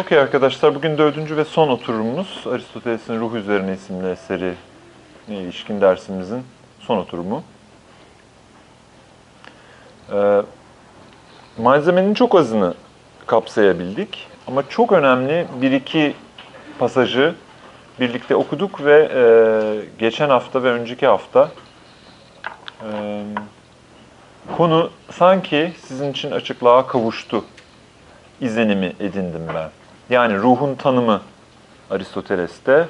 Okey arkadaşlar, bugün dördüncü ve son oturumumuz Aristoteles'in Ruh Üzerine isimli eseri ilişkin dersimizin son oturumu. Ee, malzemenin çok azını kapsayabildik ama çok önemli bir iki pasajı birlikte okuduk ve e, geçen hafta ve önceki hafta e, konu sanki sizin için açıklığa kavuştu izlenimi edindim ben. Yani ruhun tanımı Aristoteles'te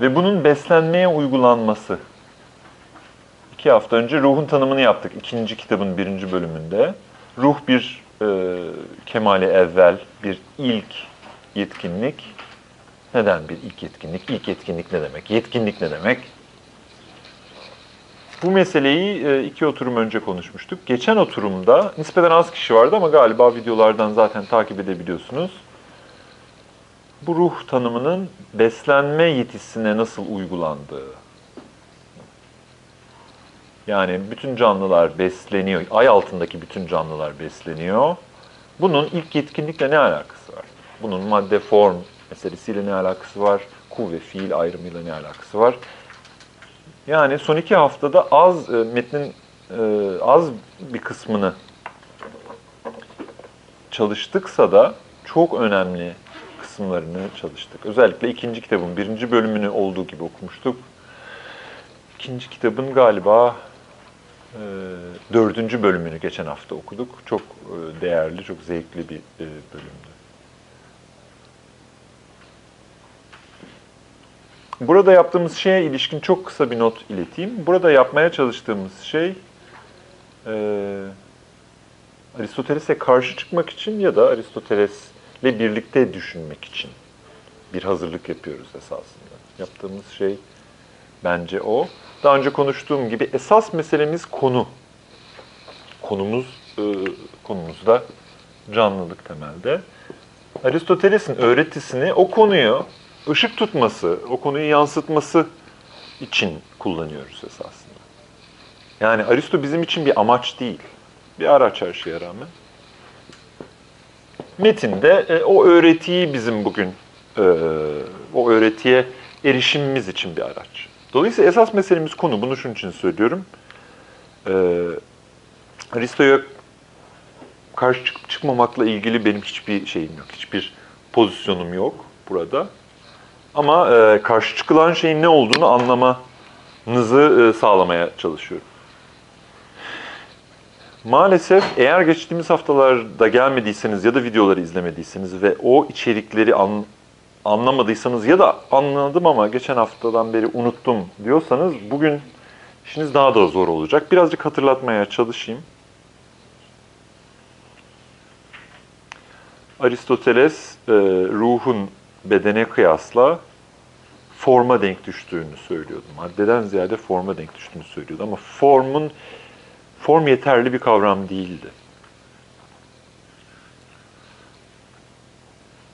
ve bunun beslenmeye uygulanması. İki hafta önce ruhun tanımını yaptık ikinci kitabın birinci bölümünde. Ruh bir e, kemale evvel, bir ilk yetkinlik. Neden bir ilk yetkinlik? İlk yetkinlik ne demek? Yetkinlik ne demek? Bu meseleyi e, iki oturum önce konuşmuştuk. Geçen oturumda nispeten az kişi vardı ama galiba videolardan zaten takip edebiliyorsunuz. Bu ruh tanımının beslenme yetisine nasıl uygulandığı. Yani bütün canlılar besleniyor, ay altındaki bütün canlılar besleniyor. Bunun ilk yetkinlikle ne alakası var? Bunun madde form meselesiyle ne alakası var? Kuvve fiil ayrımıyla ne alakası var? Yani son iki haftada az e, metnin e, az bir kısmını çalıştıksa da çok önemli kısımlarını çalıştık. Özellikle ikinci kitabın birinci bölümünü olduğu gibi okumuştuk. İkinci kitabın galiba e, dördüncü bölümünü geçen hafta okuduk. Çok e, değerli, çok zevkli bir e, bölümdü. Burada yaptığımız şeye ilişkin çok kısa bir not ileteyim. Burada yapmaya çalıştığımız şey e, Aristoteles'e karşı çıkmak için ya da Aristoteles'le birlikte düşünmek için bir hazırlık yapıyoruz esasında. Yaptığımız şey bence o. Daha önce konuştuğum gibi esas meselemiz konu. Konumuz e, konumuz da canlılık temelde. Aristoteles'in öğretisini o konuyu ışık tutması, o konuyu yansıtması için kullanıyoruz esasında. Yani Aristo bizim için bir amaç değil, bir araç her şeye rağmen. Metinde e, o öğretiyi bizim bugün, e, o öğretiye erişimimiz için bir araç. Dolayısıyla esas meselemiz konu, bunu şunun için söylüyorum. E, Aristo'ya karşı çıkıp çıkmamakla ilgili benim hiçbir şeyim yok, hiçbir pozisyonum yok burada. Ama e, karşı çıkılan şeyin ne olduğunu anlamanızı e, sağlamaya çalışıyorum. Maalesef eğer geçtiğimiz haftalarda gelmediyseniz ya da videoları izlemediyseniz ve o içerikleri an, anlamadıysanız ya da anladım ama geçen haftadan beri unuttum diyorsanız bugün işiniz daha da zor olacak. Birazcık hatırlatmaya çalışayım. Aristoteles e, ruhun bedene kıyasla forma denk düştüğünü söylüyordu. Maddeden ziyade forma denk düştüğünü söylüyordu. Ama formun form yeterli bir kavram değildi.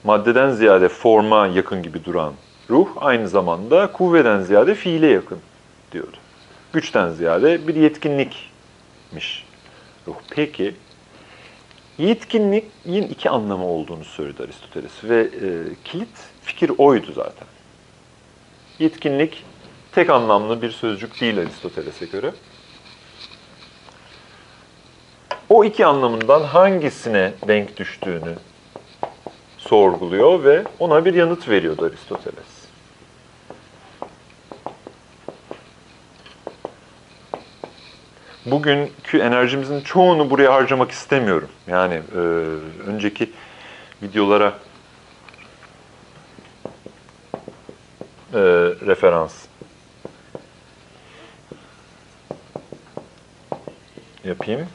Maddeden ziyade forma yakın gibi duran ruh aynı zamanda kuvveden ziyade fiile yakın diyordu. Güçten ziyade bir yetkinlikmiş ruh. Peki Yetkinliğin iki anlamı olduğunu söyledi Aristoteles ve e, kilit fikir oydu zaten. Yetkinlik tek anlamlı bir sözcük değil Aristoteles'e göre. O iki anlamından hangisine denk düştüğünü sorguluyor ve ona bir yanıt veriyordu Aristoteles. bugünkü enerjimizin çoğunu buraya harcamak istemiyorum. Yani e, önceki videolara e, referans yapayım.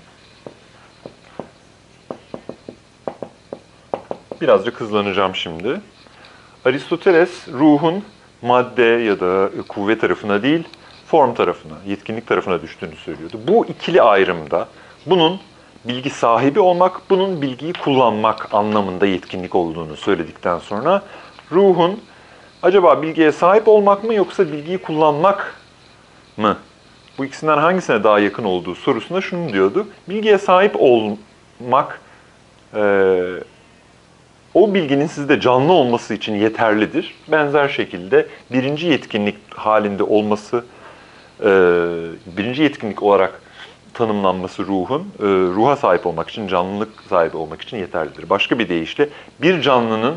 Birazcık hızlanacağım şimdi. Aristoteles ruhun madde ya da kuvvet tarafına değil, form tarafına, yetkinlik tarafına düştüğünü söylüyordu. Bu ikili ayrımda bunun bilgi sahibi olmak, bunun bilgiyi kullanmak anlamında yetkinlik olduğunu söyledikten sonra ruhun acaba bilgiye sahip olmak mı yoksa bilgiyi kullanmak mı? Bu ikisinden hangisine daha yakın olduğu sorusunda şunu diyordu. Bilgiye sahip olmak e, o bilginin sizde canlı olması için yeterlidir. Benzer şekilde birinci yetkinlik halinde olması, e, birinci yetkinlik olarak tanımlanması ruhun, e, ruha sahip olmak için, canlılık sahibi olmak için yeterlidir. Başka bir deyişle bir canlının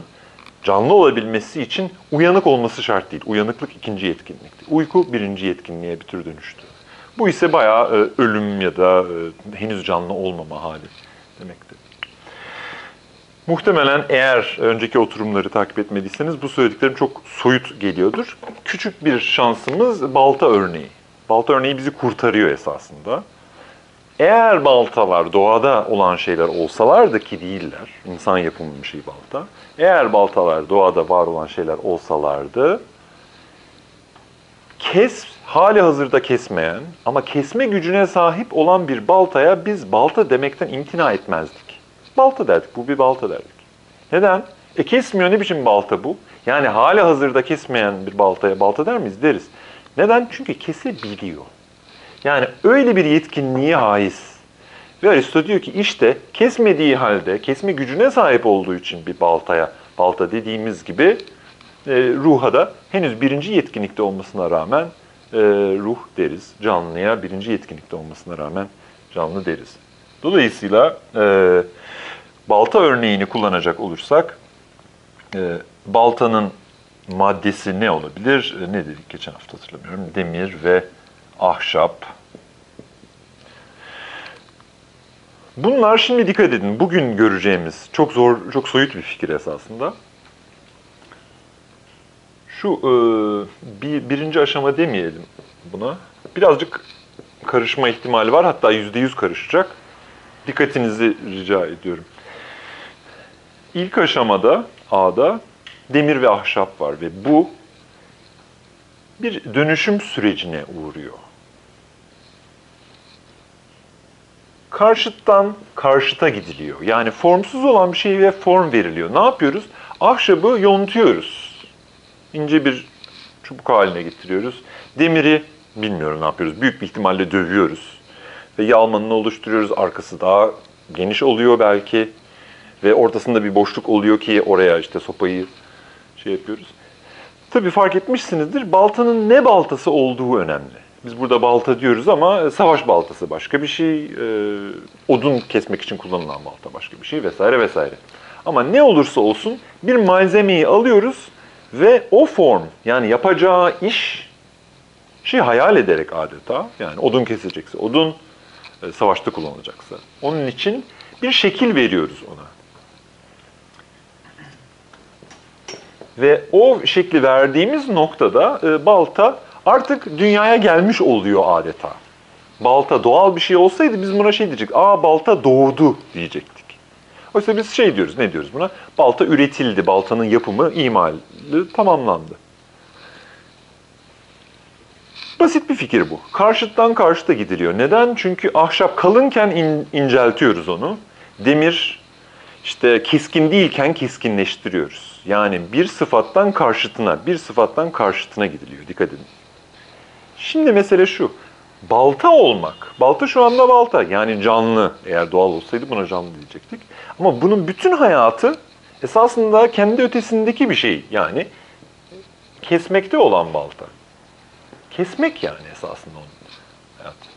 canlı olabilmesi için uyanık olması şart değil. Uyanıklık ikinci yetkinlikti. Uyku birinci yetkinliğe bir tür dönüştü. Bu ise bayağı e, ölüm ya da henüz canlı olmama hali demekti. Muhtemelen eğer önceki oturumları takip etmediyseniz bu söylediklerim çok soyut geliyordur. Küçük bir şansımız balta örneği. Balta örneği bizi kurtarıyor esasında. Eğer baltalar doğada olan şeyler olsalardı ki değiller, insan yapımı bir şey balta. Eğer baltalar doğada var olan şeyler olsalardı, kes, hali hazırda kesmeyen ama kesme gücüne sahip olan bir baltaya biz balta demekten imtina etmezdik. Balta derdik, bu bir balta derdik. Neden? E kesmiyor, ne biçim balta bu? Yani hali hazırda kesmeyen bir baltaya balta der miyiz? Deriz. Neden? Çünkü kesebiliyor. Yani öyle bir yetkinliğe haiz. Ve Aristo diyor ki işte kesmediği halde, kesme gücüne sahip olduğu için bir baltaya, balta dediğimiz gibi e, ruha da henüz birinci yetkinlikte olmasına rağmen e, ruh deriz. Canlıya birinci yetkinlikte olmasına rağmen canlı deriz. Dolayısıyla e, balta örneğini kullanacak olursak, e, baltanın maddesi ne olabilir? E, ne dedik geçen hafta hatırlamıyorum. Demir ve ahşap. Bunlar şimdi dikkat edin. Bugün göreceğimiz çok zor, çok soyut bir fikir esasında. Şu e, bir, birinci aşama demeyelim buna. Birazcık karışma ihtimali var. Hatta yüzde yüz karışacak. Dikkatinizi rica ediyorum. İlk aşamada A'da demir ve ahşap var ve bu bir dönüşüm sürecine uğruyor. Karşıttan karşıta gidiliyor. Yani formsuz olan bir şeye form veriliyor. Ne yapıyoruz? Ahşabı yontuyoruz. İnce bir çubuk haline getiriyoruz. Demiri bilmiyorum ne yapıyoruz. Büyük bir ihtimalle dövüyoruz. Ve yağmanını oluşturuyoruz. Arkası daha geniş oluyor belki. Ve ortasında bir boşluk oluyor ki oraya işte sopayı şey yapıyoruz. Tabii fark etmişsinizdir, baltanın ne baltası olduğu önemli. Biz burada balta diyoruz ama savaş baltası başka bir şey, e, odun kesmek için kullanılan balta başka bir şey vesaire vesaire. Ama ne olursa olsun bir malzemeyi alıyoruz ve o form yani yapacağı iş şey hayal ederek adeta yani odun kesecekse odun, e, savaşta kullanılacaksa onun için bir şekil veriyoruz ona. Ve o şekli verdiğimiz noktada e, balta artık dünyaya gelmiş oluyor adeta. Balta doğal bir şey olsaydı biz buna şey diyecek, aa balta doğdu diyecektik. Oysa biz şey diyoruz, ne diyoruz buna? Balta üretildi, baltanın yapımı, imali tamamlandı. Basit bir fikir bu. Karşıttan karşıta gidiliyor. Neden? Çünkü ahşap kalınken in, inceltiyoruz onu. Demir işte keskin değilken keskinleştiriyoruz. Yani bir sıfattan karşıtına, bir sıfattan karşıtına gidiliyor. Dikkat edin. Şimdi mesele şu. Balta olmak. Balta şu anda balta. Yani canlı. Eğer doğal olsaydı buna canlı diyecektik. Ama bunun bütün hayatı esasında kendi ötesindeki bir şey. Yani kesmekte olan balta. Kesmek yani esasında onun hayatı.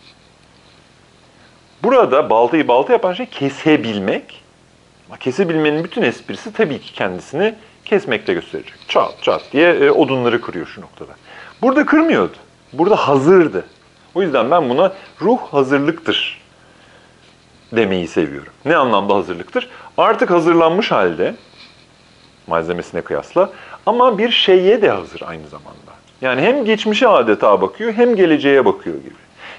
Burada baltayı balta yapan şey kesebilmek. Ama kesebilmenin bütün esprisi tabii ki kendisini kesmekte gösterecek. Çat çat diye e, odunları kırıyor şu noktada. Burada kırmıyordu. Burada hazırdı. O yüzden ben buna ruh hazırlıktır demeyi seviyorum. Ne anlamda hazırlıktır? Artık hazırlanmış halde malzemesine kıyasla ama bir şeye de hazır aynı zamanda. Yani hem geçmişe adeta bakıyor hem geleceğe bakıyor gibi.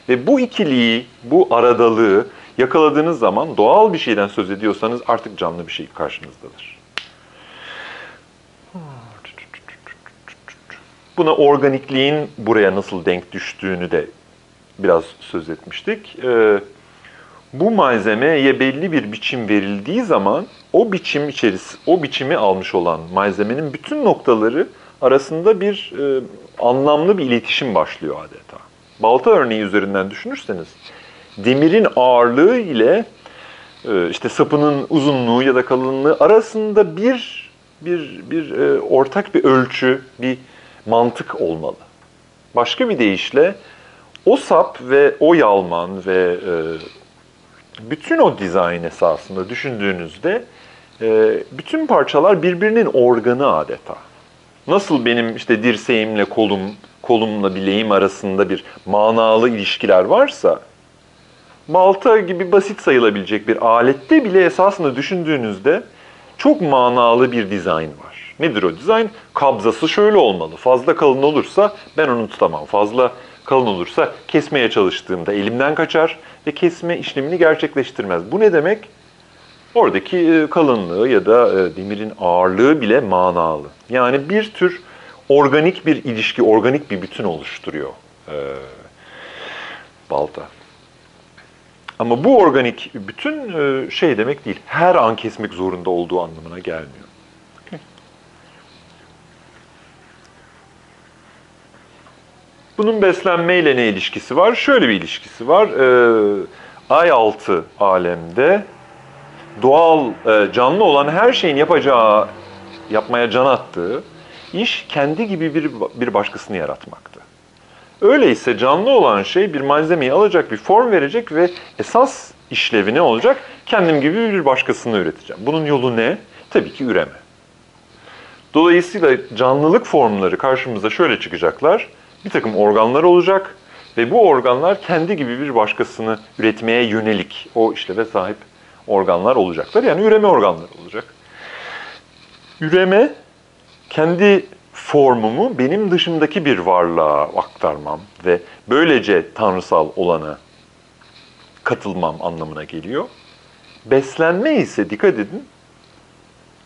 Ve bu ikiliği, bu aradalığı yakaladığınız zaman doğal bir şeyden söz ediyorsanız artık canlı bir şey karşınızdadır. Buna organikliğin buraya nasıl denk düştüğünü de biraz söz etmiştik. Ee, bu malzemeye belli bir biçim verildiği zaman o biçim içerisi, o biçimi almış olan malzemenin bütün noktaları arasında bir e, anlamlı bir iletişim başlıyor adeta. Balta örneği üzerinden düşünürseniz, demirin ağırlığı ile e, işte sapının uzunluğu ya da kalınlığı arasında bir bir bir e, ortak bir ölçü, bir mantık olmalı. Başka bir deyişle o sap ve o yalman ve e, bütün o dizayn esasında düşündüğünüzde e, bütün parçalar birbirinin organı adeta. Nasıl benim işte dirseğimle kolum, kolumla bileğim arasında bir manalı ilişkiler varsa, balta gibi basit sayılabilecek bir alette bile esasında düşündüğünüzde çok manalı bir dizayn var. Nedir o dizayn? Kabzası şöyle olmalı. Fazla kalın olursa ben onu tutamam. Fazla kalın olursa kesmeye çalıştığımda elimden kaçar ve kesme işlemini gerçekleştirmez. Bu ne demek? Oradaki e, kalınlığı ya da e, demirin ağırlığı bile manalı. Yani bir tür organik bir ilişki, organik bir bütün oluşturuyor e, balta. Ama bu organik bütün e, şey demek değil. Her an kesmek zorunda olduğu anlamına gelmiyor. Bunun beslenmeyle ne ilişkisi var? Şöyle bir ilişkisi var. Ee, ay altı alemde doğal, e, canlı olan her şeyin yapacağı, yapmaya can attığı iş kendi gibi bir, bir başkasını yaratmaktı. Öyleyse canlı olan şey bir malzemeyi alacak, bir form verecek ve esas işlevi ne olacak? Kendim gibi bir başkasını üreteceğim. Bunun yolu ne? Tabii ki üreme. Dolayısıyla canlılık formları karşımıza şöyle çıkacaklar. Bir takım organlar olacak ve bu organlar kendi gibi bir başkasını üretmeye yönelik o işleve sahip organlar olacaklar. Yani üreme organları olacak. Üreme kendi formumu benim dışımdaki bir varlığa aktarmam ve böylece tanrısal olana katılmam anlamına geliyor. Beslenme ise dikkat edin,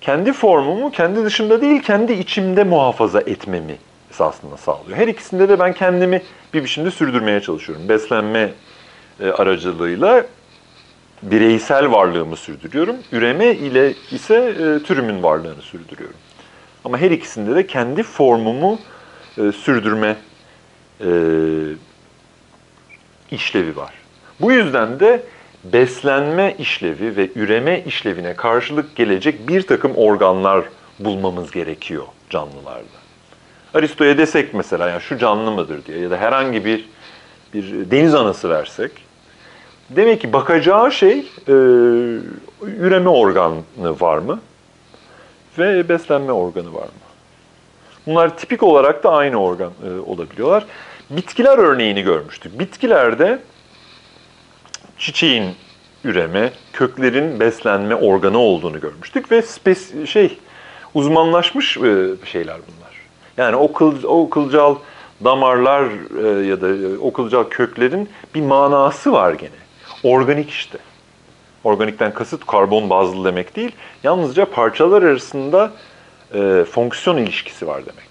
kendi formumu kendi dışımda değil, kendi içimde muhafaza etmemi esasında sağlıyor. Her ikisinde de ben kendimi bir biçimde sürdürmeye çalışıyorum. Beslenme e, aracılığıyla bireysel varlığımı sürdürüyorum. Üreme ile ise e, türümün varlığını sürdürüyorum. Ama her ikisinde de kendi formumu e, sürdürme işlevi var. Bu yüzden de beslenme işlevi ve üreme işlevine karşılık gelecek bir takım organlar bulmamız gerekiyor canlılarda. Aristo'ya desek mesela yani şu canlı mıdır diye ya da herhangi bir bir deniz anası versek demek ki bakacağı şey e, üreme organı var mı ve beslenme organı var mı? Bunlar tipik olarak da aynı organ e, olabiliyorlar. Bitkiler örneğini görmüştük. Bitkilerde çiçeğin üreme, köklerin beslenme organı olduğunu görmüştük ve spes şey uzmanlaşmış e, şeyler bunlar. Yani o, kıl, o kılcal damarlar e, ya da e, o kılcal köklerin bir manası var gene. Organik işte. Organikten kasıt karbon bazlı demek değil. Yalnızca parçalar arasında e, fonksiyon ilişkisi var demek.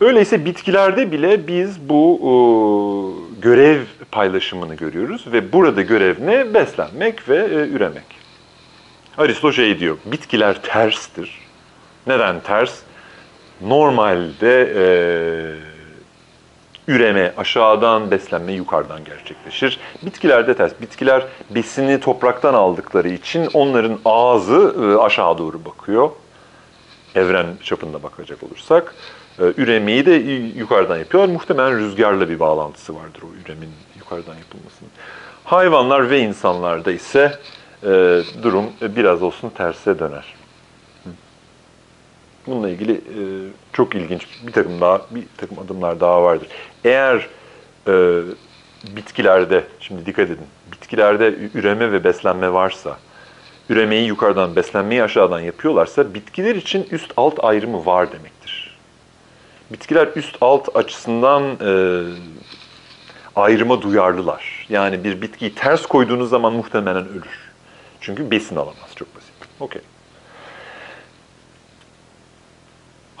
Öyleyse bitkilerde bile biz bu e, görev paylaşımını görüyoruz ve burada görev ne? Beslenmek ve e, üremek. Aristo şey diyor, bitkiler terstir. Neden ters? Normalde e, üreme aşağıdan, beslenme yukarıdan gerçekleşir. Bitkilerde ters. Bitkiler besini topraktan aldıkları için onların ağzı e, aşağı doğru bakıyor. Evren çapında bakacak olursak. E, üremeyi de yukarıdan yapıyorlar. Muhtemelen rüzgarla bir bağlantısı vardır o üremin yukarıdan yapılmasının. Hayvanlar ve insanlarda ise e, durum biraz olsun terse döner. Bununla ilgili e, çok ilginç bir takım daha bir takım adımlar daha vardır. Eğer e, bitkilerde, şimdi dikkat edin, bitkilerde üreme ve beslenme varsa, üremeyi yukarıdan, beslenmeyi aşağıdan yapıyorlarsa bitkiler için üst alt ayrımı var demektir. Bitkiler üst alt açısından e, ayrıma duyarlılar. Yani bir bitkiyi ters koyduğunuz zaman muhtemelen ölür. Çünkü besin alamaz çok basit. Okey.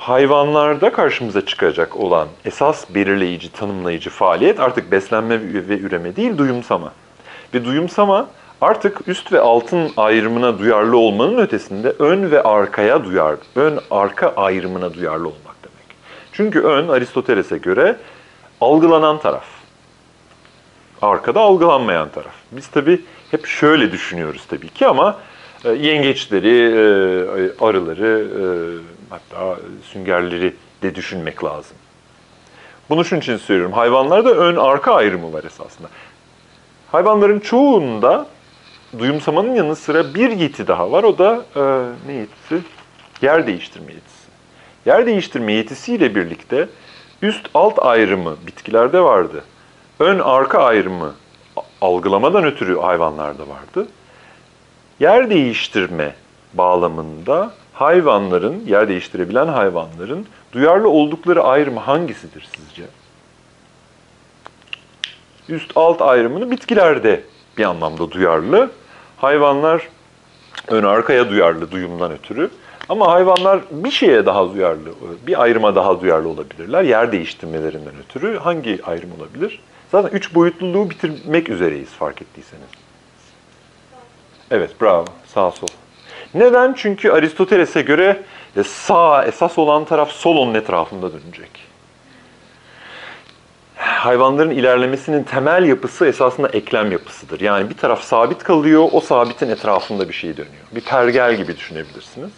Hayvanlarda karşımıza çıkacak olan esas belirleyici, tanımlayıcı faaliyet artık beslenme ve üreme değil, duyumsama. Ve duyumsama artık üst ve altın ayrımına duyarlı olmanın ötesinde ön ve arkaya duyar, ön arka ayrımına duyarlı olmak demek. Çünkü ön Aristoteles'e göre algılanan taraf. Arkada algılanmayan taraf. Biz tabii hep şöyle düşünüyoruz tabii ki ama e, yengeçleri, e, arıları, e, hatta süngerleri de düşünmek lazım. Bunu şunun için söylüyorum. Hayvanlarda ön arka ayrımı var esasında. Hayvanların çoğunda duyumsamanın yanı sıra bir yeti daha var. O da e, ne yetisi? Yer değiştirme yetisi. Yer değiştirme yetisiyle birlikte üst alt ayrımı bitkilerde vardı. Ön arka ayrımı algılamadan ötürü hayvanlarda vardı. Yer değiştirme bağlamında hayvanların, yer değiştirebilen hayvanların duyarlı oldukları ayrımı hangisidir sizce? Üst alt ayrımını bitkilerde bir anlamda duyarlı. Hayvanlar ön arkaya duyarlı duyumdan ötürü. Ama hayvanlar bir şeye daha duyarlı, bir ayrıma daha duyarlı olabilirler. Yer değiştirmelerinden ötürü hangi ayrım olabilir? Zaten üç boyutluluğu bitirmek üzereyiz fark ettiyseniz. Evet, bravo. Sağ sol. Neden? Çünkü Aristoteles'e göre e, sağ esas olan taraf sol onun etrafında dönecek. Hayvanların ilerlemesinin temel yapısı esasında eklem yapısıdır. Yani bir taraf sabit kalıyor, o sabitin etrafında bir şey dönüyor. Bir pergel gibi düşünebilirsiniz.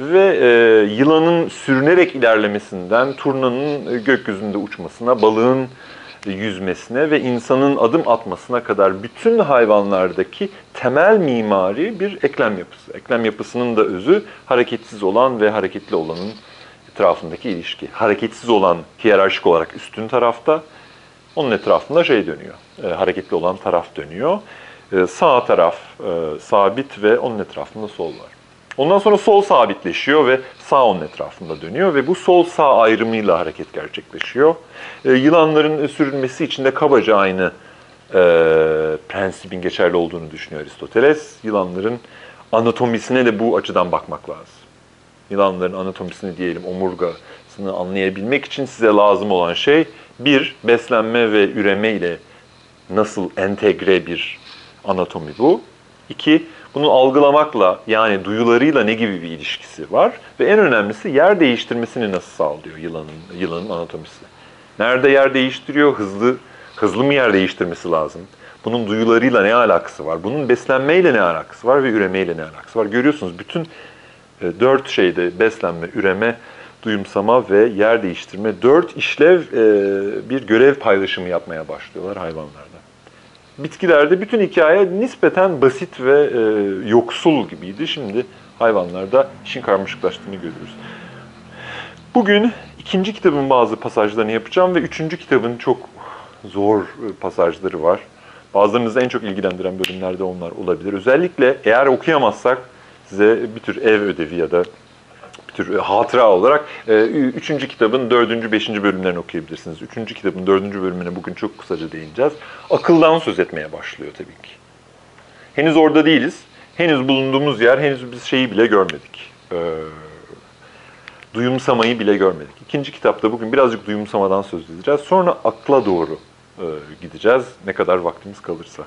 Ve e, yılanın sürünerek ilerlemesinden, turnanın e, gökyüzünde uçmasına, balığın yüzmesine ve insanın adım atmasına kadar bütün hayvanlardaki temel mimari bir eklem yapısı. Eklem yapısının da özü hareketsiz olan ve hareketli olanın etrafındaki ilişki. Hareketsiz olan hiyerarşik olarak üstün tarafta, onun etrafında şey dönüyor, e, hareketli olan taraf dönüyor. E, sağ taraf e, sabit ve onun etrafında sol var. Ondan sonra sol sabitleşiyor ve sağ onun etrafında dönüyor ve bu sol-sağ ayrımıyla hareket gerçekleşiyor. E, yılanların sürülmesi için de kabaca aynı e, prensibin geçerli olduğunu düşünüyor Aristoteles. Yılanların anatomisine de bu açıdan bakmak lazım. Yılanların anatomisini diyelim, omurgasını anlayabilmek için size lazım olan şey bir, beslenme ve üreme ile nasıl entegre bir anatomi bu. İki, bunu algılamakla yani duyularıyla ne gibi bir ilişkisi var ve en önemlisi yer değiştirmesini nasıl sağlıyor yılanın yılanın anatomisi. Nerede yer değiştiriyor? Hızlı hızlı mı yer değiştirmesi lazım? Bunun duyularıyla ne alakası var? Bunun beslenmeyle ne alakası var ve üremeyle ne alakası var? Görüyorsunuz bütün e, dört şeyde beslenme, üreme, duyumsama ve yer değiştirme dört işlev e, bir görev paylaşımı yapmaya başlıyorlar hayvanlarda. Bitkilerde bütün hikaye nispeten basit ve e, yoksul gibiydi. Şimdi hayvanlarda işin karmaşıklaştığını görüyoruz. Bugün ikinci kitabın bazı pasajlarını yapacağım ve üçüncü kitabın çok zor e, pasajları var. Bazılarınızı en çok ilgilendiren bölümlerde onlar olabilir. Özellikle eğer okuyamazsak size bir tür ev ödevi ya da tür e, hatıra olarak e, üçüncü kitabın dördüncü, beşinci bölümlerini okuyabilirsiniz. Üçüncü kitabın dördüncü bölümüne bugün çok kısaca değineceğiz. Akıldan söz etmeye başlıyor tabii ki. Henüz orada değiliz. Henüz bulunduğumuz yer, henüz biz şeyi bile görmedik. Ee, duyumsamayı bile görmedik. İkinci kitapta bugün birazcık duyumsamadan söz edeceğiz. Sonra akla doğru e, gideceğiz ne kadar vaktimiz kalırsa.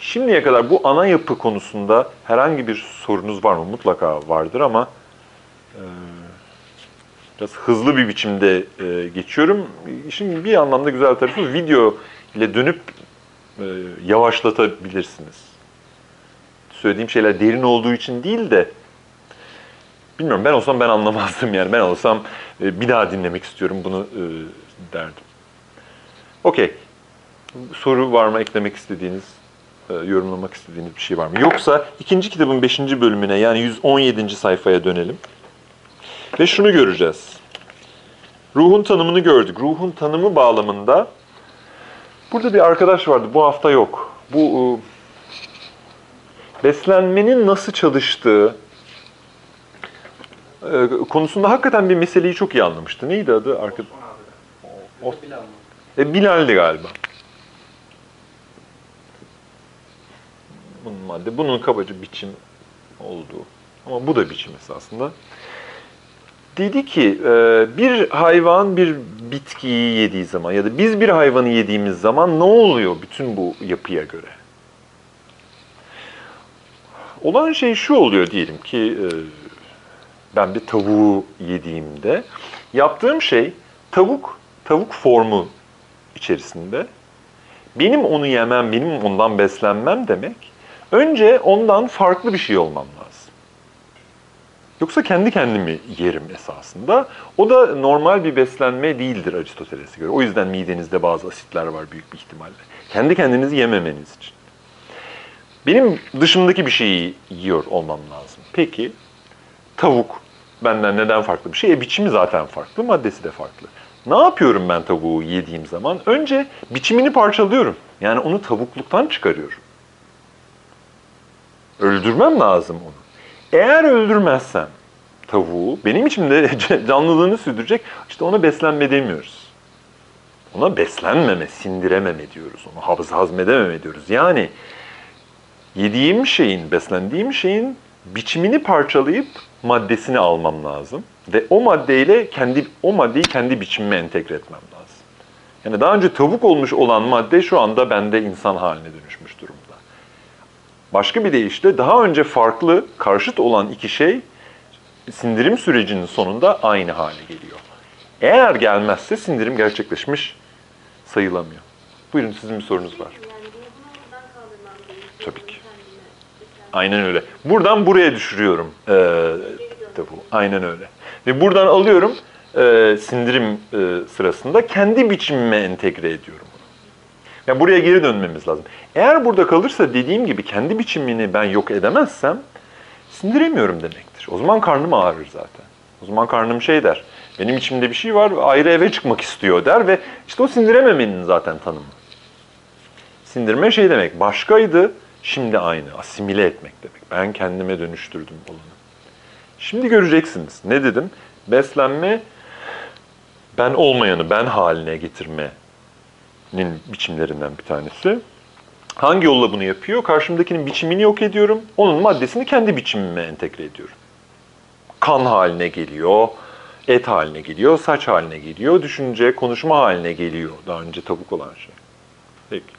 Şimdiye kadar bu ana yapı konusunda herhangi bir sorunuz var mı? Mutlaka vardır ama biraz hızlı bir biçimde e, geçiyorum. İşin bir anlamda güzel tarafı video ile dönüp e, yavaşlatabilirsiniz. Söylediğim şeyler derin olduğu için değil de bilmiyorum ben olsam ben anlamazdım yani. Ben olsam e, bir daha dinlemek istiyorum bunu derdim. Okey. Soru var mı eklemek istediğiniz, yorumlamak istediğiniz bir şey var mı? Yoksa ikinci kitabın beşinci bölümüne yani 117. sayfaya dönelim. Ve şunu göreceğiz. Ruhun tanımını gördük. Ruhun tanımı bağlamında burada bir arkadaş vardı. Bu hafta yok. Bu e, beslenmenin nasıl çalıştığı e, konusunda hakikaten bir meseleyi çok iyi anlamıştı. Neydi adı? Arka... O... E, Bilal'di galiba. Bunun madde, bunun kabaca biçim olduğu. Ama bu da biçim esasında dedi ki e, bir hayvan bir bitkiyi yediği zaman ya da biz bir hayvanı yediğimiz zaman ne oluyor bütün bu yapıya göre? Olan şey şu oluyor diyelim ki e, ben bir tavuğu yediğimde yaptığım şey tavuk tavuk formu içerisinde benim onu yemem, benim ondan beslenmem demek önce ondan farklı bir şey olmam lazım. Yoksa kendi kendimi yerim esasında. O da normal bir beslenme değildir Aristoteles'e göre. O yüzden midenizde bazı asitler var büyük bir ihtimalle. Kendi kendinizi yememeniz için. Benim dışımdaki bir şeyi yiyor olmam lazım. Peki tavuk benden neden farklı bir şey? E biçimi zaten farklı, maddesi de farklı. Ne yapıyorum ben tavuğu yediğim zaman? Önce biçimini parçalıyorum. Yani onu tavukluktan çıkarıyorum. Öldürmem lazım onu. Eğer öldürmezsem tavuğu benim içimde canlılığını sürdürecek işte ona beslenme demiyoruz. Ona beslenmeme, sindirememe diyoruz. Onu haz hazmedememe diyoruz. Yani yediğim şeyin, beslendiğim şeyin biçimini parçalayıp maddesini almam lazım ve o maddeyle kendi o maddeyi kendi biçimime entegre etmem lazım. Yani daha önce tavuk olmuş olan madde şu anda bende insan haline dönüşmüş. Başka bir deyişle daha önce farklı, karşıt olan iki şey sindirim sürecinin sonunda aynı hale geliyor. Eğer gelmezse sindirim gerçekleşmiş sayılamıyor. Buyurun sizin bir sorunuz var. Tabii ki. Aynen öyle. Buradan buraya düşürüyorum ee, tavuğu. Aynen öyle. Ve buradan alıyorum e, sindirim e, sırasında kendi biçimime entegre ediyorum. Yani buraya geri dönmemiz lazım. Eğer burada kalırsa dediğim gibi kendi biçimini ben yok edemezsem sindiremiyorum demektir. O zaman karnım ağrır zaten. O zaman karnım şey der. Benim içimde bir şey var ayrı eve çıkmak istiyor der ve işte o sindirememenin zaten tanımı. Sindirme şey demek başkaydı şimdi aynı asimile etmek demek. Ben kendime dönüştürdüm olanı. Şimdi göreceksiniz. Ne dedim? Beslenme ben olmayanı ben haline getirmenin biçimlerinden bir tanesi. Hangi yolla bunu yapıyor? Karşımdakinin biçimini yok ediyorum. Onun maddesini kendi biçimime entegre ediyorum. Kan haline geliyor, et haline geliyor, saç haline geliyor, düşünce, konuşma haline geliyor. Daha önce tavuk olan şey. Peki.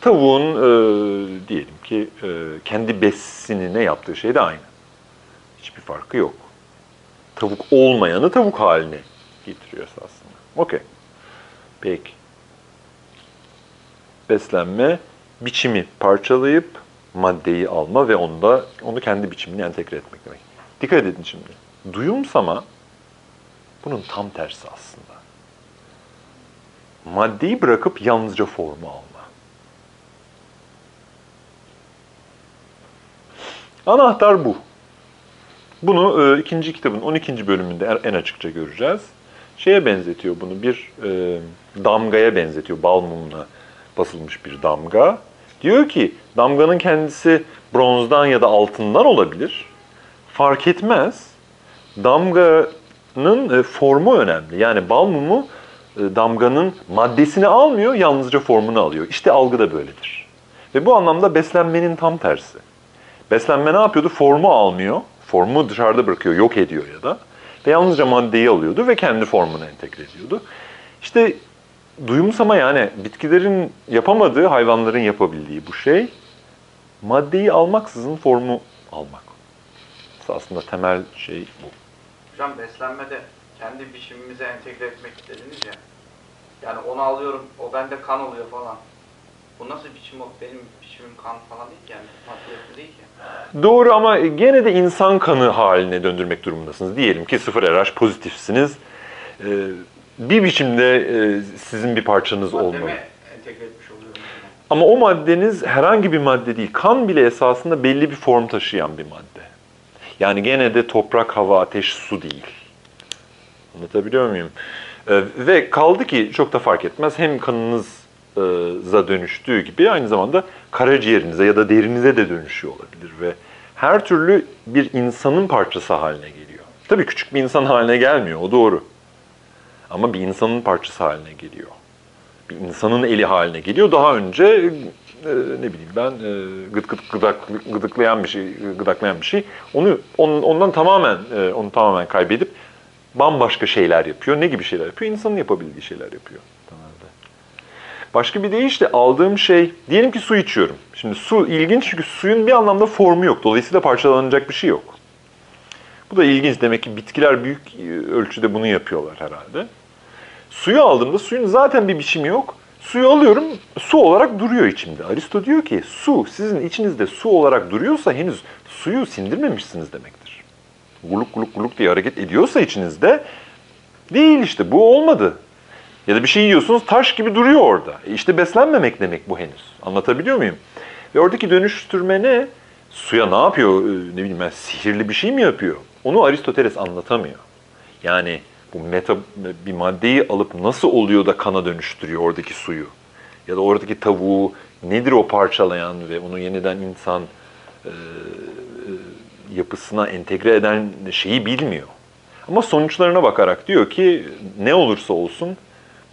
Tavuğun e, diyelim ki e, kendi besinine yaptığı şey de aynı. Hiçbir farkı yok. Tavuk olmayanı tavuk haline getiriyor esasında. Okey. Peki. Beslenme, biçimi parçalayıp maddeyi alma ve onu da onu kendi biçimine entegre etmek demek. Dikkat edin şimdi. Duyumsama bunun tam tersi aslında. Maddeyi bırakıp yalnızca formu alma. Anahtar bu. Bunu e, ikinci kitabın 12. bölümünde en açıkça göreceğiz. Şeye benzetiyor bunu, bir e, damgaya benzetiyor, bal mumuna basılmış bir damga. Diyor ki damganın kendisi bronzdan ya da altından olabilir. Fark etmez. Damganın e, formu önemli. Yani bal mumu e, damganın maddesini almıyor, yalnızca formunu alıyor. İşte algı da böyledir. Ve bu anlamda beslenmenin tam tersi. Beslenme ne yapıyordu? Formu almıyor. Formu dışarıda bırakıyor, yok ediyor ya da. Ve yalnızca maddeyi alıyordu ve kendi formuna entegre ediyordu. İşte duyumsama yani bitkilerin yapamadığı, hayvanların yapabildiği bu şey maddeyi almaksızın formu almak. Aslında temel şey bu. Hocam beslenmede kendi biçimimize entegre etmek dediniz ya. Yani onu alıyorum, o bende kan oluyor falan. Bu nasıl biçim o? Benim biçimim kan falan değil ki yani. Madde yapı değil ki. Doğru ama gene de insan kanı haline döndürmek durumundasınız. Diyelim ki sıfır RH pozitifsiniz. Ee, bir biçimde e, sizin bir parçanız olmalı. Maddeme. Ama o maddeniz herhangi bir madde değil. Kan bile esasında belli bir form taşıyan bir madde. Yani gene de toprak, hava, ateş, su değil. Anlatabiliyor muyum? Ee, ve kaldı ki çok da fark etmez. Hem kanınıza dönüştüğü gibi aynı zamanda karaciğerinize ya da derinize de dönüşüyor olabilir. Ve her türlü bir insanın parçası haline geliyor. Tabii küçük bir insan haline gelmiyor, o doğru. Ama bir insanın parçası haline geliyor bir insanın eli haline geliyor. Daha önce e, ne bileyim ben e, gıt gıt gıdak, gıdıklayan bir şey, gıdaklayan bir şey. Onu onun, ondan tamamen e, onu tamamen kaybedip bambaşka şeyler yapıyor. Ne gibi şeyler yapıyor? İnsanın yapabildiği şeyler yapıyor. Başka bir deyişle aldığım şey, diyelim ki su içiyorum. Şimdi su ilginç çünkü suyun bir anlamda formu yok. Dolayısıyla parçalanacak bir şey yok. Bu da ilginç. Demek ki bitkiler büyük ölçüde bunu yapıyorlar herhalde. Suyu aldığımda suyun zaten bir biçimi yok. Suyu alıyorum, su olarak duruyor içimde. Aristo diyor ki su sizin içinizde su olarak duruyorsa henüz suyu sindirmemişsiniz demektir. Guluk guluk guluk diye hareket ediyorsa içinizde değil işte bu olmadı. Ya da bir şey yiyorsunuz taş gibi duruyor orada. E işte beslenmemek demek bu henüz. Anlatabiliyor muyum? Ve oradaki dönüştürme ne? Suya ne yapıyor? Ee, Ne bileyim ben sihirli bir şey mi yapıyor? Onu Aristoteles anlatamıyor. Yani bu meta bir maddeyi alıp nasıl oluyor da kana dönüştürüyor oradaki suyu? Ya da oradaki tavuğu nedir o parçalayan ve onu yeniden insan e, yapısına entegre eden şeyi bilmiyor. Ama sonuçlarına bakarak diyor ki ne olursa olsun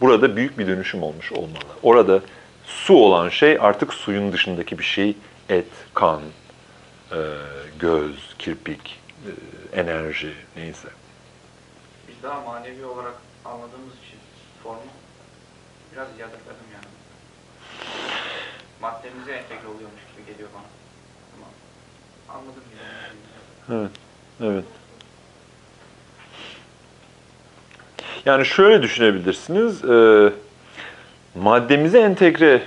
burada büyük bir dönüşüm olmuş olmalı. Orada su olan şey artık suyun dışındaki bir şey. Et, kan, e, göz, kirpik, e, enerji neyse. Daha manevi olarak anladığımız için formu biraz yadırgadım yani. Maddemize entegre oluyormuş gibi geliyor bana. Ama anladım yani. Evet, evet. Yani şöyle düşünebilirsiniz. E, maddemize entegre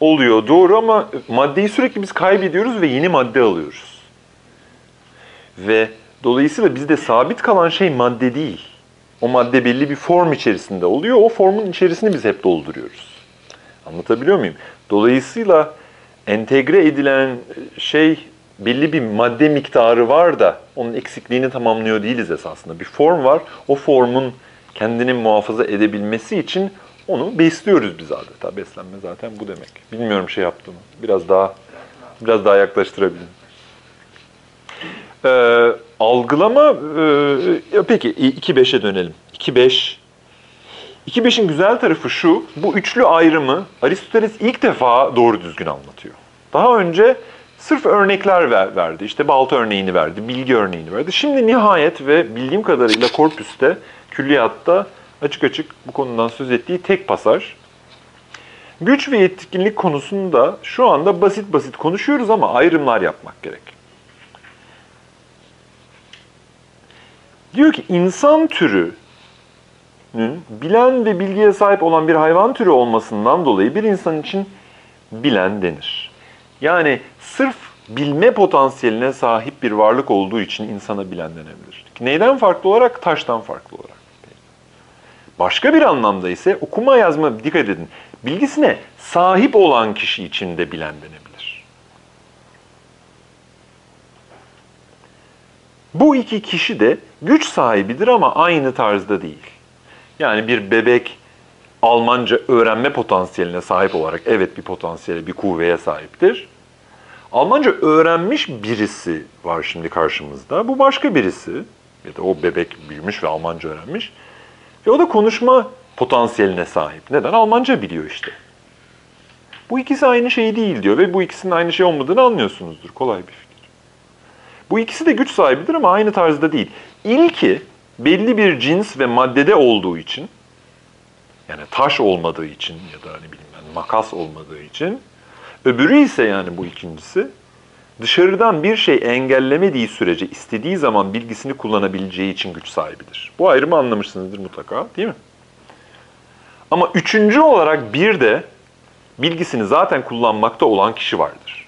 oluyor doğru ama maddeyi sürekli biz kaybediyoruz ve yeni madde alıyoruz. Ve dolayısıyla bizde sabit kalan şey madde değil. O madde belli bir form içerisinde oluyor. O formun içerisini biz hep dolduruyoruz. Anlatabiliyor muyum? Dolayısıyla entegre edilen şey belli bir madde miktarı var da onun eksikliğini tamamlıyor değiliz esasında. Bir form var. O formun kendini muhafaza edebilmesi için onu besliyoruz biz adeta. Beslenme zaten bu demek. Bilmiyorum şey yaptığımı. Biraz daha biraz daha yaklaştırabilirim. Ee, algılama e, peki 2-5'e dönelim. 2-5 2-5'in güzel tarafı şu, bu üçlü ayrımı Aristoteles ilk defa doğru düzgün anlatıyor. Daha önce sırf örnekler ver, verdi. İşte balta örneğini verdi, bilgi örneğini verdi. Şimdi nihayet ve bildiğim kadarıyla korpüste, külliyatta açık açık bu konudan söz ettiği tek pasaj. Güç ve yetkinlik konusunda şu anda basit basit konuşuyoruz ama ayrımlar yapmak gerek. Diyor ki insan türü bilen ve bilgiye sahip olan bir hayvan türü olmasından dolayı bir insan için bilen denir. Yani sırf bilme potansiyeline sahip bir varlık olduğu için insana bilen denebilir. Neyden farklı olarak? Taştan farklı olarak. Başka bir anlamda ise okuma yazma dikkat edin. Bilgisine sahip olan kişi için de bilen denebilir. Bu iki kişi de güç sahibidir ama aynı tarzda değil. Yani bir bebek Almanca öğrenme potansiyeline sahip olarak evet bir potansiyele, bir kuvveye sahiptir. Almanca öğrenmiş birisi var şimdi karşımızda. Bu başka birisi. Ya da o bebek büyümüş ve Almanca öğrenmiş. Ve o da konuşma potansiyeline sahip. Neden? Almanca biliyor işte. Bu ikisi aynı şey değil diyor ve bu ikisinin aynı şey olmadığını anlıyorsunuzdur. Kolay bir fikir. Bu ikisi de güç sahibidir ama aynı tarzda değil. İlki belli bir cins ve maddede olduğu için yani taş olmadığı için ya da bileyim ben makas olmadığı için öbürü ise yani bu ikincisi dışarıdan bir şey engellemediği sürece istediği zaman bilgisini kullanabileceği için güç sahibidir. Bu ayrımı anlamışsınızdır mutlaka değil mi? Ama üçüncü olarak bir de bilgisini zaten kullanmakta olan kişi vardır.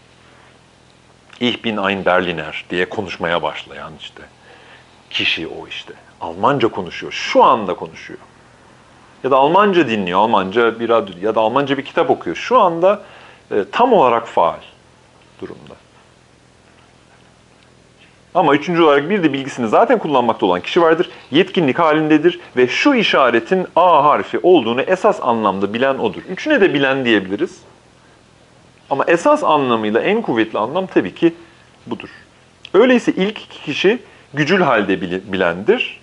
Ich bin ein Berliner diye konuşmaya başlayan işte kişi o işte. Almanca konuşuyor. Şu anda konuşuyor. Ya da Almanca dinliyor. Almanca bir radyo ya da Almanca bir kitap okuyor. Şu anda e, tam olarak faal durumda. Ama üçüncü olarak bir de bilgisini zaten kullanmakta olan kişi vardır. Yetkinlik halindedir ve şu işaretin A harfi olduğunu esas anlamda bilen odur. Üçüne de bilen diyebiliriz. Ama esas anlamıyla en kuvvetli anlam tabii ki budur. Öyleyse ilk iki kişi gücül halde bilendir.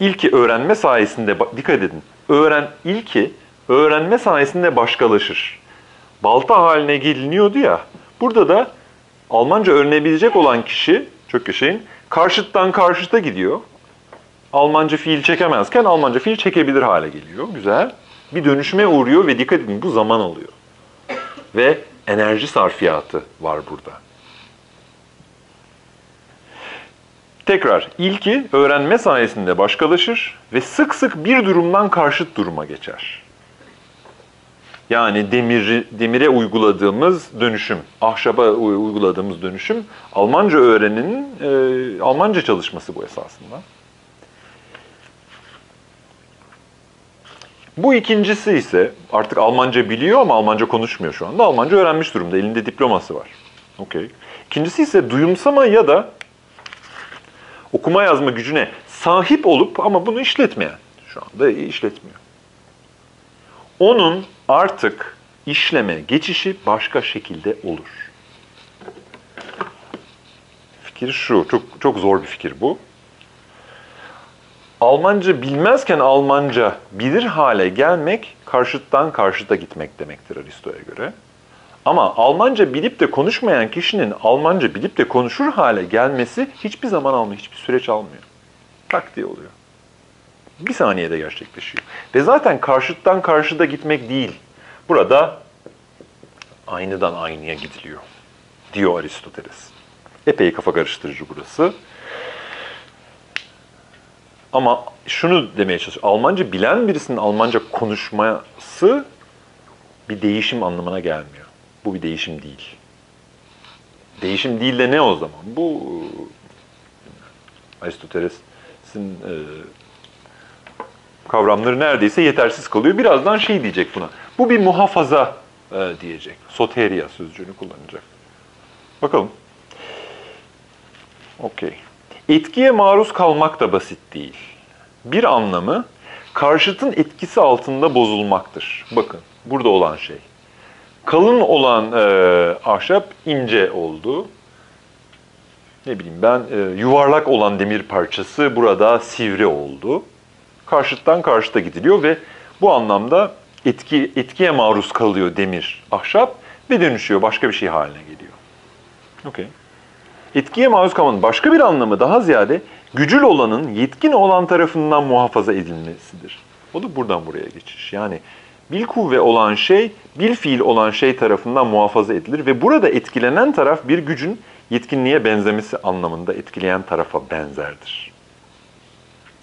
İlki öğrenme sayesinde, dikkat edin, öğren ilki öğrenme sayesinde başkalaşır. Balta haline geliniyordu ya, burada da Almanca öğrenebilecek olan kişi, çok yaşayın, karşıttan karşıta gidiyor. Almanca fiil çekemezken Almanca fiil çekebilir hale geliyor. Güzel. Bir dönüşüme uğruyor ve dikkat edin bu zaman alıyor. Ve enerji sarfiyatı var burada. Tekrar, ilki öğrenme sayesinde başkalaşır ve sık sık bir durumdan karşıt duruma geçer. Yani demiri, demire uyguladığımız dönüşüm, ahşaba uy- uyguladığımız dönüşüm Almanca öğreninin e, Almanca çalışması bu esasında. Bu ikincisi ise artık Almanca biliyor ama Almanca konuşmuyor şu anda. Almanca öğrenmiş durumda. Elinde diploması var. Okey. İkincisi ise duyumsama ya da okuma yazma gücüne sahip olup ama bunu işletmeyen. Şu anda işletmiyor. Onun artık işleme geçişi başka şekilde olur. Fikir şu, çok çok zor bir fikir bu. Almanca bilmezken Almanca bilir hale gelmek karşıttan karşıta gitmek demektir Aristo'ya göre. Ama Almanca bilip de konuşmayan kişinin Almanca bilip de konuşur hale gelmesi hiçbir zaman almıyor, hiçbir süreç almıyor. Tak diye oluyor. Bir saniyede gerçekleşiyor. Ve zaten karşıttan karşıda gitmek değil. Burada aynıdan aynıya gidiliyor diyor Aristoteles. Epey kafa karıştırıcı burası. Ama şunu demeye çalışıyor. Almanca bilen birisinin Almanca konuşması bir değişim anlamına gelmiyor. Bu bir değişim değil. Değişim değil de ne o zaman? Bu Aristoteles'in e, kavramları neredeyse yetersiz kalıyor. Birazdan şey diyecek buna. Bu bir muhafaza e, diyecek. Soteria sözcüğünü kullanacak. Bakalım. Okey. Etkiye maruz kalmak da basit değil. Bir anlamı karşıtın etkisi altında bozulmaktır. Bakın burada olan şey. Kalın olan e, ahşap ince oldu. Ne bileyim ben e, yuvarlak olan demir parçası burada sivri oldu. Karşıttan karşıta gidiliyor ve bu anlamda etki etkiye maruz kalıyor demir, ahşap ve dönüşüyor başka bir şey haline geliyor. Okey. Etkiye maruz kalmanın başka bir anlamı daha ziyade gücül olanın yetkin olan tarafından muhafaza edilmesidir. O da buradan buraya geçiş. Yani bil kuvve olan şey, bil fiil olan şey tarafından muhafaza edilir ve burada etkilenen taraf bir gücün yetkinliğe benzemesi anlamında etkileyen tarafa benzerdir.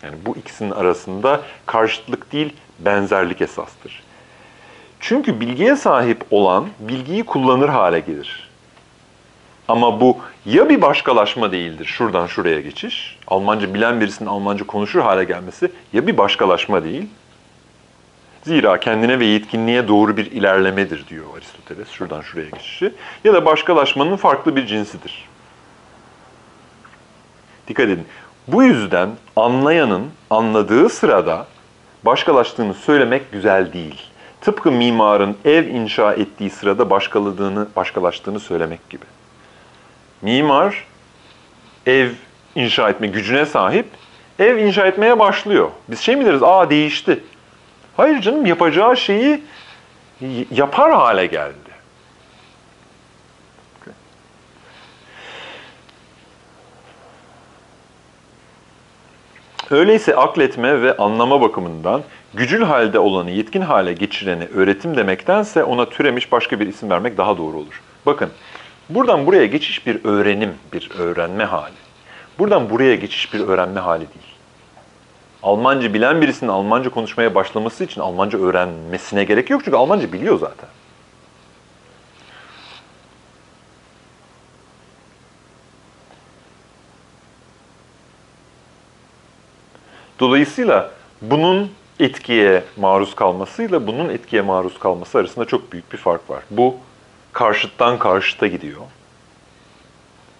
Yani bu ikisinin arasında karşıtlık değil, benzerlik esastır. Çünkü bilgiye sahip olan bilgiyi kullanır hale gelir. Ama bu ya bir başkalaşma değildir, şuradan şuraya geçiş, Almanca bilen birisinin Almanca konuşur hale gelmesi ya bir başkalaşma değil. Zira kendine ve yetkinliğe doğru bir ilerlemedir diyor Aristoteles, şuradan şuraya geçişi. Ya da başkalaşmanın farklı bir cinsidir. Dikkat edin. Bu yüzden anlayanın anladığı sırada başkalaştığını söylemek güzel değil. Tıpkı mimarın ev inşa ettiği sırada başkaladığını, başkalaştığını söylemek gibi. Mimar ev inşa etme gücüne sahip, ev inşa etmeye başlıyor. Biz şey mi deriz, aa değişti. Hayır canım, yapacağı şeyi yapar hale geldi. Öyleyse akletme ve anlama bakımından gücül halde olanı yetkin hale geçireni öğretim demektense ona türemiş başka bir isim vermek daha doğru olur. Bakın, buradan buraya geçiş bir öğrenim, bir öğrenme hali. Buradan buraya geçiş bir öğrenme hali değil. Almanca bilen birisinin Almanca konuşmaya başlaması için Almanca öğrenmesine gerek yok çünkü Almanca biliyor zaten. Dolayısıyla bunun etkiye maruz kalmasıyla bunun etkiye maruz kalması arasında çok büyük bir fark var. Bu karşıttan karşıta gidiyor.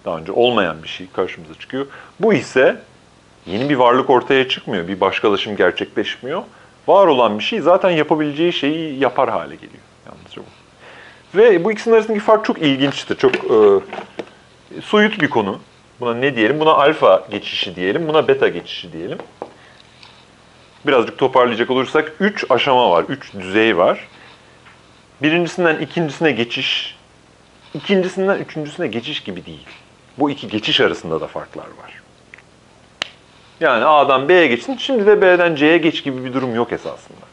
Daha önce olmayan bir şey karşımıza çıkıyor. Bu ise yeni bir varlık ortaya çıkmıyor. Bir başkalaşım gerçekleşmiyor. Var olan bir şey zaten yapabileceği şeyi yapar hale geliyor. Yalnızca bu. Ve bu ikisinin arasındaki fark çok ilginçtir. Çok e, soyut bir konu. Buna ne diyelim? Buna alfa geçişi diyelim. Buna beta geçişi diyelim. Birazcık toparlayacak olursak 3 aşama var, 3 düzey var. Birincisinden ikincisine geçiş, ikincisinden üçüncüsüne geçiş gibi değil. Bu iki geçiş arasında da farklar var. Yani A'dan B'ye geçsin, şimdi de B'den C'ye geç gibi bir durum yok esasında.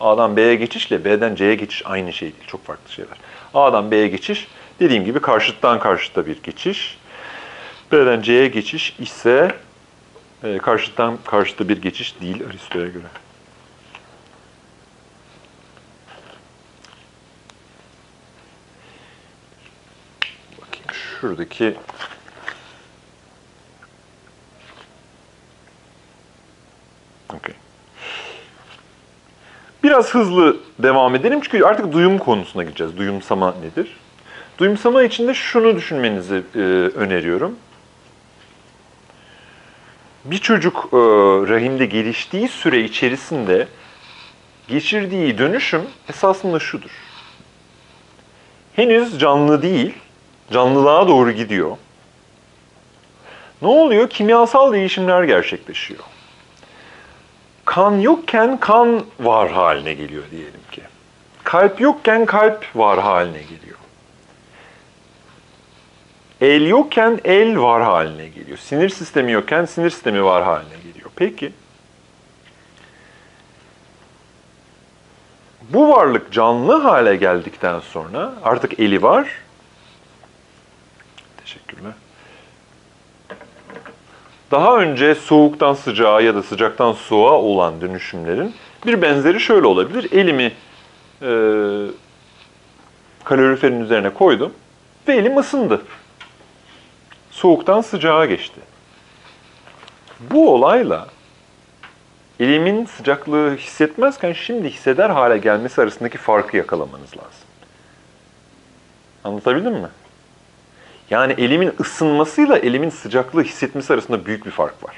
A'dan B'ye geçişle B'den C'ye geçiş aynı şey değil, çok farklı şeyler. A'dan B'ye geçiş, dediğim gibi karşıttan karşıta bir geçiş. B'den C'ye geçiş ise e, karşıttan karşıta bir geçiş değil Aristo'ya göre. Bakayım şuradaki Okey. Biraz hızlı devam edelim çünkü artık duyum konusuna gideceğiz. Duyumsama nedir? Duyumsama için de şunu düşünmenizi e, öneriyorum. Bir çocuk e, rahimde geliştiği süre içerisinde geçirdiği dönüşüm esasında şudur. Henüz canlı değil, canlılığa doğru gidiyor. Ne oluyor? Kimyasal değişimler gerçekleşiyor. Kan yokken kan var haline geliyor diyelim ki. Kalp yokken kalp var haline geliyor. El yokken el var haline geliyor. Sinir sistemi yokken sinir sistemi var haline geliyor. Peki. Bu varlık canlı hale geldikten sonra artık eli var. Teşekkürler. Daha önce soğuktan sıcağa ya da sıcaktan soğuğa olan dönüşümlerin bir benzeri şöyle olabilir. Elimi e, kaloriferin üzerine koydum ve elim ısındı. Soğuktan sıcağa geçti. Bu olayla elimin sıcaklığı hissetmezken şimdi hisseder hale gelmesi arasındaki farkı yakalamanız lazım. Anlatabildim mi? Yani elimin ısınmasıyla elimin sıcaklığı hissetmesi arasında büyük bir fark var.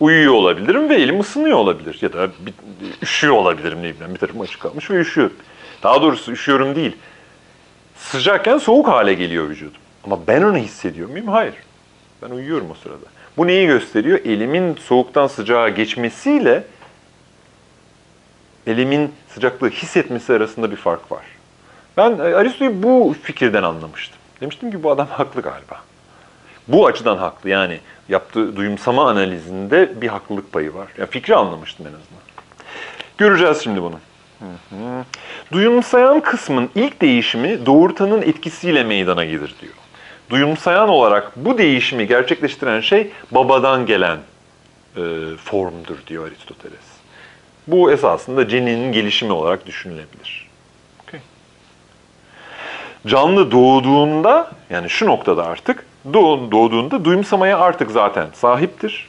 Uyuyor olabilirim ve elim ısınıyor olabilir. Ya da bir, üşüyor olabilirim ne bileyim bir tarafım açık kalmış ve üşüyorum. Daha doğrusu üşüyorum değil. Sıcakken soğuk hale geliyor vücudum. Ama ben onu hissediyor muyum? Hayır. Ben uyuyorum o sırada. Bu neyi gösteriyor? Elimin soğuktan sıcağa geçmesiyle elimin sıcaklığı hissetmesi arasında bir fark var. Ben e, Aristo'yu bu fikirden anlamıştım. Demiştim ki bu adam haklı galiba. Bu açıdan haklı. Yani yaptığı duyumsama analizinde bir haklılık payı var. Ya fikri anlamıştım en azından. Göreceğiz şimdi bunu. Hı hı. Duyumsayan kısmın ilk değişimi doğurtanın etkisiyle meydana gelir diyor. Duyumsayan olarak bu değişimi gerçekleştiren şey babadan gelen e, formdur diyor Aristoteles. Bu esasında ceninin gelişimi olarak düşünülebilir. Canlı doğduğunda yani şu noktada artık doğ, doğduğunda duyumsamaya artık zaten sahiptir.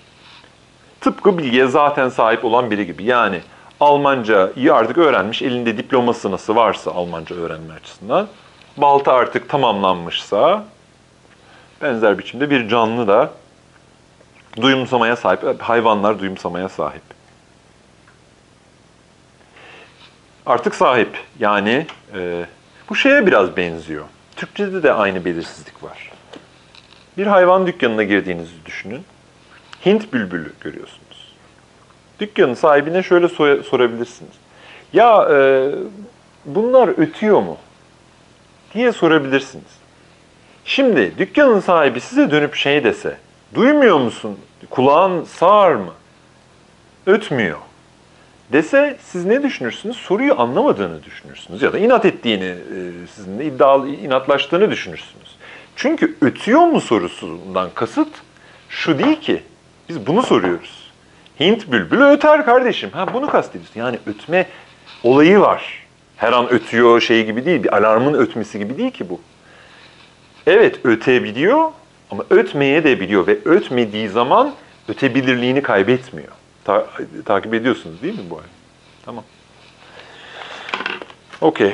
Tıpkı bilgiye zaten sahip olan biri gibi. Yani Almancayı artık öğrenmiş, elinde diploması nasıl varsa Almanca öğrenme açısından, balta artık tamamlanmışsa, benzer biçimde bir canlı da duyumsamaya sahip, hayvanlar duyumsamaya sahip. Artık sahip, yani e, bu şeye biraz benziyor. Türkçede de aynı belirsizlik var. Bir hayvan dükkanına girdiğinizi düşünün. Hint bülbülü görüyorsunuz. Dükkanın sahibine şöyle sorabilirsiniz. Ya e, bunlar ötüyor mu? diye sorabilirsiniz. Şimdi dükkanın sahibi size dönüp şey dese, duymuyor musun? Kulağın sağır mı? Ötmüyor. Dese siz ne düşünürsünüz? Soruyu anlamadığını düşünürsünüz ya da inat ettiğini, e, sizinle iddialı, inatlaştığını düşünürsünüz. Çünkü ötüyor mu sorusundan kasıt şu değil ki. Biz bunu soruyoruz. Hint bülbülü öter kardeşim. Ha bunu kastediyorsun. Yani ötme olayı var. Her an ötüyor şey gibi değil. Bir alarmın ötmesi gibi değil ki bu. Evet ötebiliyor ama ötmeye de biliyor ve ötmediği zaman ötebilirliğini kaybetmiyor. Ta takip ediyorsunuz değil mi bu ay? Tamam. Okey.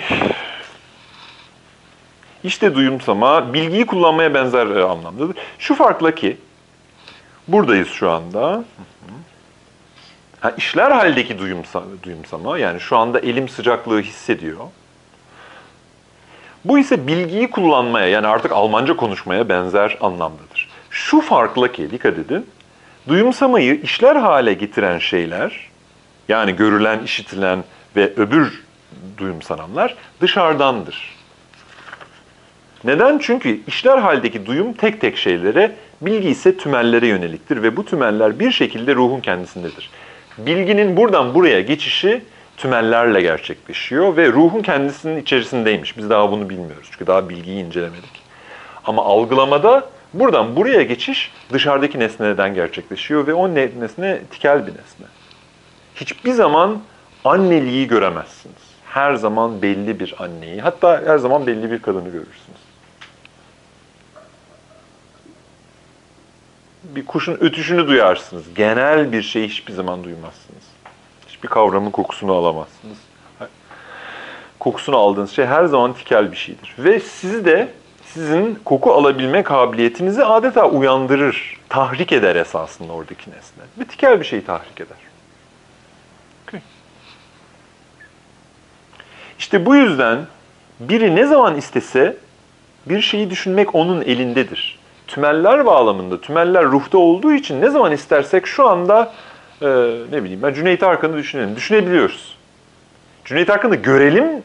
İşte duyumsama bilgiyi kullanmaya benzer e, anlamdadır. Şu farkla ki buradayız şu anda. Ha, işler haldeki duyumsa, duyumsama yani şu anda elim sıcaklığı hissediyor. Bu ise bilgiyi kullanmaya yani artık Almanca konuşmaya benzer anlamdadır. Şu farkla ki dikkat edin. Duyumsamayı işler hale getiren şeyler yani görülen, işitilen ve öbür duyumsananlar dışarıdandır. Neden? Çünkü işler haldeki duyum tek tek şeylere, bilgi ise tümellere yöneliktir ve bu tümeller bir şekilde ruhun kendisindedir. Bilginin buradan buraya geçişi tümellerle gerçekleşiyor ve ruhun kendisinin içerisindeymiş. Biz daha bunu bilmiyoruz çünkü daha bilgiyi incelemedik. Ama algılamada Buradan buraya geçiş dışarıdaki nesneden gerçekleşiyor ve o nesne tikel bir nesne. Hiçbir zaman anneliği göremezsiniz. Her zaman belli bir anneyi, hatta her zaman belli bir kadını görürsünüz. Bir kuşun ötüşünü duyarsınız. Genel bir şey hiçbir zaman duymazsınız. Hiçbir kavramın kokusunu alamazsınız. Kokusunu aldığınız şey her zaman tikel bir şeydir. Ve sizi de sizin koku alabilme kabiliyetinizi adeta uyandırır. Tahrik eder esasında oradaki nesne. Ve tikel bir şeyi tahrik eder. İşte bu yüzden biri ne zaman istese bir şeyi düşünmek onun elindedir. Tümeller bağlamında, tümeller ruhta olduğu için ne zaman istersek şu anda e, ne bileyim ben Cüneyt Arkın'ı düşünelim. Düşünebiliyoruz. Cüneyt Arkın'ı görelim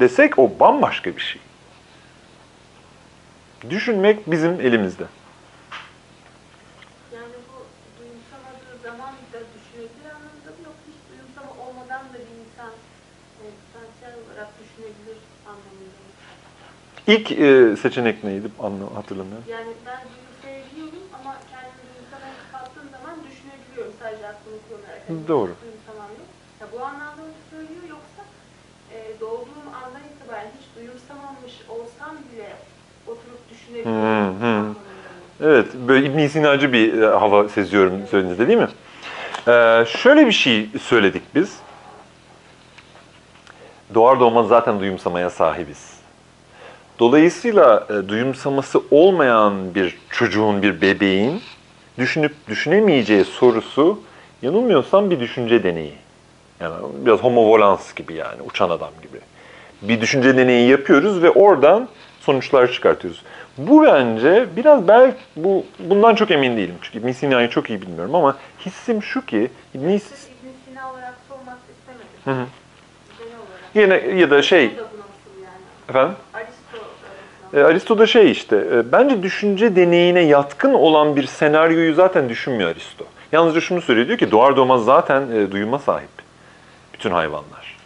desek o bambaşka bir şey. Düşünmek bizim elimizde. Yani bu duyumsamadığı zaman da düşünebilir anlamında mı yoksa hiç duyumsama olmadan da bir insan e, potansiyel olarak düşünebilir anlamında mı? İlk e, seçenek neydi? Anla, hatırlamıyorum. Yani ben duyumsayabiliyorum ama kendimi duyumsamaya kapattığım zaman düşünebiliyorum sadece aklımı kullanarak. Doğru. hiç Duyumsamam yok. Ya bu anlamda mı söylüyor yoksa e, doğduğum andan itibaren hiç duyumsamamış olsam bile oturup düşünebiliyorum Evet, böyle İbn Sinacı bir e, hava seziyorum söylediğinizde değil mi? Ee, şöyle bir şey söyledik biz. Doğar doğmaz zaten duyumsamaya sahibiz. Dolayısıyla e, duyumsaması olmayan bir çocuğun, bir bebeğin düşünüp düşünemeyeceği sorusu yanılmıyorsam bir düşünce deneyi. Yani biraz homo volans gibi yani, uçan adam gibi. Bir düşünce deneyi yapıyoruz ve oradan sonuçlar çıkartıyoruz. Bu bence biraz belki bu bundan çok emin değilim. Çünkü İbn Sina'yı çok iyi bilmiyorum ama hissim şu ki İbn Sina olarak sormak istemedim. Hı hı. Yine ya da şey yani? efendim Aristo e, Aristo da şey işte e, bence düşünce deneyine yatkın olan bir senaryoyu zaten düşünmüyor Aristo. Yalnızca şunu söylüyor diyor ki doğar doğmaz zaten e, duyuma sahip bütün hayvanlar.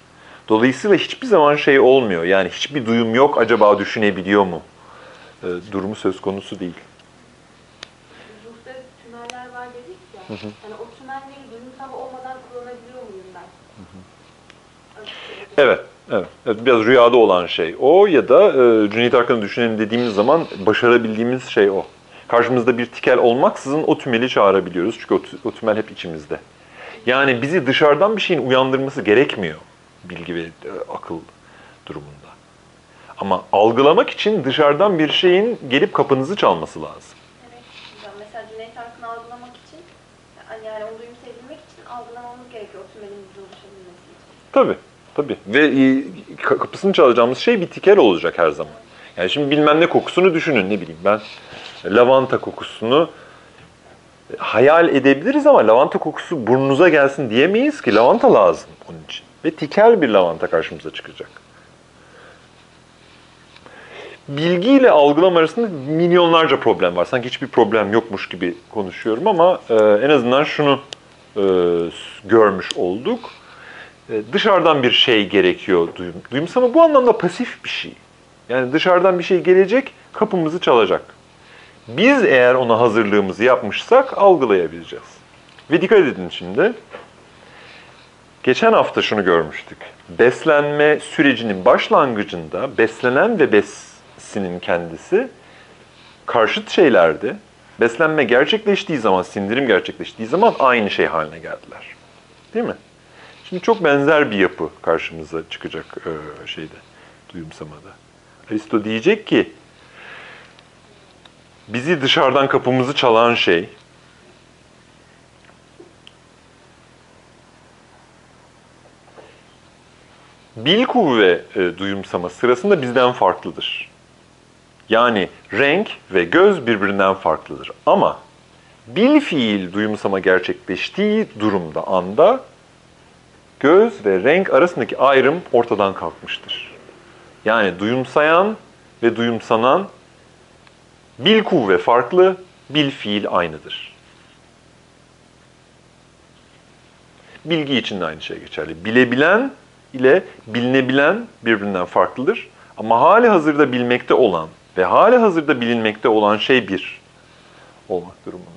Dolayısıyla hiçbir zaman şey olmuyor. Yani hiçbir duyum yok acaba düşünebiliyor mu? E, durumu söz konusu değil. Ruhta tümeller var dedik ya. Yani o tümelleri duyumsal olmadan kullanabiliyor muyum ben? Aristo'da. Evet, evet. evet. Biraz rüyada olan şey o ya da e, Cüneyt Arkın'ı düşünelim dediğimiz zaman başarabildiğimiz şey o. Karşımızda bir tikel olmaksızın o tümeli çağırabiliyoruz. Çünkü o, o tümel hep içimizde. Yani bizi dışarıdan bir şeyin uyandırması gerekmiyor bilgi ve e, akıl durumunda. Ama algılamak için dışarıdan bir şeyin gelip kapınızı çalması lazım. Evet. Mesela Cüneyt Arkın'ı algılamak için, yani onu duyumsayabilmek için algılamamız gerekiyor o tümelin bize ulaşabilmesi için. Tabii, tabii. Ve e, ka- kapısını çalacağımız şey bir tikel olacak her zaman. Yani şimdi bilmem ne kokusunu düşünün, ne bileyim ben lavanta kokusunu e, hayal edebiliriz ama lavanta kokusu burnunuza gelsin diyemeyiz ki. Lavanta lazım onun için. Ve tikel bir lavanta karşımıza çıkacak. Bilgiyle algılama arasında milyonlarca problem var. Sanki hiçbir problem yokmuş gibi konuşuyorum ama e, en azından şunu e, görmüş olduk. E, dışarıdan bir şey gerekiyor duyum. Duyumsama bu anlamda pasif bir şey. Yani dışarıdan bir şey gelecek, kapımızı çalacak. Biz eğer ona hazırlığımızı yapmışsak algılayabileceğiz. Ve dikkat edin şimdi. Geçen hafta şunu görmüştük. Beslenme sürecinin başlangıcında beslenen ve besinin kendisi karşıt şeylerdi. Beslenme gerçekleştiği zaman, sindirim gerçekleştiği zaman aynı şey haline geldiler. Değil mi? Şimdi çok benzer bir yapı karşımıza çıkacak e, şeyde, duyumsamada. Aristo diyecek ki, bizi dışarıdan kapımızı çalan şey, bil kuvve e, duyumsama sırasında bizden farklıdır. Yani renk ve göz birbirinden farklıdır. Ama bil fiil duyumsama gerçekleştiği durumda, anda göz ve renk arasındaki ayrım ortadan kalkmıştır. Yani duyumsayan ve duyumsanan bil kuvve farklı, bil fiil aynıdır. Bilgi için de aynı şey geçerli. Bilebilen ile bilinebilen birbirinden farklıdır. Ama hali hazırda bilmekte olan ve hali hazırda bilinmekte olan şey bir olmak durumunda.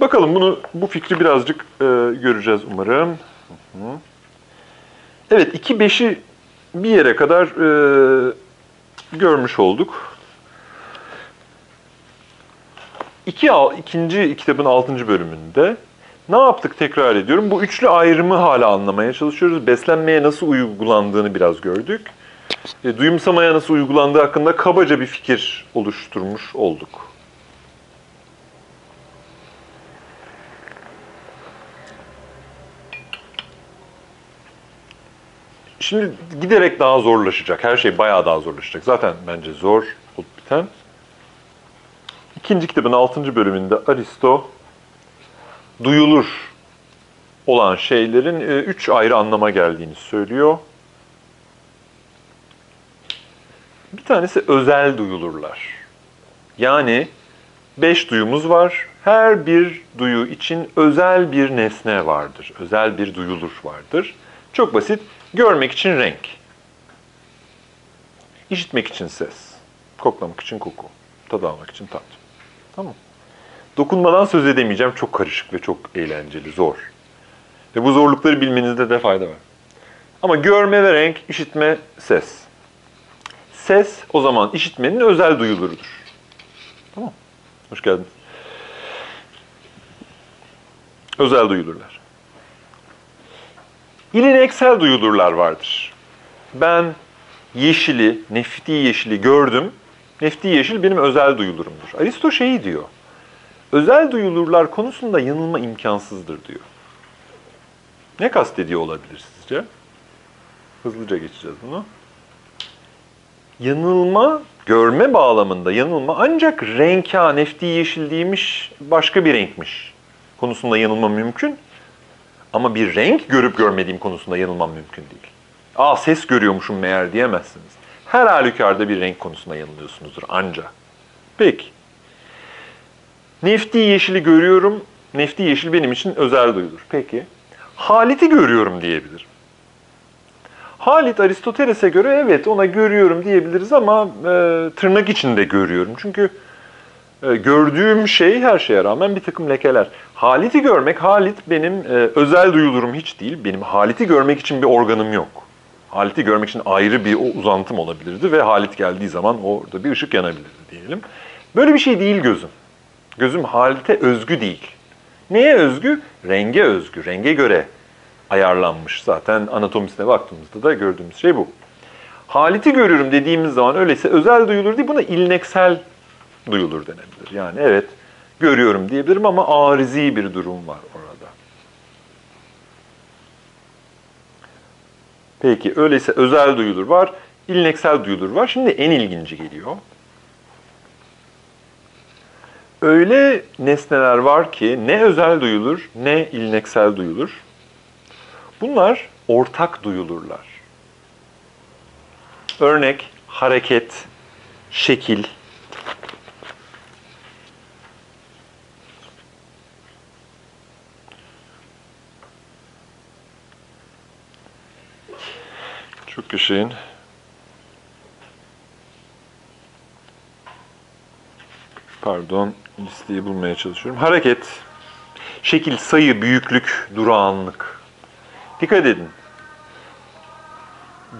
Bakalım bunu bu fikri birazcık e, göreceğiz umarım. Evet 2-5'i bir yere kadar e, görmüş olduk. iki, ikinci kitabın altıncı bölümünde ne yaptık tekrar ediyorum. Bu üçlü ayrımı hala anlamaya çalışıyoruz. Beslenmeye nasıl uygulandığını biraz gördük. E, duyumsamaya nasıl uygulandığı hakkında kabaca bir fikir oluşturmuş olduk. Şimdi giderek daha zorlaşacak. Her şey bayağı daha zorlaşacak. Zaten bence zor olup biten. İkinci kitabın altıncı bölümünde Aristo duyulur olan şeylerin e, üç ayrı anlama geldiğini söylüyor. Bir tanesi özel duyulurlar. Yani beş duyumuz var. Her bir duyu için özel bir nesne vardır. Özel bir duyulur vardır. Çok basit. Görmek için renk. İşitmek için ses. Koklamak için koku. Tad almak için tat. Tamam. Dokunmadan söz edemeyeceğim. Çok karışık ve çok eğlenceli, zor. Ve bu zorlukları bilmenizde de fayda var. Ama görme ve renk, işitme, ses. Ses o zaman işitmenin özel duyulurudur. Tamam. Hoş geldiniz. Özel duyulurlar. İlineksel duyulurlar vardır. Ben yeşili, nefti yeşili gördüm. Nefti yeşil benim özel duyulurumdur. Aristo şeyi diyor. Özel duyulurlar konusunda yanılma imkansızdır diyor. Ne kastediyor olabilir sizce? Hızlıca geçeceğiz bunu. Yanılma, görme bağlamında yanılma ancak renk ha, nefti yeşil değilmiş, başka bir renkmiş konusunda yanılma mümkün. Ama bir renk görüp görmediğim konusunda yanılmam mümkün değil. Aa ses görüyormuşum meğer diyemezsiniz. Her halükarda bir renk konusunda yanılıyorsunuzdur anca. Peki. Nefti yeşili görüyorum. Nefti yeşil benim için özel duyulur. Peki. Haliti görüyorum diyebilirim. Halit Aristoteles'e göre evet ona görüyorum diyebiliriz ama e, tırnak içinde görüyorum. Çünkü e, gördüğüm şey her şeye rağmen bir takım lekeler. Haliti görmek, Halit benim e, özel duyulurum hiç değil. Benim Halit'i görmek için bir organım yok. Halit'i görmek için ayrı bir o uzantım olabilirdi ve Halit geldiği zaman orada bir ışık yanabilirdi diyelim. Böyle bir şey değil gözüm. Gözüm Halit'e özgü değil. Neye özgü? Renge özgü, renge göre ayarlanmış. Zaten anatomisine baktığımızda da gördüğümüz şey bu. Halit'i görüyorum dediğimiz zaman öyleyse özel duyulur değil, buna ilneksel duyulur denebilir. Yani evet görüyorum diyebilirim ama arizi bir durum var orada. Peki öyleyse özel duyulur var, ilneksel duyulur var. Şimdi en ilginci geliyor. Öyle nesneler var ki ne özel duyulur ne ilneksel duyulur. Bunlar ortak duyulurlar. Örnek hareket, şekil, Çok yaşayın. Pardon, listeyi bulmaya çalışıyorum. Hareket, şekil, sayı, büyüklük, durağanlık. Dikkat edin.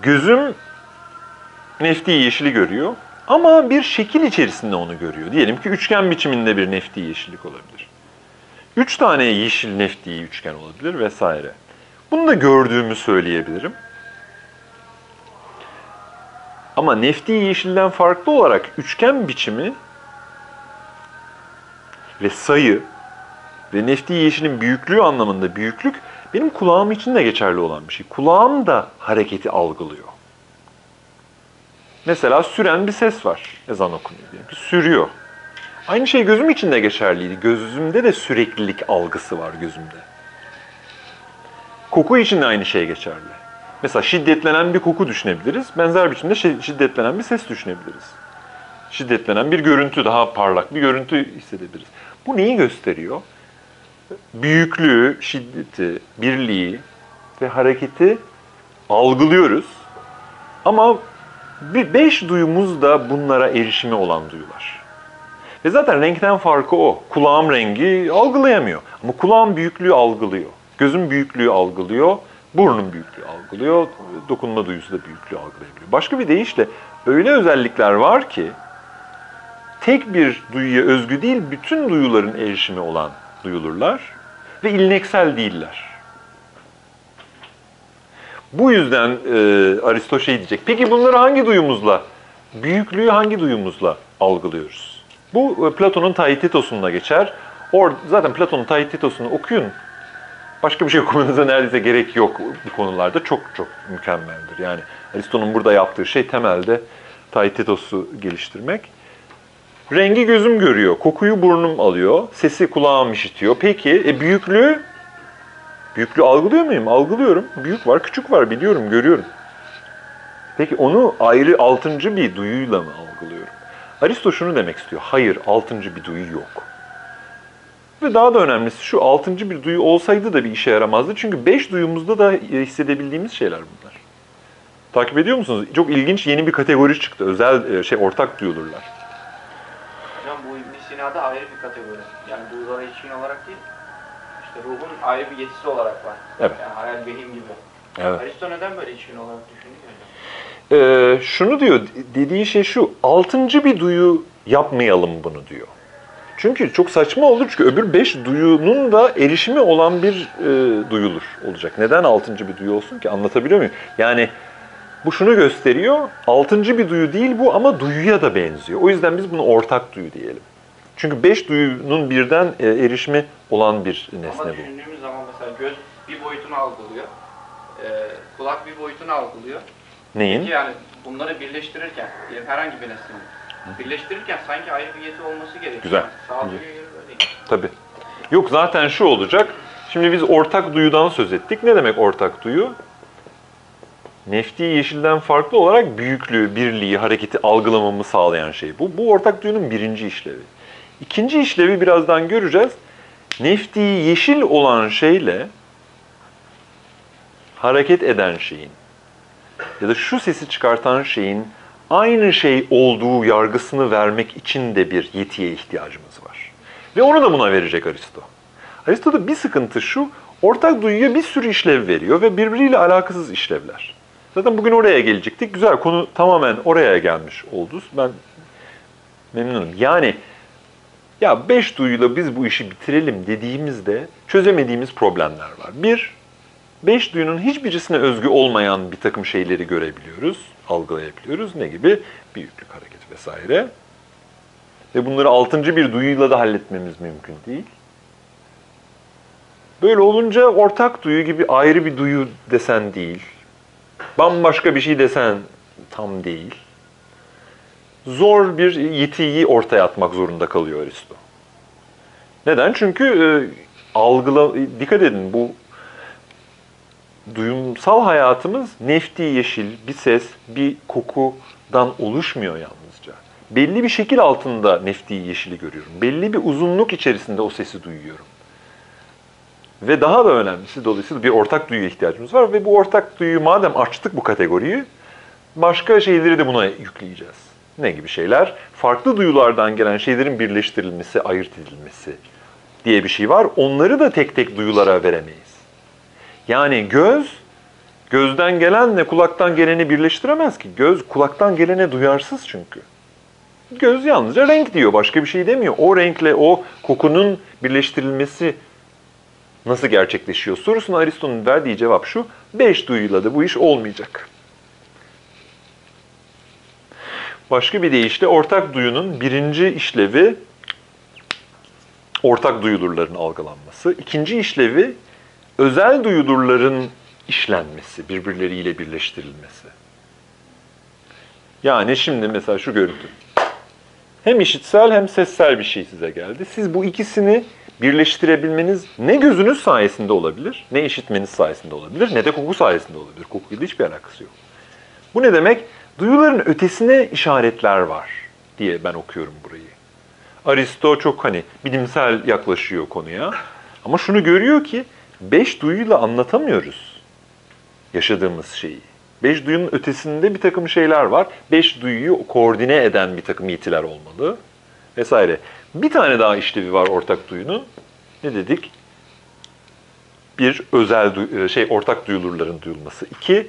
Gözüm nefti yeşili görüyor ama bir şekil içerisinde onu görüyor. Diyelim ki üçgen biçiminde bir nefti yeşillik olabilir. Üç tane yeşil nefti üçgen olabilir vesaire. Bunu da gördüğümü söyleyebilirim. Ama nefti yeşilden farklı olarak üçgen biçimi ve sayı ve nefti yeşilin büyüklüğü anlamında büyüklük benim kulağım için de geçerli olan bir şey. Kulağım da hareketi algılıyor. Mesela süren bir ses var. Ezan okunuyor ki sürüyor. Aynı şey gözüm için de geçerliydi. Gözümde de süreklilik algısı var gözümde. Koku için de aynı şey geçerli. Mesela şiddetlenen bir koku düşünebiliriz. Benzer biçimde şi- şiddetlenen bir ses düşünebiliriz. Şiddetlenen bir görüntü, daha parlak bir görüntü hissedebiliriz. Bu neyi gösteriyor? Büyüklüğü, şiddeti, birliği ve hareketi algılıyoruz. Ama bir beş duyumuz da bunlara erişimi olan duyular. Ve zaten renkten farkı o. Kulağım rengi algılayamıyor. Ama kulağım büyüklüğü algılıyor. Gözüm büyüklüğü algılıyor. Burnun büyüklüğü algılıyor. Dokunma duyusu da büyüklüğü algılayabiliyor. Başka bir deyişle öyle özellikler var ki tek bir duyuya özgü değil, bütün duyuların erişimi olan duyulurlar ve ilneksel değiller. Bu yüzden e, Aristo şey diyecek. Peki bunları hangi duyumuzla, büyüklüğü hangi duyumuzla algılıyoruz? Bu e, Platon'un Taititos'unda geçer. Or, zaten Platon'un Taititos'unu okuyun. Başka bir şey okumanıza neredeyse gerek yok bu konularda. Çok çok mükemmeldir. Yani Aristo'nun burada yaptığı şey temelde Taititos'u geliştirmek. Rengi gözüm görüyor, kokuyu burnum alıyor, sesi kulağım işitiyor. Peki e, büyüklüğü? Büyüklüğü algılıyor muyum? Algılıyorum. Büyük var, küçük var biliyorum, görüyorum. Peki onu ayrı altıncı bir duyuyla mı algılıyorum? Aristo şunu demek istiyor. Hayır, altıncı bir duyu yok. Ve daha da önemlisi şu altıncı bir duyu olsaydı da bir işe yaramazdı. Çünkü beş duyumuzda da hissedebildiğimiz şeyler bunlar. Takip ediyor musunuz? Çok ilginç yeni bir kategori çıktı. Özel e, şey ortak duyulurlar. Sina'da ayrı bir kategori. Yani duyulara içkin olarak değil, işte ruhun ayrı bir yetisi olarak var. Evet. Yani hayal vehim gibi. Evet. Aristo neden böyle içkin olarak düşünüyor? Ee, şunu diyor, dediği şey şu, altıncı bir duyu yapmayalım bunu diyor. Çünkü çok saçma olur çünkü öbür beş duyunun da erişimi olan bir e, duyulur olacak. Neden altıncı bir duyu olsun ki? Anlatabiliyor muyum? Yani bu şunu gösteriyor, altıncı bir duyu değil bu ama duyuya da benziyor. O yüzden biz bunu ortak duyu diyelim. Çünkü beş duyunun birden e, erişimi olan bir Ama nesne bu. düşündüğümüz zaman mesela göz bir boyutunu algılıyor. Ee, kulak bir boyutunu algılıyor. Neyin? Peki yani bunları birleştirirken, diyelim herhangi bir nesneyi birleştirirken sanki ayrı bir yeti olması gerekiyor. Güzel. Yani. Tabii. Yok zaten şu olacak. Şimdi biz ortak duyudan söz ettik. Ne demek ortak duyu? Nefti yeşilden farklı olarak büyüklüğü, birliği, hareketi algılamamı sağlayan şey. Bu, bu ortak duyunun birinci işlevi. İkinci işlevi birazdan göreceğiz. Nefti yeşil olan şeyle hareket eden şeyin ya da şu sesi çıkartan şeyin aynı şey olduğu yargısını vermek için de bir yetiye ihtiyacımız var. Ve onu da buna verecek Aristo. Aristo'da bir sıkıntı şu, ortak duyuya bir sürü işlev veriyor ve birbiriyle alakasız işlevler. Zaten bugün oraya gelecektik. Güzel, konu tamamen oraya gelmiş oldu. Ben memnunum. Yani ya beş duyuyla biz bu işi bitirelim dediğimizde çözemediğimiz problemler var. Bir, beş duyunun hiçbirisine özgü olmayan bir takım şeyleri görebiliyoruz, algılayabiliyoruz. Ne gibi? Büyüklük, hareket vesaire. Ve bunları altıncı bir duyuyla da halletmemiz mümkün değil. Böyle olunca ortak duyu gibi ayrı bir duyu desen değil. Bambaşka bir şey desen tam değil. Zor bir yetiyi ortaya atmak zorunda kalıyor Aristo. Neden? Çünkü e, algıla dikkat edin bu duyumsal hayatımız nefti yeşil, bir ses, bir kokudan oluşmuyor yalnızca. Belli bir şekil altında nefti yeşili görüyorum. Belli bir uzunluk içerisinde o sesi duyuyorum. Ve daha da önemlisi dolayısıyla bir ortak duyuya ihtiyacımız var ve bu ortak duyuyu madem açtık bu kategoriyi başka şeyleri de buna yükleyeceğiz. Ne gibi şeyler? Farklı duyulardan gelen şeylerin birleştirilmesi, ayırt edilmesi diye bir şey var. Onları da tek tek duyulara veremeyiz. Yani göz, gözden gelenle kulaktan geleni birleştiremez ki. Göz kulaktan gelene duyarsız çünkü. Göz yalnızca renk diyor, başka bir şey demiyor. O renkle o kokunun birleştirilmesi nasıl gerçekleşiyor sorusuna Aristo'nun verdiği cevap şu, beş duyuyla da bu iş olmayacak. Başka bir deyişle ortak duyunun birinci işlevi ortak duyulurların algılanması. İkinci işlevi özel duyulurların işlenmesi, birbirleriyle birleştirilmesi. Yani şimdi mesela şu görüntü. Hem işitsel hem sessel bir şey size geldi. Siz bu ikisini birleştirebilmeniz ne gözünüz sayesinde olabilir, ne işitmeniz sayesinde olabilir, ne de koku sayesinde olabilir. Kokuyla hiçbir alakası yok. Bu ne demek? Duyuların ötesine işaretler var diye ben okuyorum burayı. Aristo çok hani bilimsel yaklaşıyor konuya. Ama şunu görüyor ki beş duyuyla anlatamıyoruz yaşadığımız şeyi. Beş duyunun ötesinde bir takım şeyler var. Beş duyuyu koordine eden bir takım yetiler olmalı vesaire. Bir tane daha işlevi var ortak duyunun. Ne dedik? Bir, özel şey ortak duyulurların duyulması. İki,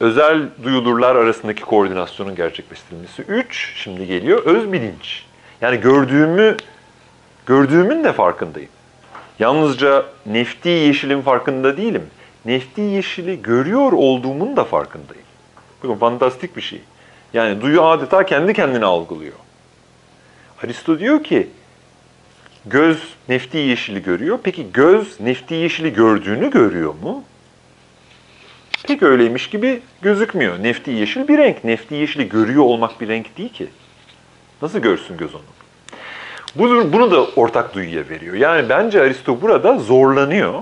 özel duyulurlar arasındaki koordinasyonun gerçekleştirilmesi. Üç, şimdi geliyor öz bilinç. Yani gördüğümü, gördüğümün de farkındayım. Yalnızca nefti yeşilin farkında değilim. Nefti yeşili görüyor olduğumun da farkındayım. Bakın fantastik bir şey. Yani duyu adeta kendi kendine algılıyor. Aristo diyor ki göz nefti yeşili görüyor. Peki göz nefti yeşili gördüğünü görüyor mu? Pek öyleymiş gibi gözükmüyor. Nefti yeşil bir renk. Nefti yeşili görüyor olmak bir renk değil ki. Nasıl görsün göz onu? Bunu, bunu da ortak duyuya veriyor. Yani bence Aristo burada zorlanıyor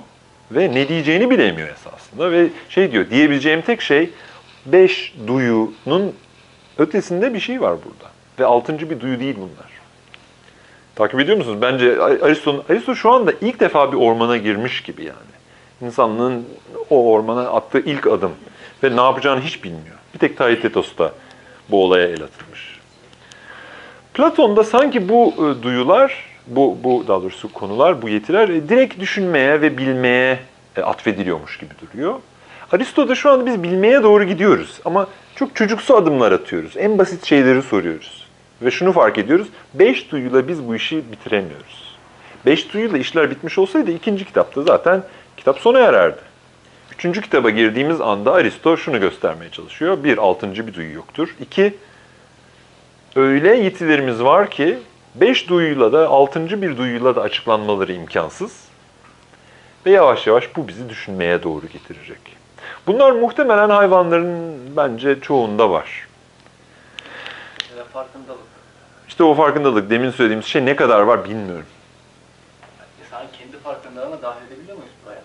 ve ne diyeceğini bilemiyor esasında. Ve şey diyor, diyebileceğim tek şey beş duyunun ötesinde bir şey var burada. Ve altıncı bir duyu değil bunlar. Takip ediyor musunuz? Bence Aristo, Aristo şu anda ilk defa bir ormana girmiş gibi yani. İnsanlığın o ormana attığı ilk adım. Ve ne yapacağını hiç bilmiyor. Bir tek Taitetos bu olaya el atılmış. Platon'da sanki bu e, duyular, bu, bu daha doğrusu konular, bu yetiler e, direkt düşünmeye ve bilmeye e, atfediliyormuş gibi duruyor. Aristo'da şu anda biz bilmeye doğru gidiyoruz ama çok çocuksu adımlar atıyoruz. En basit şeyleri soruyoruz. Ve şunu fark ediyoruz, beş duyuyla biz bu işi bitiremiyoruz. Beş duyuyla işler bitmiş olsaydı ikinci kitapta zaten kitap sona ererdi. Üçüncü kitaba girdiğimiz anda Aristo şunu göstermeye çalışıyor. Bir, altıncı bir duyu yoktur. İki, öyle yetilerimiz var ki beş duyuyla da altıncı bir duyuyla da açıklanmaları imkansız. Ve yavaş yavaş bu bizi düşünmeye doğru getirecek. Bunlar muhtemelen hayvanların bence çoğunda var. Ya da farkındalık. İşte o farkındalık, demin söylediğimiz şey ne kadar var bilmiyorum. İnsanın kendi farkındalığına dahil edebiliyor muyuz buraya?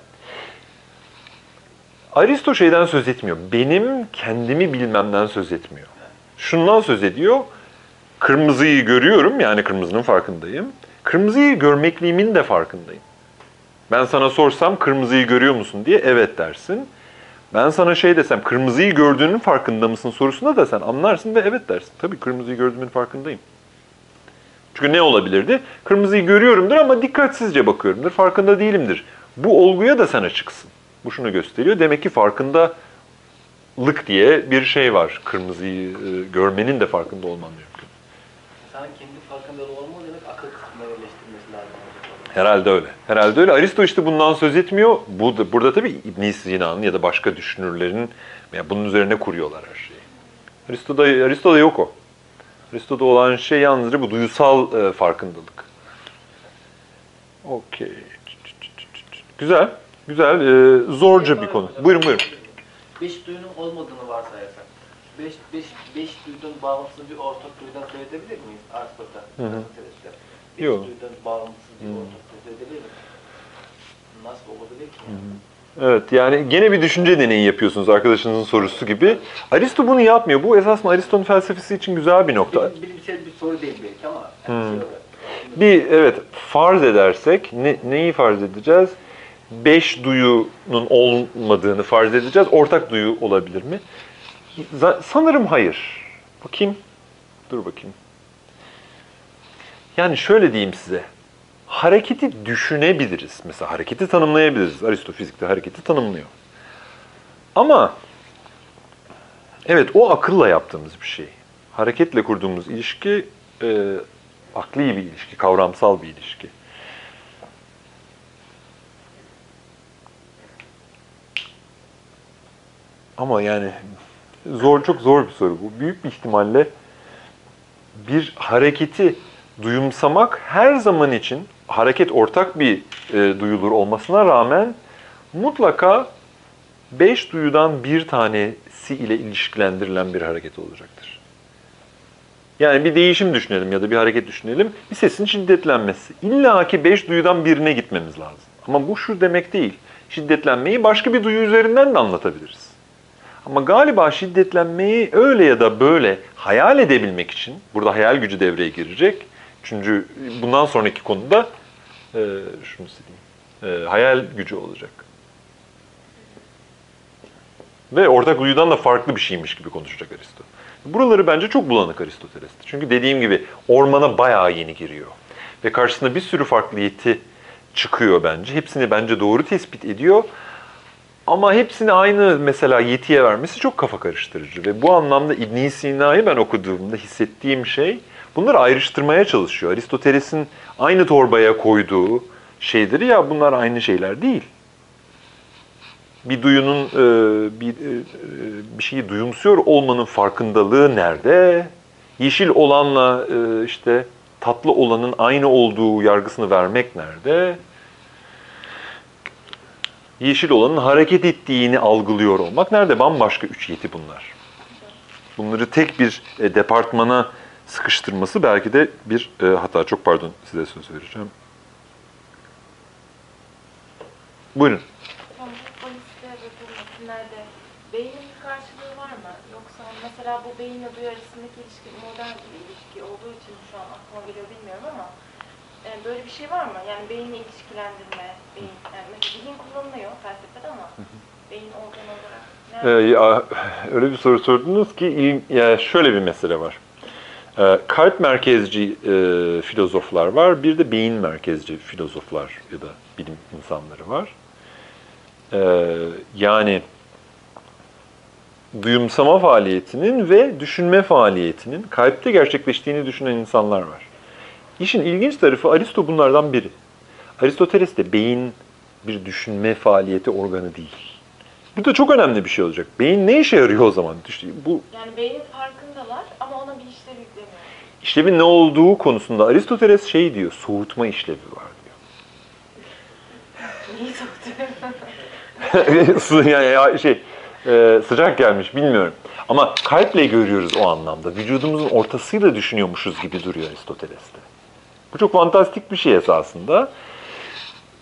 Aristo şeyden söz etmiyor. Benim kendimi bilmemden söz etmiyor. Şundan söz ediyor. Kırmızıyı görüyorum yani kırmızının farkındayım. Kırmızıyı görmekliğimin de farkındayım. Ben sana sorsam kırmızıyı görüyor musun diye evet dersin. Ben sana şey desem kırmızıyı gördüğünün farkında mısın sorusuna da sen anlarsın ve evet dersin. Tabii kırmızıyı gördüğümün farkındayım. Çünkü ne olabilirdi? Kırmızıyı görüyorumdur ama dikkatsizce bakıyorumdur, farkında değilimdir. Bu olguya da sen açıksın. Bu şunu gösteriyor. Demek ki farkındalık diye bir şey var. Kırmızıyı e, görmenin de farkında olman mümkün. İnsanın kendi farkındalığı olmalı demek akıl kısmına yerleştirmesi lazım. Herhalde öyle. Herhalde öyle. Aristo işte bundan söz etmiyor. Bu da, burada tabii İbn Sina'nın ya da başka düşünürlerin ya bunun üzerine kuruyorlar her şeyi. Aristo'da, Aristo'da yok o. Aristo'da olan şey yalnızca bu duyusal e, farkındalık. Okey. Güzel. Güzel. E, zorca bir konu. Buyurun buyurun. Beş duyunun olmadığını varsayarsak. Beş, beş, beş duyunun bağımsız bir ortak duyudan söz edebilir miyiz Aristo'da? Hı hı. Beş Yok. duyudan bağımsız bir Hı. ortak söz edebilir miyiz? Nasıl olabilir ki? Evet yani gene bir düşünce deneyi yapıyorsunuz arkadaşınızın sorusu gibi. Aristo bunu yapmıyor. Bu esasında Aristo'nun felsefesi için güzel bir nokta. Bilim, bilimsel bir soru değil belki ama. Hı. Şey olarak. Bir evet farz edersek ne, neyi farz edeceğiz? Beş duyunun olmadığını farz edeceğiz. Ortak duyu olabilir mi? Sanırım hayır. Bakayım. Dur bakayım. Yani şöyle diyeyim size. Hareketi düşünebiliriz. Mesela hareketi tanımlayabiliriz. Aristo fizikte hareketi tanımlıyor. Ama evet o akılla yaptığımız bir şey. Hareketle kurduğumuz ilişki e, akli bir ilişki, kavramsal bir ilişki. Ama yani zor çok zor bir soru bu. Büyük bir ihtimalle bir hareketi duyumsamak her zaman için hareket ortak bir e, duyulur olmasına rağmen mutlaka beş duyudan bir tanesi ile ilişkilendirilen bir hareket olacaktır. Yani bir değişim düşünelim ya da bir hareket düşünelim. Bir sesin şiddetlenmesi. İlla ki beş duyudan birine gitmemiz lazım. Ama bu şu demek değil. Şiddetlenmeyi başka bir duyu üzerinden de anlatabiliriz. Ama galiba şiddetlenmeyi öyle ya da böyle hayal edebilmek için, burada hayal gücü devreye girecek. Çünkü bundan sonraki konuda e, şunu sileyim, e, hayal gücü olacak. Ve ortak duyudan da farklı bir şeymiş gibi konuşacak Aristo. Buraları bence çok bulanık Aristoteles'te. Çünkü dediğim gibi ormana bayağı yeni giriyor. Ve karşısında bir sürü farklı yeti çıkıyor bence. Hepsini bence doğru tespit ediyor. Ama hepsini aynı mesela yetiye vermesi çok kafa karıştırıcı. Ve bu anlamda İbn Sina'yı ben okuduğumda hissettiğim şey bunları ayrıştırmaya çalışıyor. Aristoteles'in aynı torbaya koyduğu şeyleri ya bunlar aynı şeyler değil. Bir duyunun e, bir e, bir şeyi duyumsuyor olmanın farkındalığı nerede? Yeşil olanla e, işte tatlı olanın aynı olduğu yargısını vermek nerede? Yeşil olanın hareket ettiğini algılıyor olmak nerede? Bambaşka üç yeti bunlar. Bunları tek bir e, departmana sıkıştırması belki de bir e, hata. Çok pardon size söz vereceğim. Buyurun. Mesela bu beyinle duyu arasındaki ilişki modern bir ilişki olduğu için şu an aklıma geliyor bilmiyorum ama e, böyle bir şey var mı? Yani beyni ilişkilendirme, beyin, yani mesela zihin kullanılıyor felsefede ama beyin organ olarak Ee, ya, öyle bir soru sordunuz ki il- ya şöyle bir mesele var. Ee, kalp merkezci e, filozoflar var, bir de beyin merkezci filozoflar ya da bilim insanları var. Ee, yani duyumsama faaliyetinin ve düşünme faaliyetinin kalpte gerçekleştiğini düşünen insanlar var. İşin ilginç tarafı Aristo bunlardan biri. Aristoteles de beyin bir düşünme faaliyeti organı değil. Bu da çok önemli bir şey olacak. Beyin ne işe yarıyor o zaman? İşte bu Yani beynin farkındalar ama ona bir işlev yüklemiyor. işlevin ne olduğu konusunda Aristoteles şey diyor, soğutma işlevi var Neyi diyor. Su- yani ya şey e, sıcak gelmiş bilmiyorum. Ama kalple görüyoruz o anlamda. Vücudumuzun ortasıyla düşünüyormuşuz gibi duruyor Aristoteles'te. Çok fantastik bir şey esasında.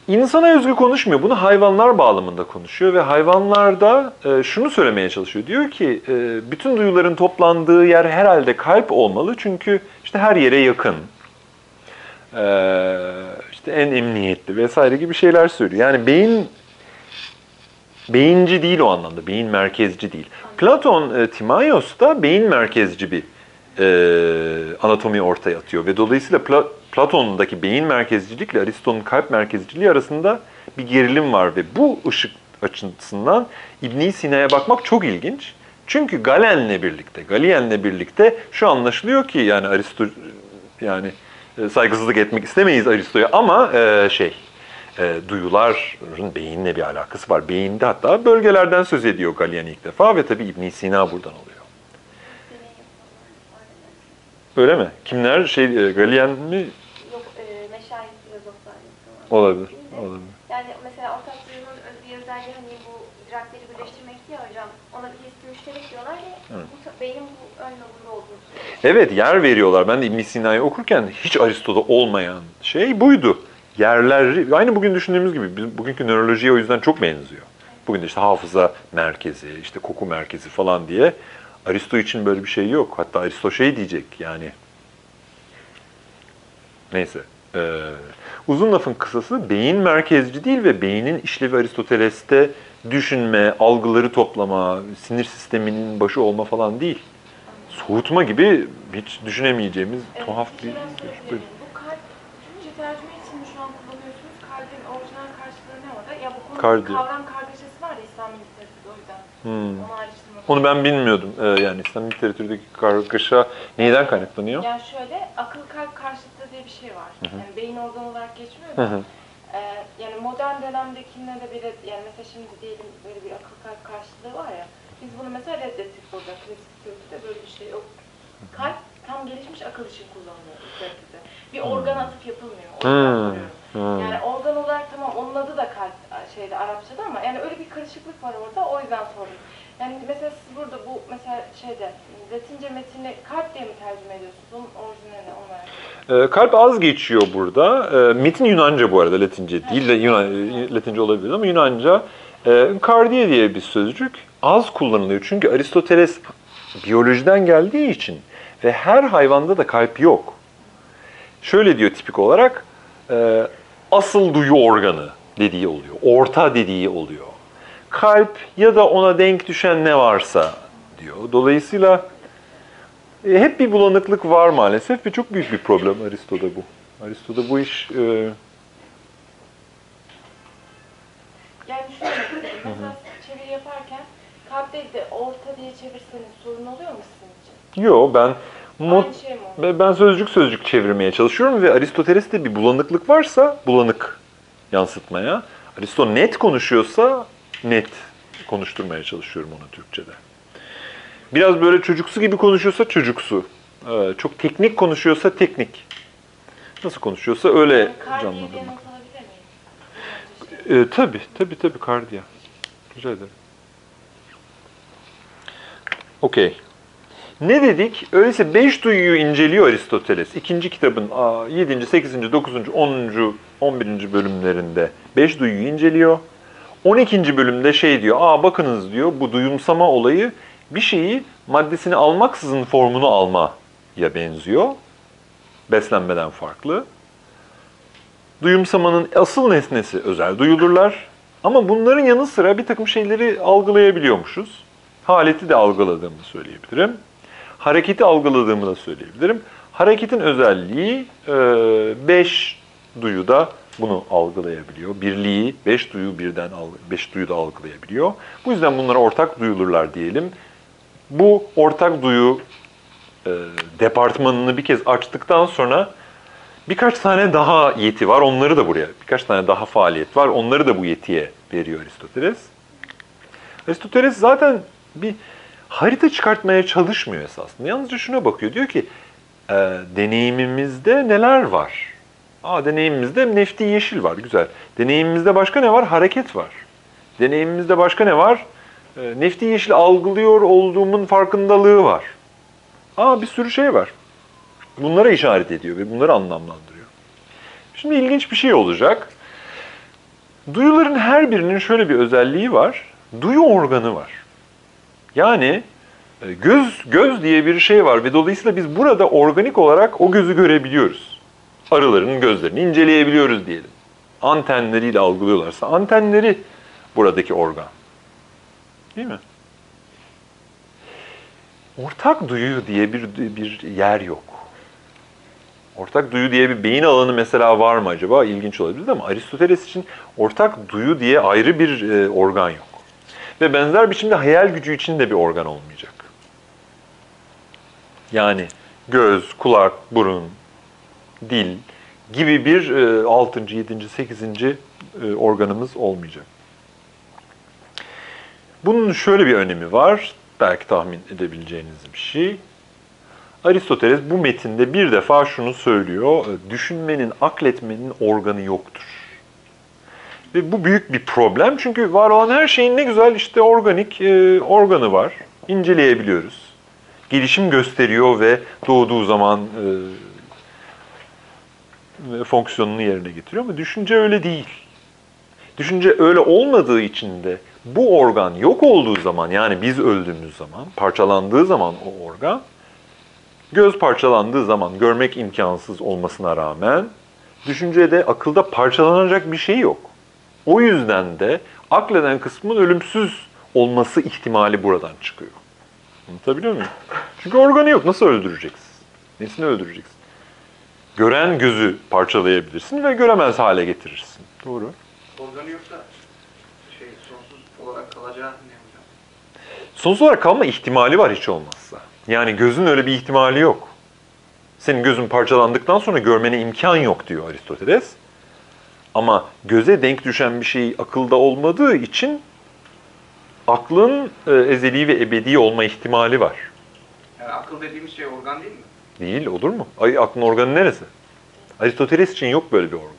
İnsana özgü konuşmuyor. Bunu hayvanlar bağlamında konuşuyor ve hayvanlarda e, şunu söylemeye çalışıyor. Diyor ki e, bütün duyuların toplandığı yer herhalde kalp olmalı çünkü işte her yere yakın. E, işte en emniyetli vesaire gibi şeyler söylüyor. Yani beyin beyinci değil o anlamda. Beyin merkezci değil. Platon e, Timaios'ta beyin merkezci bir e, anatomi ortaya atıyor ve dolayısıyla Pla- Platon'daki beyin merkezcilikle Aristo'nun kalp merkezciliği arasında bir gerilim var ve bu ışık açısından İbn Sina'ya bakmak çok ilginç. Çünkü Galen'le birlikte, Galien'le birlikte şu anlaşılıyor ki yani Aristo yani e, saygısızlık etmek istemeyiz Aristo'ya ama e, şey e, duyuların beyinle bir alakası var. Beyinde hatta bölgelerden söz ediyor Galien ilk defa ve tabii İbn Sina buradan oluyor. Öyle mi? Kimler? Şey e, Galien mi? Yok, e, meşayih filozoflar yapıyorlar. Olabilir. Olabilir. Yani mesela ortak duyunun öz- bir özelliği hani bu idrakleri birleştirmek diye hocam. Ona bir hissi müşterek diyorlar ve Evet. bu, beynin bu ön lobunda olduğunu. Evet yer veriyorlar. Ben de İbn Sina'yı okurken hiç Aristo'da olmayan şey buydu. Yerler, aynı bugün düşündüğümüz gibi biz- bugünkü nörolojiye o yüzden çok benziyor. Bugün işte hafıza merkezi, işte koku merkezi falan diye. Aristo için böyle bir şey yok. Hatta Aristo şey diyecek yani. Neyse. Ee, uzun lafın kısası beyin merkezci değil ve beynin işlevi Aristoteles'te düşünme, algıları toplama, sinir sisteminin başı olma falan değil. Soğutma gibi hiç düşünemeyeceğimiz Evet, tuhaf bir... şey daha bir- söyleyebilirim. Bu kalp, Türkçe tercüme için şu an kullanıyorsunuz. Kalbin orijinal karşılığı ne orada? Ya bu konuda Kardi. kavram kargaşası var ya İslami literatürde o yüzden. Hmm. Onu Onu ben bilmiyordum. Ee, yani İslam literatürdeki kargaşa neyden kaynaklanıyor? Yani şöyle, akıl kalp karşıtlığı diye bir şey var. Yani beyin organ olarak geçmiyor Hı da. hı. Ee, yani modern dönemdekinde de bile, yani mesela şimdi diyelim böyle bir akıl kalp karşıtlığı var ya. Biz bunu mesela reddettik burada. Klasik teoride böyle bir şey yok. Kalp tam gelişmiş akıl için kullanılıyor literatürde. Bir organ atıf yapılmıyor. O yüzden Hmm. Yani organ olarak tamam onun adı da kalp şeyde Arapçada ama yani öyle bir karışıklık var orada o yüzden sordum. Yani mesela siz burada bu mesela şeyde Latince metini kalp diye mi tercüme ediyorsunuz? Onun orijinali merak ediyorum. Ee, kalp az geçiyor burada. Ee, metin Yunanca bu arada, Latince değil de Yunan, e, Latince olabilir ama Yunanca. Ee, kardiye diye bir sözcük az kullanılıyor. Çünkü Aristoteles biyolojiden geldiği için ve her hayvanda da kalp yok. Şöyle diyor tipik olarak, e, asıl duyu organı dediği oluyor, orta dediği oluyor. Kalp ya da ona denk düşen ne varsa diyor. Dolayısıyla e, hep bir bulanıklık var maalesef ve çok büyük bir problem Aristo'da bu. Aristo'da bu iş e, Yani şöyle mesela çeviri yaparken kalp değil de orta diye çevirseniz sorun oluyor mu sizin için? Yo ben Aynı şey mi Ben sözcük sözcük çevirmeye çalışıyorum ve Aristoteles'te bir bulanıklık varsa bulanık yansıtmaya. Aristo net konuşuyorsa net konuşturmaya çalışıyorum onu Türkçe'de. Biraz böyle çocuksu gibi konuşuyorsa çocuksu. Ee, Çok teknik konuşuyorsa teknik. Nasıl konuşuyorsa öyle canlandırmak. not alabilir miyim? Ee, tabii, tabii, tabii kardiya. Rica ederim. Okey. Ne dedik? Öyleyse beş duyuyu inceliyor Aristoteles. İkinci kitabın 7. 8. 9. 10. 11. bölümlerinde beş duyuyu inceliyor. 12. bölümde şey diyor, aa bakınız diyor bu duyumsama olayı bir şeyi maddesini almaksızın formunu almaya benziyor. Beslenmeden farklı. Duyumsamanın asıl nesnesi özel duyulurlar. Ama bunların yanı sıra bir takım şeyleri algılayabiliyormuşuz. Haleti de algıladığımı söyleyebilirim. Hareketi algıladığımı da söyleyebilirim. Hareketin özelliği 5 duyuda bunu algılayabiliyor. Birliği 5 duyu birden 5 duyuda algılayabiliyor. Bu yüzden bunlara ortak duyulurlar diyelim. Bu ortak duyu e, departmanını bir kez açtıktan sonra birkaç tane daha yeti var. Onları da buraya, birkaç tane daha faaliyet var. Onları da bu yetiye veriyor Aristoteles. Aristoteles zaten bir harita çıkartmaya çalışmıyor esasında. Yalnızca şuna bakıyor. Diyor ki e, deneyimimizde neler var? Aa, deneyimimizde nefti yeşil var. Güzel. Deneyimimizde başka ne var? Hareket var. Deneyimimizde başka ne var? E, nefti yeşil algılıyor olduğumun farkındalığı var. Aa bir sürü şey var. Bunlara işaret ediyor ve bunları anlamlandırıyor. Şimdi ilginç bir şey olacak. Duyuların her birinin şöyle bir özelliği var. Duyu organı var. Yani e, göz göz diye bir şey var ve dolayısıyla biz burada organik olarak o gözü görebiliyoruz. Arıların gözlerini inceleyebiliyoruz diyelim. Antenleriyle algılıyorlarsa antenleri buradaki organ. Değil mi? Ortak duyu diye bir bir yer yok. Ortak duyu diye bir beyin alanı mesela var mı acaba? İlginç olabilir ama Aristoteles için ortak duyu diye ayrı bir e, organ yok. Ve benzer biçimde hayal gücü için de bir organ olmayacak. Yani göz, kulak, burun, dil gibi bir e, 6. 7. 8. E, organımız olmayacak. Bunun şöyle bir önemi var. Belki tahmin edebileceğiniz bir şey. Aristoteles bu metinde bir defa şunu söylüyor. Düşünmenin, akletmenin organı yoktur. Ve bu büyük bir problem çünkü var olan her şeyin ne güzel işte organik e, organı var. İnceleyebiliyoruz. Gelişim gösteriyor ve doğduğu zaman e, fonksiyonunu yerine getiriyor ama düşünce öyle değil. Düşünce öyle olmadığı için de bu organ yok olduğu zaman yani biz öldüğümüz zaman, parçalandığı zaman o organ göz parçalandığı zaman görmek imkansız olmasına rağmen düşüncede akılda parçalanacak bir şey yok. O yüzden de akleden kısmın ölümsüz olması ihtimali buradan çıkıyor. Anlatabiliyor muyum? Çünkü organı yok. Nasıl öldüreceksin? Nesini öldüreceksin? Gören gözü parçalayabilirsin ve göremez hale getirirsin. Doğru. Organı yoksa şey sonsuz olarak kalacağı ne hocam? Sonuç olarak kalma ihtimali var hiç olmazsa. Yani gözün öyle bir ihtimali yok. Senin gözün parçalandıktan sonra görmene imkan yok diyor Aristoteles. Ama göze denk düşen bir şey akılda olmadığı için aklın e, ezeli ve ebedi olma ihtimali var. Yani akıl dediğimiz şey organ değil mi? Değil, olur mu? Ay, aklın organı neresi? Aristoteles için yok böyle bir organ.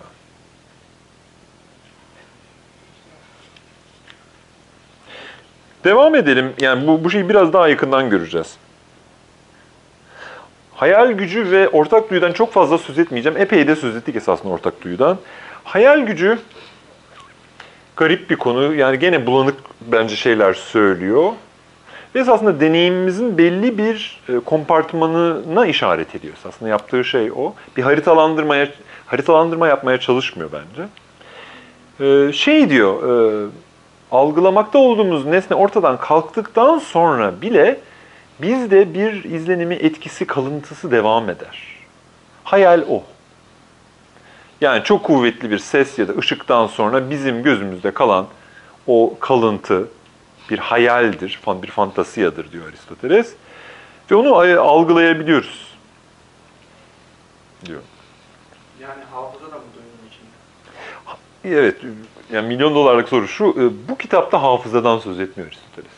Devam edelim. Yani bu, bu şeyi biraz daha yakından göreceğiz. Hayal gücü ve ortak duyudan çok fazla söz etmeyeceğim. Epey de söz ettik esasında ortak duyudan. Hayal gücü garip bir konu. Yani gene bulanık bence şeyler söylüyor. Ve esasında deneyimimizin belli bir e, kompartmanına işaret ediyor. Aslında yaptığı şey o. Bir haritalandırmaya haritalandırma yapmaya çalışmıyor bence. E, şey diyor, e, algılamakta olduğumuz nesne ortadan kalktıktan sonra bile bizde bir izlenimi, etkisi, kalıntısı devam eder. Hayal o. Yani çok kuvvetli bir ses ya da ışıktan sonra bizim gözümüzde kalan o kalıntı bir hayaldir, bir fantasiyadır diyor Aristoteles. Ve onu algılayabiliyoruz. diyor. Yani hafıza da bu içinde. Evet, yani milyon dolarlık soru şu, e, bu kitapta hafızadan söz etmiyor Aristoteles.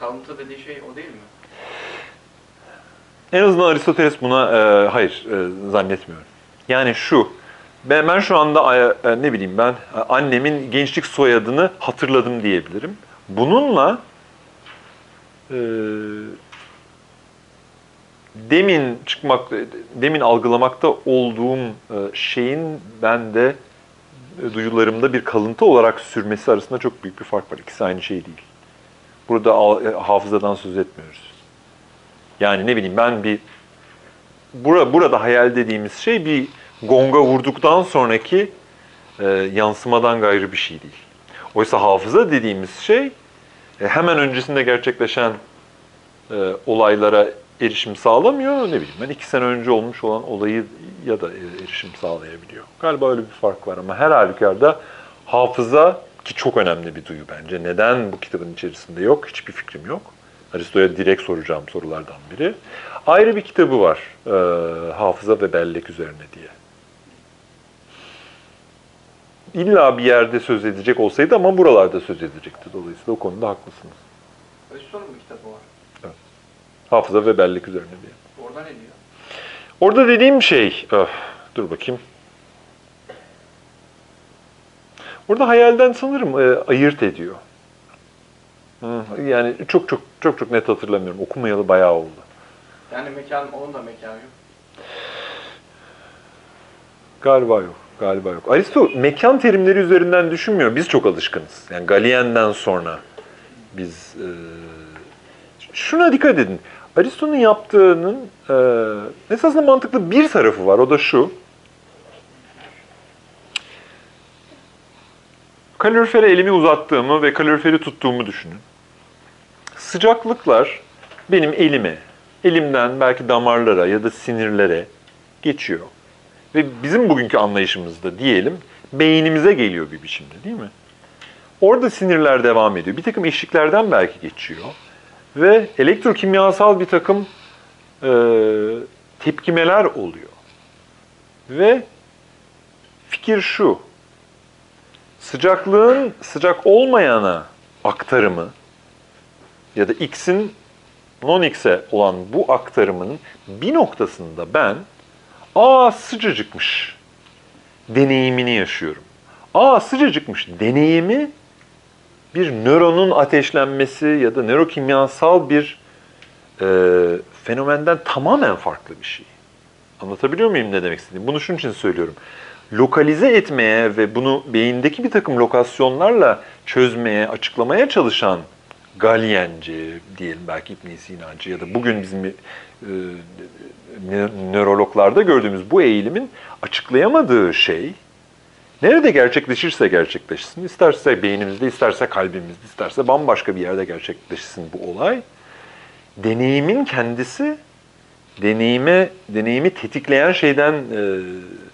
Kalıntı dediği şey o değil mi? En azından Aristoteles buna e, hayır e, zannetmiyorum. Yani şu, ben, şu anda e, e, ne bileyim ben e, annemin gençlik soyadını hatırladım diyebilirim. Bununla e, demin çıkmak, demin algılamakta olduğum e, şeyin bende e, duyularımda bir kalıntı olarak sürmesi arasında çok büyük bir fark var. İkisi aynı şey değil. Burada e, hafızadan söz etmiyoruz. Yani ne bileyim ben bir bura, burada hayal dediğimiz şey bir gonga vurduktan sonraki e, yansımadan gayrı bir şey değil. Oysa hafıza dediğimiz şey e, hemen öncesinde gerçekleşen e, olaylara erişim sağlamıyor. Ne bileyim ben iki sene önce olmuş olan olayı ya da e, erişim sağlayabiliyor. Galiba öyle bir fark var ama her halükarda hafıza ki çok önemli bir duyu bence. Neden bu kitabın içerisinde yok? Hiçbir fikrim yok. Aristo'ya direkt soracağım sorulardan biri. Ayrı bir kitabı var. e, hafıza ve bellek üzerine diye. İlla bir yerde söz edecek olsaydı ama buralarda söz edecekti. Dolayısıyla o konuda haklısınız. Aristo'nun bir kitabı var. Hafıza ve bellek üzerine diye. Orada ne diyor? Orada dediğim şey, öf, dur bakayım. Orada hayalden sanırım e, ayırt ediyor. Hı, yani çok çok çok çok net hatırlamıyorum. Okumayalı bayağı oldu. Yani mekan, onun da mekanı yok. Galiba yok. Galiba yok. Aristo mekan terimleri üzerinden düşünmüyor. Biz çok alışkınız. Yani Galien'den sonra biz e, şuna dikkat edin. Aristo'nun yaptığının e, esasında mantıklı bir tarafı var. O da şu. Kalorifere elimi uzattığımı ve kaloriferi tuttuğumu düşünün. Sıcaklıklar benim elime, elimden belki damarlara ya da sinirlere geçiyor. Ve bizim bugünkü anlayışımızda diyelim beynimize geliyor bir biçimde değil mi? Orada sinirler devam ediyor. Bir takım eşiklerden belki geçiyor. Ve elektrokimyasal bir takım e, tepkimeler oluyor. Ve fikir şu. Sıcaklığın sıcak olmayana aktarımı ya da X'in non-X'e olan bu aktarımın bir noktasında ben aa sıcacıkmış deneyimini yaşıyorum. Aa sıcacıkmış deneyimi bir nöronun ateşlenmesi ya da nörokimyasal bir e, fenomenden tamamen farklı bir şey. Anlatabiliyor muyum ne demek istediğimi? Bunu şunun için söylüyorum. Lokalize etmeye ve bunu beyindeki bir takım lokasyonlarla çözmeye, açıklamaya çalışan Galyenci diyelim belki İbn Sinacı ya da bugün bizim e, nö- nörologlarda gördüğümüz bu eğilimin açıklayamadığı şey nerede gerçekleşirse gerçekleşsin, isterse beynimizde, isterse kalbimizde, isterse bambaşka bir yerde gerçekleşsin bu olay. Deneyimin kendisi deneyime deneyimi tetikleyen şeyden e,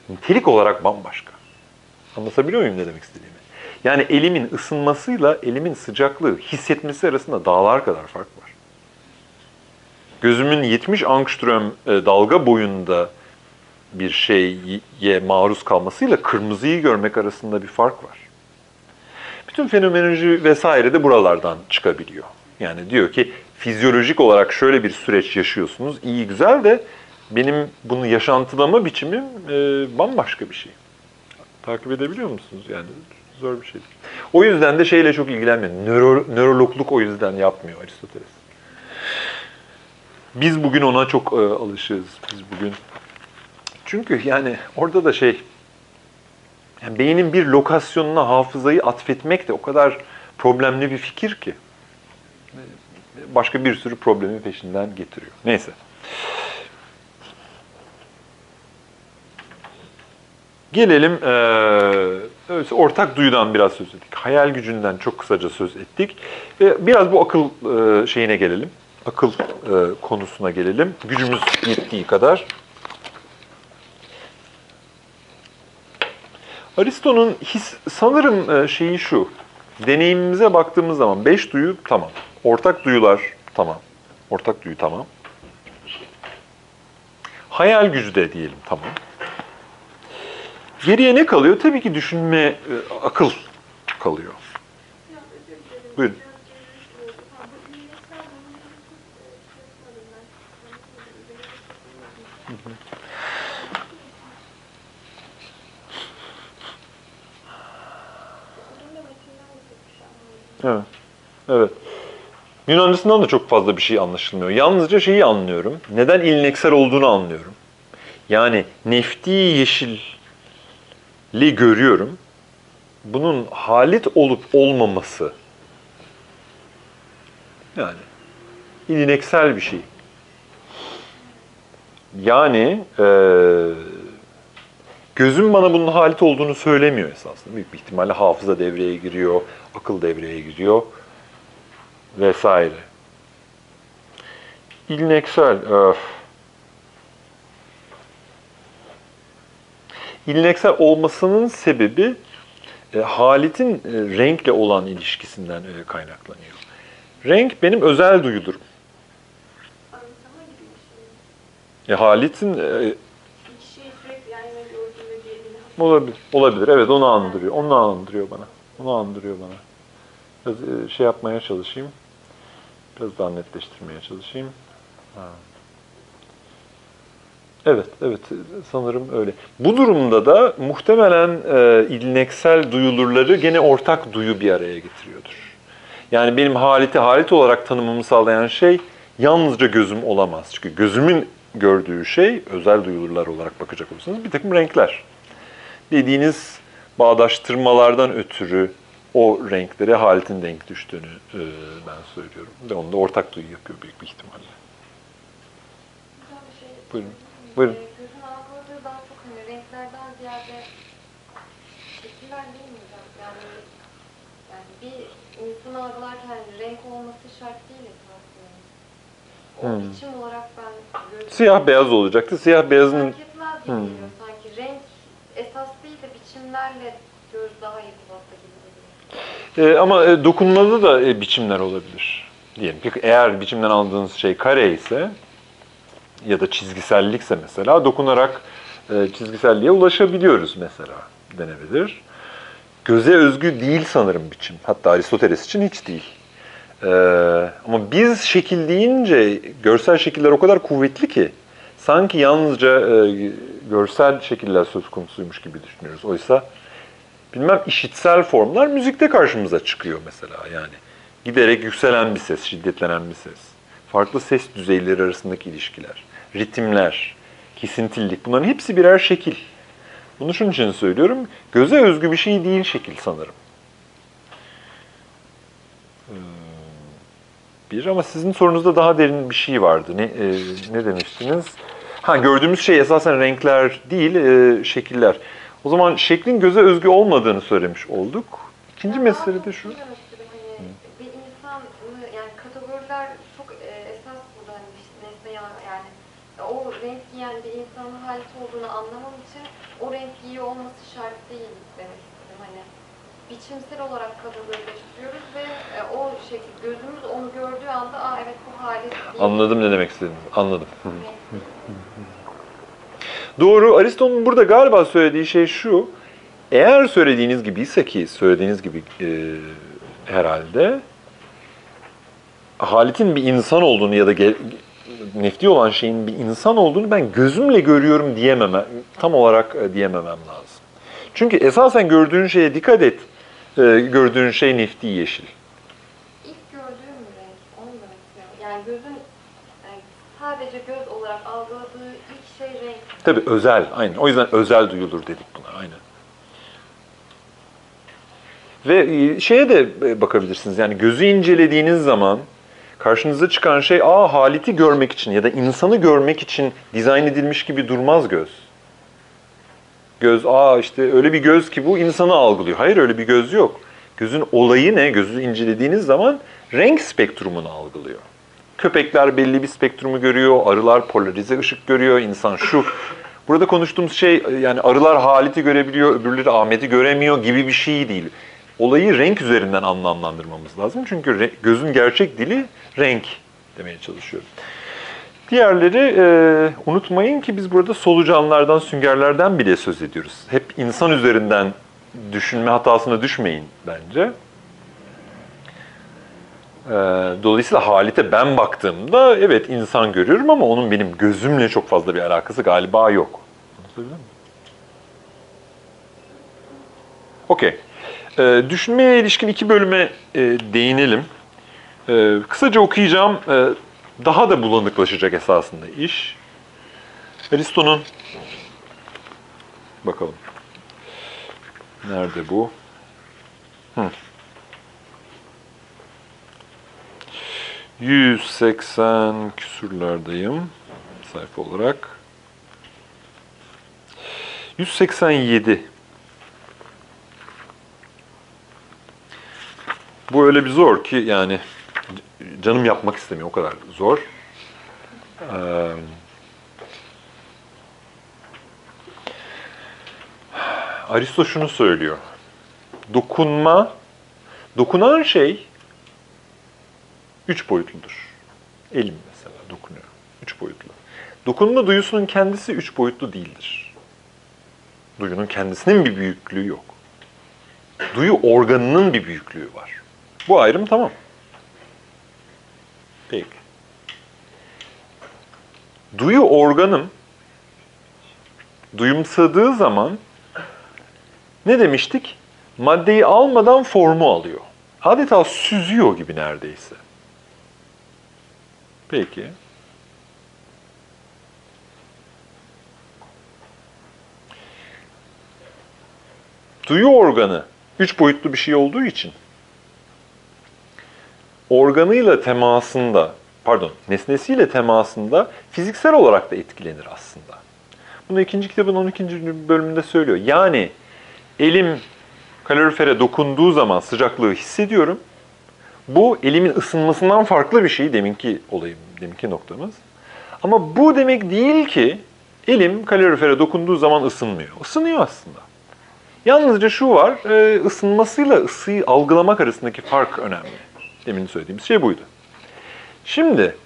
nitelik olarak bambaşka. Anlatabiliyor muyum ne demek istediğimi? Yani elimin ısınmasıyla elimin sıcaklığı hissetmesi arasında dağlar kadar fark var. Gözümün 70 angström e, dalga boyunda bir şeye maruz kalmasıyla kırmızıyı görmek arasında bir fark var. Bütün fenomenoloji vesaire de buralardan çıkabiliyor. Yani diyor ki fizyolojik olarak şöyle bir süreç yaşıyorsunuz, iyi güzel de benim bunu yaşantılama biçimim e, bambaşka bir şey. Takip edebiliyor musunuz? Yani zor bir şey. O yüzden de şeyle çok ilgilenmiyor. Nöro, nörologluk o yüzden yapmıyor Aristoteles. Biz bugün ona çok e, alışığız. Biz bugün çünkü yani orada da şey yani beynin bir lokasyonuna hafızayı atfetmek de o kadar problemli bir fikir ki. Başka bir sürü problemi peşinden getiriyor. Neyse. Gelelim eee, ortak duyudan biraz söz ettik. Hayal gücünden çok kısaca söz ettik. Ve biraz bu akıl eee, şeyine gelelim. Akıl eee, konusuna gelelim. Gücümüz yettiği kadar. Aristo'nun his, sanırım e, şeyi şu. Deneyimimize baktığımız zaman beş duyu tamam. Ortak duyular tamam. Ortak duyu tamam. Hayal gücü de diyelim tamam. Geriye ne kalıyor? Tabii ki düşünme, e, akıl kalıyor. Buyurun. Evet. Evet. Yunancasından da çok fazla bir şey anlaşılmıyor. Yalnızca şeyi anlıyorum. Neden ilneksel olduğunu anlıyorum. Yani nefti yeşilli görüyorum. Bunun halit olup olmaması yani ilneksel bir şey. Yani eee gözüm bana bunun halit olduğunu söylemiyor esasında. Büyük bir ihtimalle hafıza devreye giriyor, akıl devreye giriyor vesaire. İlneksel, öf. İlneksel olmasının sebebi e, Halit'in e, renkle olan ilişkisinden e, kaynaklanıyor. Renk benim özel duyulurum. E, Halit'in e, Olabilir. Olabilir. Evet onu andırıyor. Onu andırıyor bana. Onu andırıyor bana. Biraz e, şey yapmaya çalışayım. Biraz daha netleştirmeye çalışayım. Ha. Evet, evet sanırım öyle. Bu durumda da muhtemelen e, ilneksel duyulurları gene ortak duyu bir araya getiriyordur. Yani benim haliti halit olarak tanımamı sağlayan şey yalnızca gözüm olamaz. Çünkü gözümün gördüğü şey özel duyulurlar olarak bakacak olursanız bir takım renkler dediğiniz bağdaştırmalardan ötürü o renklere halitin denk düştüğünü e, ben söylüyorum. Ve onu da ortak duyu yapıyor büyük bir ihtimalle. Şey. Buyurun. Buyurun. Ee, Gözün algıladığı daha çok hani renklerden ziyade şekiller değil mi hocam? Yani, yani bir insan algılarken renk olması şart değil esasında. O Hmm. biçim olarak ben gözüm... Siyah beyaz olacaktı. Siyah beyazın Fark etmez gibi Hmm. geliyor sanki. Renk esas değil de biçimlerle göz daha irtibatta gibi geliyor. E, ama e, dokunmalı da e, biçimler olabilir. Diyelim ki eğer biçimden aldığınız şey kare ise ya da çizgisellikse mesela dokunarak e, çizgiselliğe ulaşabiliyoruz mesela denebilir. Göze özgü değil sanırım biçim. Hatta Aristoteles için hiç değil. E, ama biz şekil deyince görsel şekiller o kadar kuvvetli ki sanki yalnızca e, görsel şekiller söz konusuymuş gibi düşünüyoruz. Oysa bilmem işitsel formlar müzikte karşımıza çıkıyor mesela yani. Giderek yükselen bir ses, şiddetlenen bir ses. Farklı ses düzeyleri arasındaki ilişkiler, ritimler, kesintilik bunların hepsi birer şekil. Bunu şunun için söylüyorum. Göze özgü bir şey değil şekil sanırım. Ee, Bir ama sizin sorunuzda daha derin bir şey vardı. Ne, e, ne demiştiniz? Ha gördüğümüz şey esasen renkler değil, e, şekiller. O zaman şeklin göze özgü olmadığını söylemiş olduk. İkinci mesele de şu. şunu demek istedim, Hani bir insanı yani kategoriler çok e, esas burada hani bir nesne ya- yani o renk giyen bir insanın halit olduğunu anlamam için o renk giyiyor olması şart değil demek istedim. Hani biçimsel olarak kategorileştiriyoruz ve e, o şekil gözümüz onu gördüğü anda aa evet bu halit değil. Anladım ne demek istediğinizi. Anladım. Doğru. Aristo'nun burada galiba söylediği şey şu. Eğer söylediğiniz gibiyse ki söylediğiniz gibi e, herhalde Halit'in bir insan olduğunu ya da nefti olan şeyin bir insan olduğunu ben gözümle görüyorum diyememem, tam olarak e, diyememem lazım. Çünkü esasen gördüğün şeye dikkat et. E, gördüğün şey nefti yeşil. İlk gördüğüm renk onu demek istiyorum. Yani gözün yani sadece göz olarak algıladığı ilk şey renk. Tabii özel, aynen. O yüzden özel duyulur dedik buna, aynen. Ve e, şeye de e, bakabilirsiniz. Yani gözü incelediğiniz zaman karşınıza çıkan şey, aa haliti görmek için ya da insanı görmek için dizayn edilmiş gibi durmaz göz. Göz, aa işte öyle bir göz ki bu insanı algılıyor. Hayır öyle bir göz yok. Gözün olayı ne? Gözü incelediğiniz zaman renk spektrumunu algılıyor. Köpekler belli bir spektrumu görüyor, arılar polarize ışık görüyor, insan şu. Burada konuştuğumuz şey yani arılar Halit'i görebiliyor, öbürleri Ahmet'i göremiyor gibi bir şey değil. Olayı renk üzerinden anlamlandırmamız lazım. Çünkü gözün gerçek dili renk demeye çalışıyorum. Diğerleri e, unutmayın ki biz burada solucanlardan, süngerlerden bile söz ediyoruz. Hep insan üzerinden düşünme hatasına düşmeyin bence. E, dolayısıyla Halit'e ben baktığımda evet insan görüyorum ama onun benim gözümle çok fazla bir alakası galiba yok. Anlatabiliyor muyum? Okey. E, düşünmeye ilişkin iki bölüme e, değinelim. E, kısaca okuyacağım. E, daha da bulanıklaşacak esasında iş. Aristo'nun bakalım. Nerede bu? Hı. 180 küsürlerdeyim sayfa olarak. 187. Bu öyle bir zor ki yani canım yapmak istemiyor o kadar zor. Ee, Aristo şunu söylüyor. Dokunma, dokunan şey üç boyutludur. Elim mesela dokunuyor. Üç boyutlu. Dokunma duyusunun kendisi üç boyutlu değildir. Duyunun kendisinin bir büyüklüğü yok. Duyu organının bir büyüklüğü var. Bu ayrım tamam. Peki. Duyu organım duyumsadığı zaman ne demiştik? Maddeyi almadan formu alıyor. Adeta süzüyor gibi neredeyse. Peki. Duyu organı üç boyutlu bir şey olduğu için organıyla temasında, pardon, nesnesiyle temasında fiziksel olarak da etkilenir aslında. Bunu ikinci kitabın 12. bölümünde söylüyor. Yani elim kalorifere dokunduğu zaman sıcaklığı hissediyorum. Bu elimin ısınmasından farklı bir şey deminki olayım, deminki noktamız. Ama bu demek değil ki elim kalorifere dokunduğu zaman ısınmıyor. Isınıyor aslında. Yalnızca şu var, e, ısınmasıyla ısıyı algılamak arasındaki fark önemli. Demin söylediğimiz şey buydu. Şimdi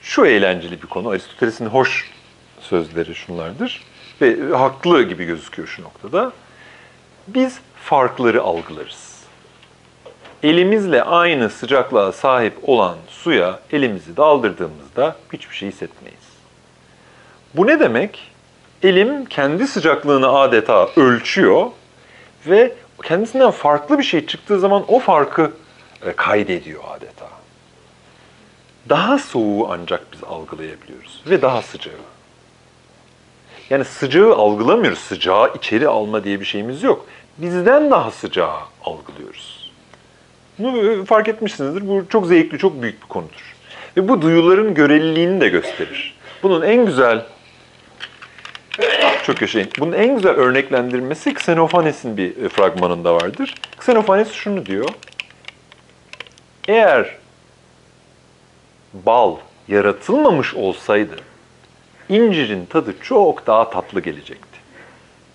şu eğlenceli bir konu. Aristoteles'in hoş sözleri şunlardır. Ve haklı gibi gözüküyor şu noktada. Biz farkları algılarız. Elimizle aynı sıcaklığa sahip olan suya elimizi daldırdığımızda hiçbir şey hissetmeyiz. Bu ne demek? Elim kendi sıcaklığını adeta ölçüyor ve kendisinden farklı bir şey çıktığı zaman o farkı kaydediyor adeta. Daha soğuğu ancak biz algılayabiliyoruz ve daha sıcağı. Yani sıcağı algılamıyoruz. Sıcağı içeri alma diye bir şeyimiz yok. Bizden daha sıcağı algılıyoruz. Bunu fark etmişsinizdir. Bu çok zevkli, çok büyük bir konudur. Ve bu duyuların göreliliğini de gösterir. Bunun en güzel çok yaşayın. Bunun en güzel örneklendirmesi Xenophanes'in bir fragmanında vardır. Xenophanes şunu diyor. Eğer bal yaratılmamış olsaydı incirin tadı çok daha tatlı gelecekti.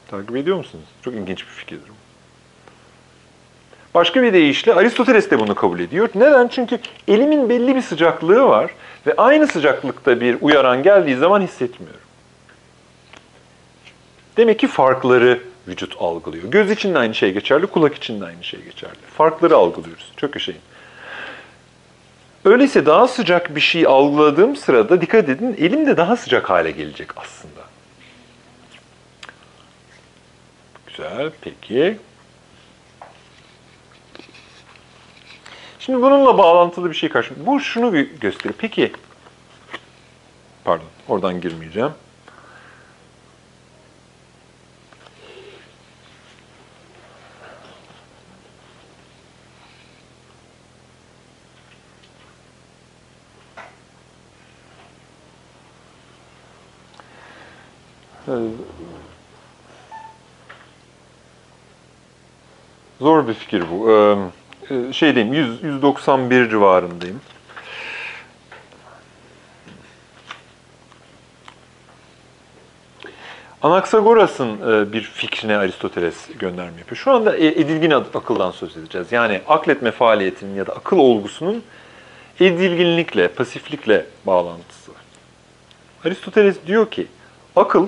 Takip ediyor musunuz? Çok ilginç bir fikirdir bu. Başka bir deyişle Aristoteles de bunu kabul ediyor. Neden? Çünkü elimin belli bir sıcaklığı var ve aynı sıcaklıkta bir uyaran geldiği zaman hissetmiyorum. Demek ki farkları vücut algılıyor. Göz için de aynı şey geçerli, kulak için de aynı şey geçerli. Farkları algılıyoruz. Çok yaşayın. Öyleyse daha sıcak bir şey algıladığım sırada dikkat edin elim de daha sıcak hale gelecek aslında. Güzel, peki. Şimdi bununla bağlantılı bir şey karşı. Bu şunu gö- gösteriyor. Peki, pardon oradan girmeyeceğim. Zor bir fikir bu. Ee, e, Şeydeyim, 100, 191 civarındayım. Anaxagoras'ın e, bir fikrine Aristoteles gönderme yapıyor. Şu anda e, edilgin akıldan söz edeceğiz. Yani akletme faaliyetinin ya da akıl olgusunun edilginlikle, pasiflikle bağlantısı. Aristoteles diyor ki akıl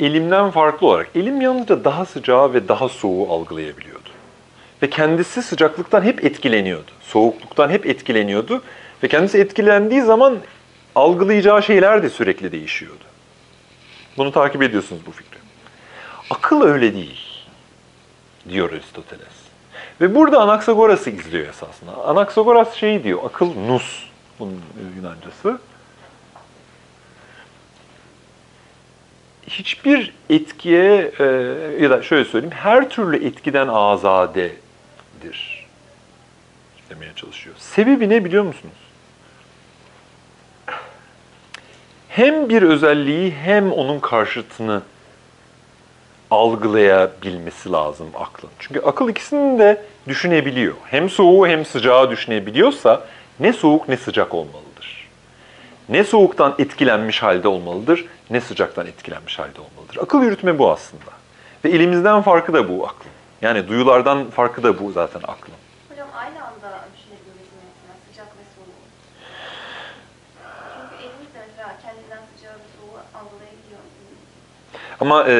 elimden farklı olarak elim yalnızca daha sıcağı ve daha soğuğu algılayabiliyordu. Ve kendisi sıcaklıktan hep etkileniyordu. Soğukluktan hep etkileniyordu. Ve kendisi etkilendiği zaman algılayacağı şeyler de sürekli değişiyordu. Bunu takip ediyorsunuz bu fikri. Akıl öyle değil, diyor Aristoteles. Ve burada Anaxagoras'ı izliyor esasında. Anaxagoras şey diyor, akıl nus, bunun Yunancası. Hiçbir etkiye, e, ya da şöyle söyleyeyim, her türlü etkiden azadedir demeye çalışıyor. Sebebi ne biliyor musunuz? Hem bir özelliği hem onun karşıtını algılayabilmesi lazım aklın. Çünkü akıl ikisini de düşünebiliyor. Hem soğuğu hem sıcağı düşünebiliyorsa ne soğuk ne sıcak olmalıdır. Ne soğuktan etkilenmiş halde olmalıdır, ne sıcaktan etkilenmiş halde olmalıdır. Akıl yürütme bu aslında. Ve elimizden farkı da bu aklın. Yani duyulardan farkı da bu zaten aklın. Hocam aynı anda düşünebiliriz mi mesela sıcak ve soğuğu? Çünkü elimiz de mesela kendinden sıcağı ve soğuğu algılayabiliyor. Ama e,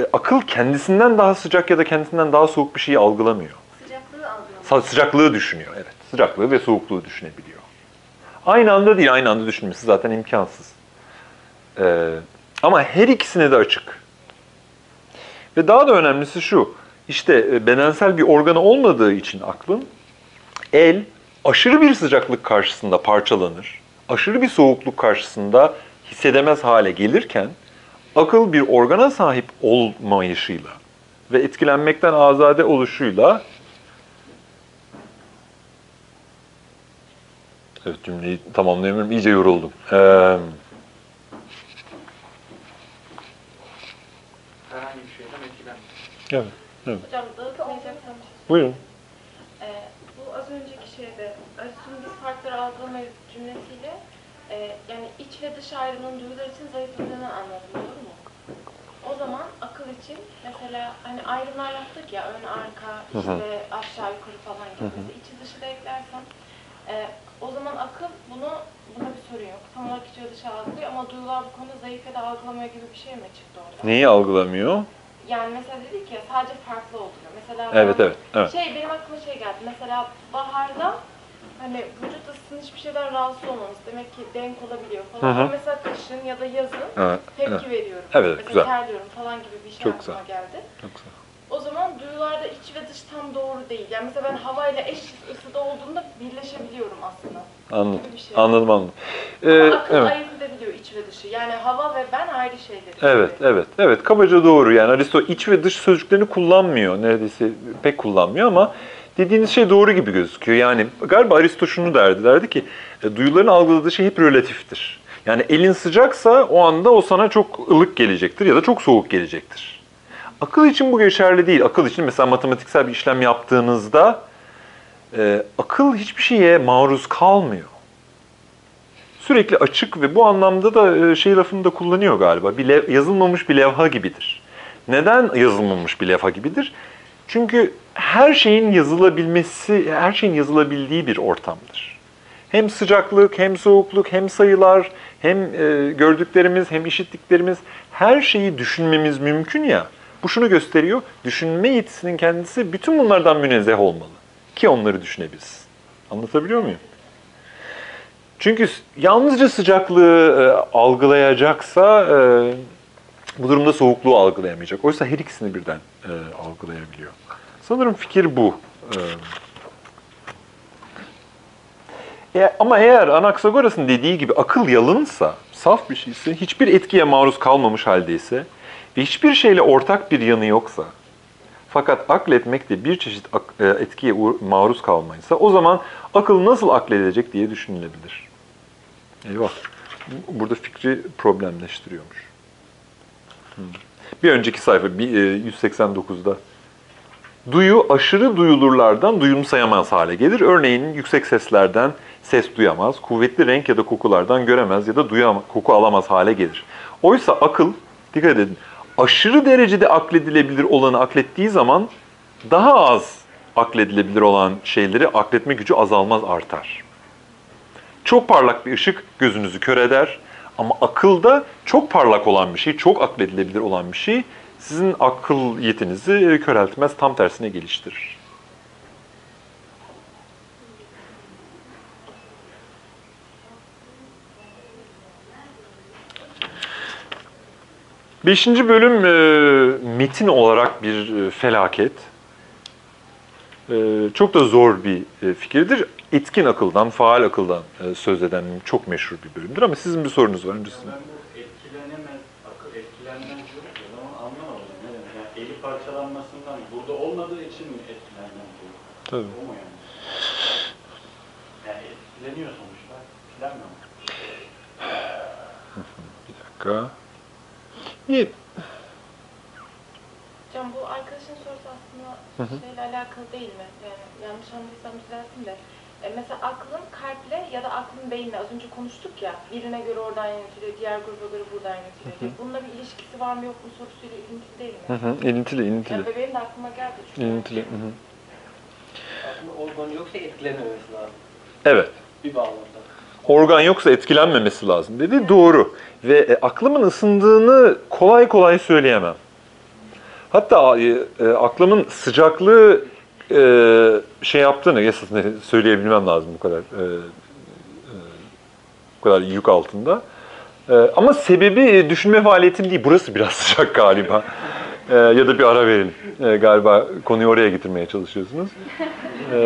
e, akıl kendisinden daha sıcak ya da kendisinden daha soğuk bir şeyi algılamıyor. Sıcaklığı algılamıyor. Sa- Sıcaklığı düşünüyor, evet. Sıcaklığı ve soğukluğu düşünebiliyor. Aynı anda değil, aynı anda düşünmesi zaten imkansız. Ee, ama her ikisine de açık. Ve daha da önemlisi şu, işte e, bedensel bir organı olmadığı için aklın, el aşırı bir sıcaklık karşısında parçalanır, aşırı bir soğukluk karşısında hissedemez hale gelirken, akıl bir organa sahip olmayışıyla ve etkilenmekten azade oluşuyla Evet cümleyi tamamlayamıyorum. İyice yoruldum. Ee, Herhangi bir şeyden etkilenmiyor. evet. Hocam dağıtmayacaksan bir şey Buyurun. Ee, bu az önceki şeyde Aristo'nun biz farkları algılamayız cümlesiyle e, yani iç ve dış ayrımının duyular için zayıfladığını anladım doğru mu? O zaman akıl için mesela hani ayrımlar yaptık ya ön arka Hı hı. işte aşağı yukarı falan gibi. Hı hı. İçi dışı da eklersen e, o zaman akıl bunu buna bir sorun yok. Tam olarak içi dışı algılıyor ama duyular bu konuda zayıf ya da algılamıyor gibi bir şey mi çıktı orada? Neyi algılamıyor? Yani mesela dedik ya sadece farklı oluyor. Mesela Evet, ben- evet, evet. şey benim aklıma şey geldi. Mesela baharda hani vücut ısısının hiçbir şeyden rahatsız olmamız demek ki denk olabiliyor falan. Hı hı. Ama mesela kışın ya da yazın Evet, tepki evet. veriyorum. Evet, mesela güzel. terliyorum falan gibi bir şey Çok aklıma güzel. geldi. Çok güzel. O zaman duyularda iç ve dış tam doğru değil. Yani mesela ben havayla eş ısıda olduğunda birleşebiliyorum aslında. Anladım. Gibi bir şey. Anladım, anladım. Ama Ee, akıl evet. ayırt edebiliyor iç ve dışı. Yani hava ve ben ayrı şeyleri. Evet, evet, evet. Kabaca doğru. Yani Aristo iç ve dış sözcüklerini kullanmıyor. Neredeyse pek kullanmıyor ama dediğiniz şey doğru gibi gözüküyor. Yani galiba Aristo şunu derdi, derdi ki e, duyuların algıladığı şey hep relatiftir. Yani elin sıcaksa o anda o sana çok ılık gelecektir ya da çok soğuk gelecektir. Akıl için bu geçerli değil. Akıl için mesela matematiksel bir işlem yaptığınızda e, akıl hiçbir şeye maruz kalmıyor. Sürekli açık ve bu anlamda da e, şey lafını da kullanıyor galiba. Bir lev- yazılmamış bir levha gibidir. Neden yazılmamış bir levha gibidir? Çünkü her şeyin yazılabilmesi, her şeyin yazılabildiği bir ortamdır. Hem sıcaklık, hem soğukluk, hem sayılar, hem e, gördüklerimiz, hem işittiklerimiz her şeyi düşünmemiz mümkün ya. Bu şunu gösteriyor, düşünme yetisinin kendisi bütün bunlardan münezzeh olmalı ki onları düşünebilsin. Anlatabiliyor muyum? Çünkü yalnızca sıcaklığı e, algılayacaksa e, bu durumda soğukluğu algılayamayacak. Oysa her ikisini birden e, algılayabiliyor. Sanırım fikir bu. E, e, ama eğer Anaxagoras'ın dediği gibi akıl yalınsa, saf bir şeyse, hiçbir etkiye maruz kalmamış haldeyse ve hiçbir şeyle ortak bir yanı yoksa, fakat akletmek de bir çeşit e, etkiye maruz kalmaysa o zaman akıl nasıl akledilecek diye düşünülebilir. Eyvah. Burada fikri problemleştiriyormuş. Hmm. Bir önceki sayfa bir, e, 189'da. Duyu aşırı duyulurlardan duyumsayamaz hale gelir. Örneğin yüksek seslerden ses duyamaz, kuvvetli renk ya da kokulardan göremez ya da duyamaz, koku alamaz hale gelir. Oysa akıl, dikkat edin, aşırı derecede akledilebilir olanı aklettiği zaman daha az akledilebilir olan şeyleri akletme gücü azalmaz artar. Çok parlak bir ışık gözünüzü kör eder ama akılda çok parlak olan bir şey, çok akledilebilir olan bir şey sizin akıl yetinizi köreltmez, tam tersine geliştirir. Beşinci bölüm e, metin olarak bir e, felaket. E, çok da zor bir e, fikirdir. Etkin akıldan, faal akıldan e, söz eden çok meşhur bir bölümdür ama sizin bir sorunuz var öncesinde. Ben bu etkilenemez, akıl etkilenmez diyorum ya, o zaman anlamadım. Yani eli parçalanmasından, burada olmadığı için mi etkilenmez diyor? Tabii. O mu yani? Yani etkileniyor sonuçta, etkilenmiyor? Bir dakika. İyi. Hocam bu arkadaşın sorusu aslında hı. şeyle alakalı değil mi? Yani yanlış anladıysam düzeltin de. E, mesela aklın kalple ya da aklın beyinle az önce konuştuk ya birine göre oradan yönetiliyor, diğer gruba göre buradan yönetiliyor diye. Bununla bir ilişkisi var mı yok mu sorusuyla ilintili değil mi? Hı hı, ilintili, ilintili. Yani benim de aklıma geldi çünkü. İlintili. Hı hı. Aslında organ yoksa etkilenmemesi lazım. Evet. Bir bağlamda. Organ yoksa etkilenmemesi lazım dedi. Doğru. Ve e, aklımın ısındığını kolay kolay söyleyemem. Hatta e, e, aklımın sıcaklığı e, şey yaptığını esasında söyleyebilmem lazım bu kadar e, e, bu kadar yük altında. E, ama sebebi e, düşünme faaliyetim değil. Burası biraz sıcak galiba. E, ya da bir ara verelim. E, galiba konuyu oraya getirmeye çalışıyorsunuz. E,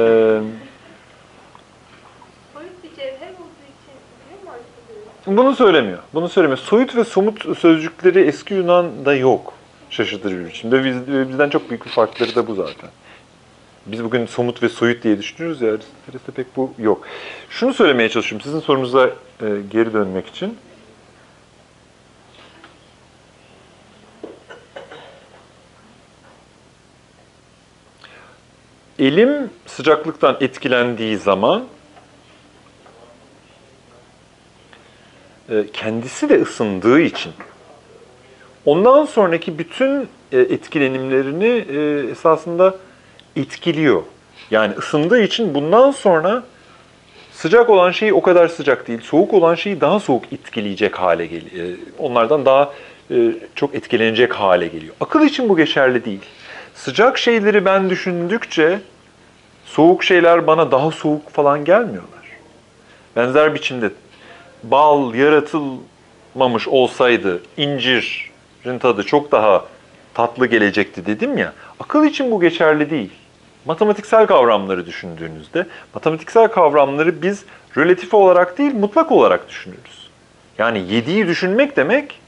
Soyut bir cevher olduğu için biliyor mu Aristoteles? Bunu söylemiyor. Bunu söylemiyor. Soyut ve somut sözcükleri eski Yunan'da yok. Şaşırtıcı bir biçimde. Biz, bizden çok büyük bir farkları da bu zaten. Biz bugün somut ve soyut diye düşünüyoruz ya. Aristoteles'te pek bu yok. Şunu söylemeye çalışıyorum. Sizin sorunuza e, geri dönmek için. Elim sıcaklıktan etkilendiği zaman kendisi de ısındığı için ondan sonraki bütün e, etkilenimlerini e, esasında etkiliyor. Yani ısındığı için bundan sonra sıcak olan şey o kadar sıcak değil, soğuk olan şeyi daha soğuk etkileyecek hale geliyor. Onlardan daha e, çok etkilenecek hale geliyor. Akıl için bu geçerli değil. Sıcak şeyleri ben düşündükçe soğuk şeyler bana daha soğuk falan gelmiyorlar. Benzer biçimde bal yaratılmamış olsaydı incirin tadı çok daha tatlı gelecekti dedim ya. Akıl için bu geçerli değil. Matematiksel kavramları düşündüğünüzde, matematiksel kavramları biz relatif olarak değil, mutlak olarak düşünürüz. Yani yediği düşünmek demek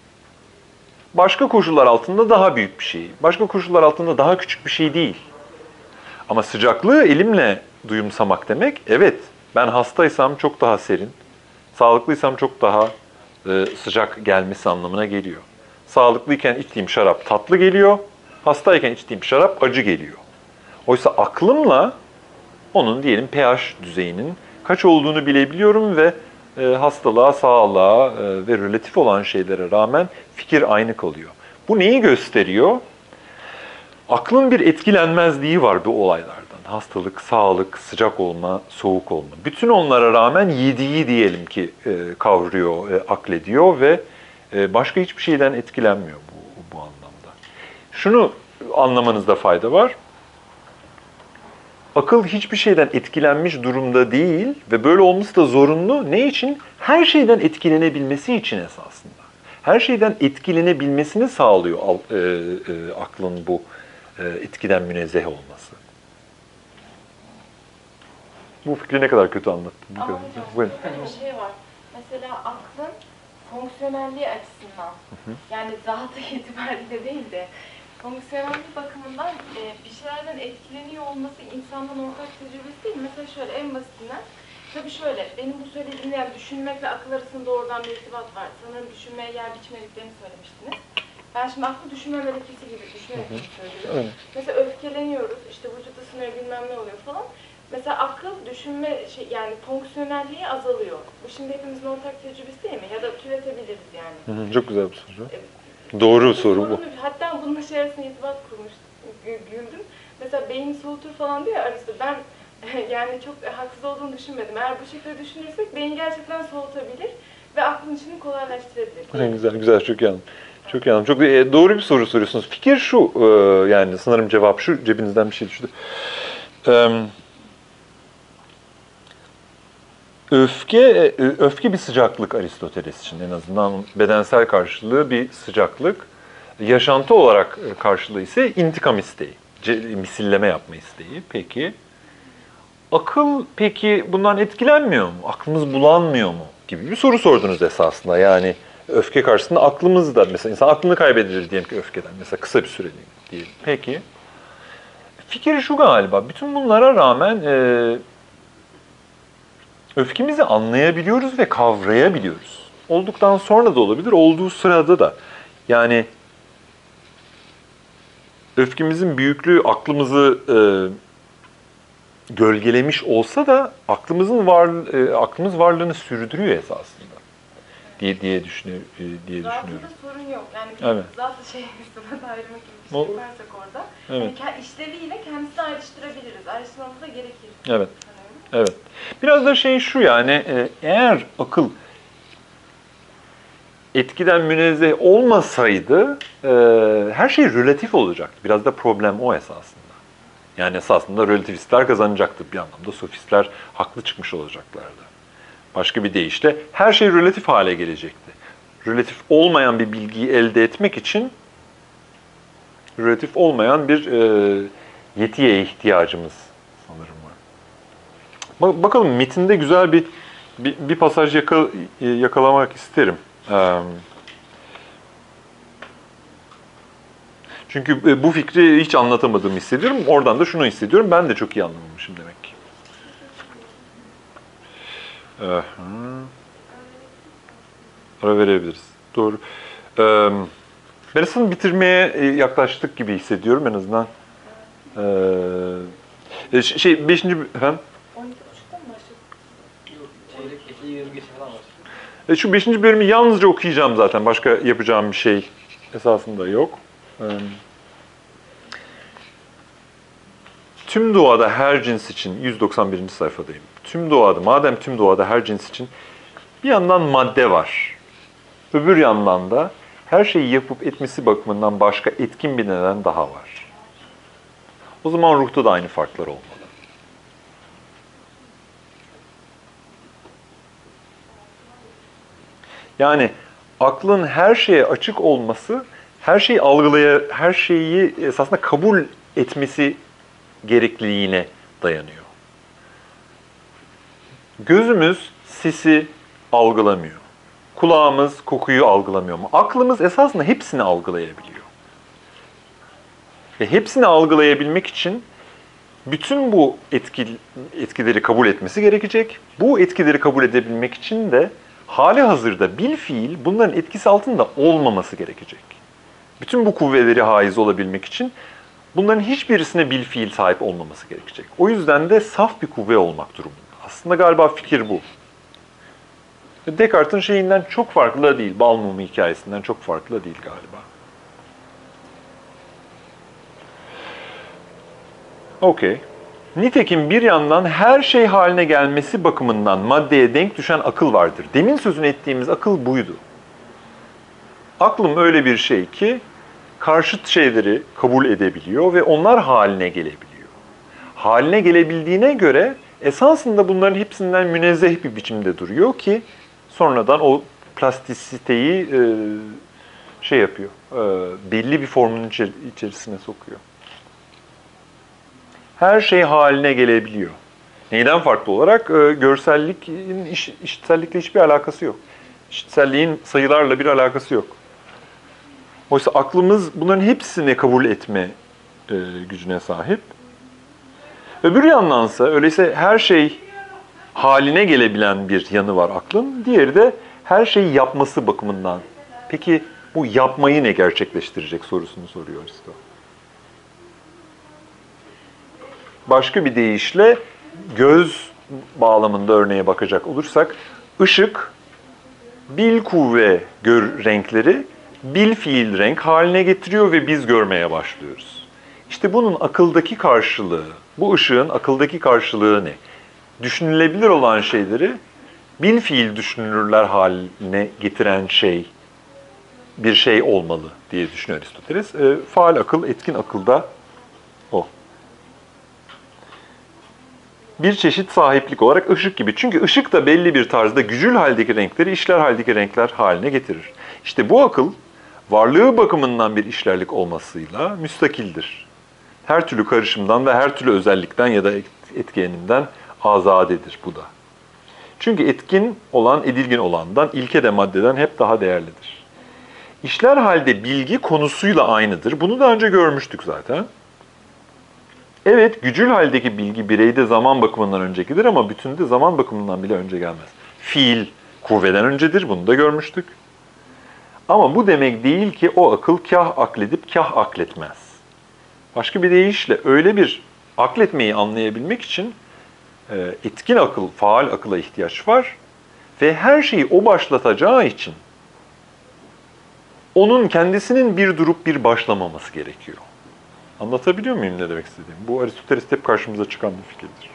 başka koşullar altında daha büyük bir şey. Başka koşullar altında daha küçük bir şey değil. Ama sıcaklığı elimle duyumsamak demek, evet ben hastaysam çok daha serin, sağlıklıysam çok daha e, sıcak gelmesi anlamına geliyor. Sağlıklıyken içtiğim şarap tatlı geliyor, hastayken içtiğim şarap acı geliyor. Oysa aklımla onun diyelim pH düzeyinin kaç olduğunu bilebiliyorum ve e, hastalığa, sağlığa e, ve relatif olan şeylere rağmen fikir aynı kalıyor. Bu neyi gösteriyor? Aklın bir etkilenmezliği var bu olaylardan. Hastalık, sağlık, sıcak olma, soğuk olma. Bütün onlara rağmen yediği diyelim ki e, kavruyor, e, aklediyor ve e, başka hiçbir şeyden etkilenmiyor bu, bu anlamda. Şunu anlamanızda fayda var. Akıl hiçbir şeyden etkilenmiş durumda değil ve böyle olması da zorunlu. Ne için? Her şeyden etkilenebilmesi için esasında. Her şeyden etkilenebilmesini sağlıyor e, e, aklın bu e, etkiden münezzeh olması. Bu fikri ne kadar kötü anlattım. Bu Ama kadar. hocam Buyurun. şöyle bir şey var. Mesela aklın fonksiyonelliği açısından yani zatı itibariyle değil de fonksiyonellik bakımından e, bir şeylerden etkileniyor olması insanların ortak tecrübesi değil. Mesela şöyle en basitinden Tabii şöyle, benim bu söylediğim yani düşünmekle akıl arasında doğrudan bir irtibat var. Sanırım düşünmeye yer biçmediklerini söylemiştiniz. Ben şimdi aklı düşünme melekesi gibi düşünerek söylüyorum. Mesela öfkeleniyoruz, işte vücut ısınıyor bilmem ne oluyor falan. Mesela akıl düşünme şey yani fonksiyonelliği azalıyor. Bu şimdi hepimizin ortak tecrübesi değil mi? Ya da türetebiliriz yani. Hı hı, Çok güzel bir soru. Doğru bir soru bu. Hatta bununla şey arasında irtibat kurmuş, gü- güldüm. Mesela beyni soğutur falan diyor ya Aristo. Ben yani çok haksız olduğunu düşünmedim. Eğer bu şekilde düşünürsek beyin gerçekten soğutabilir ve aklın işini kolaylaştırabilir. Ne güzel, güzel. Çok iyi anladım. Çok iyi anladım. Çok e, doğru bir soru soruyorsunuz. Fikir şu, e, yani sanırım cevap şu, cebinizden bir şey düştü. E, öfke, e, öfke bir sıcaklık Aristoteles için en azından bedensel karşılığı bir sıcaklık. Yaşantı olarak e, karşılığı ise intikam isteği, misilleme yapma isteği. Peki, akıl peki bundan etkilenmiyor mu? Aklımız bulanmıyor mu? Gibi bir soru sordunuz esasında. Yani öfke karşısında aklımız da mesela insan aklını kaybedilir diyelim ki öfkeden. Mesela kısa bir süreliğine diyelim. Peki. Fikir şu galiba. Bütün bunlara rağmen e, öfkemizi anlayabiliyoruz ve kavrayabiliyoruz. Olduktan sonra da olabilir, olduğu sırada da. Yani öfkemizin büyüklüğü aklımızı e, gölgelemiş olsa da aklımızın var e, aklımız varlığını sürdürüyor esasında diye diye düşünüyor e, diye düşünüyorum. sorun yok. Yani Evet. zatı şey sıfat ayrımı gibi bir şey yaparsak orada. Evet. Yani işleviyle kendisini ayrıştırabiliriz. Ayrıştırmamız da gerekir. Evet. Evet. Biraz da şey şu yani e, eğer akıl etkiden münezzeh olmasaydı e, her şey relatif olacaktı. Biraz da problem o esasında. Yani esasında relativistler kazanacaktı bir anlamda. Sofistler haklı çıkmış olacaklardı. Başka bir deyişle her şey relatif hale gelecekti. Relatif olmayan bir bilgiyi elde etmek için relatif olmayan bir e, yetiye ihtiyacımız. Ba- Bakalım metinde güzel bir bir, bir pasaj yaka- e, yakalamak isterim. Çünkü e, bu fikri hiç anlatamadığımı hissediyorum. Oradan da şunu hissediyorum. Ben de çok iyi anlamamışım demek ki. Hı. Ara verebiliriz. Doğru. Ben aslında bitirmeye e, yaklaştık gibi hissediyorum en azından. Şey, beşinci... Efendim? E, şu beşinci bölümü yalnızca okuyacağım zaten. Başka yapacağım bir şey esasında yok. Ee, tüm doğada her cins için, 191. sayfadayım. Tüm doğada, madem tüm doğada her cins için bir yandan madde var. Öbür yandan da her şeyi yapıp etmesi bakımından başka etkin bir neden daha var. O zaman ruhta da aynı farklar olmalı. Yani aklın her şeye açık olması, her şeyi algılaya, her şeyi esasında kabul etmesi gerekliliğine dayanıyor. Gözümüz sesi algılamıyor. Kulağımız kokuyu algılamıyor ama aklımız esasında hepsini algılayabiliyor. Ve hepsini algılayabilmek için bütün bu etki, etkileri kabul etmesi gerekecek. Bu etkileri kabul edebilmek için de hali hazırda bil fiil bunların etkisi altında olmaması gerekecek. Bütün bu kuvveleri haiz olabilmek için bunların hiçbirisine bil fiil sahip olmaması gerekecek. O yüzden de saf bir kuvve olmak durumunda. Aslında galiba fikir bu. Descartes'in şeyinden çok farklı değil. Bal hikayesinden çok farklı değil galiba. Okey. Nitekim bir yandan her şey haline gelmesi bakımından maddeye denk düşen akıl vardır. Demin sözünü ettiğimiz akıl buydu. Aklım öyle bir şey ki karşıt şeyleri kabul edebiliyor ve onlar haline gelebiliyor. Haline gelebildiğine göre esasında bunların hepsinden münezzeh bir biçimde duruyor ki sonradan o plastisiteyi e, şey yapıyor, e, belli bir formun içer- içerisine sokuyor her şey haline gelebiliyor. Neyden farklı olarak? E, görselliğin iş, işitsellikle hiçbir alakası yok. İşitselliğin sayılarla bir alakası yok. Oysa aklımız bunların hepsini kabul etme e, gücüne sahip. Öbür yandansa öyleyse her şey haline gelebilen bir yanı var aklın. Diğeri de her şeyi yapması bakımından. Peki bu yapmayı ne gerçekleştirecek sorusunu soruyor Aristo. Başka bir deyişle göz bağlamında örneğe bakacak olursak ışık bil kuvve gör renkleri bil fiil renk haline getiriyor ve biz görmeye başlıyoruz. İşte bunun akıldaki karşılığı, bu ışığın akıldaki karşılığı ne? Düşünülebilir olan şeyleri bil fiil düşünülürler haline getiren şey bir şey olmalı diye düşünüyor Aristoteles. E, faal akıl, etkin akılda Bir çeşit sahiplik olarak ışık gibi. Çünkü ışık da belli bir tarzda gücül haldeki renkleri işler haldeki renkler haline getirir. İşte bu akıl varlığı bakımından bir işlerlik olmasıyla müstakildir. Her türlü karışımdan ve her türlü özellikten ya da etkenimden azadedir bu da. Çünkü etkin olan edilgin olandan, ilke de maddeden hep daha değerlidir. İşler halde bilgi konusuyla aynıdır. Bunu daha önce görmüştük zaten. Evet, gücül haldeki bilgi bireyde zaman bakımından öncekidir ama bütünde zaman bakımından bile önce gelmez. Fiil kuvveden öncedir, bunu da görmüştük. Ama bu demek değil ki o akıl kah akledip kah akletmez. Başka bir deyişle öyle bir akletmeyi anlayabilmek için e, etkin akıl, faal akıla ihtiyaç var. Ve her şeyi o başlatacağı için onun kendisinin bir durup bir başlamaması gerekiyor. Anlatabiliyor muyum ne demek istediğimi? Bu Aristoteles hep karşımıza çıkan bir fikirdir.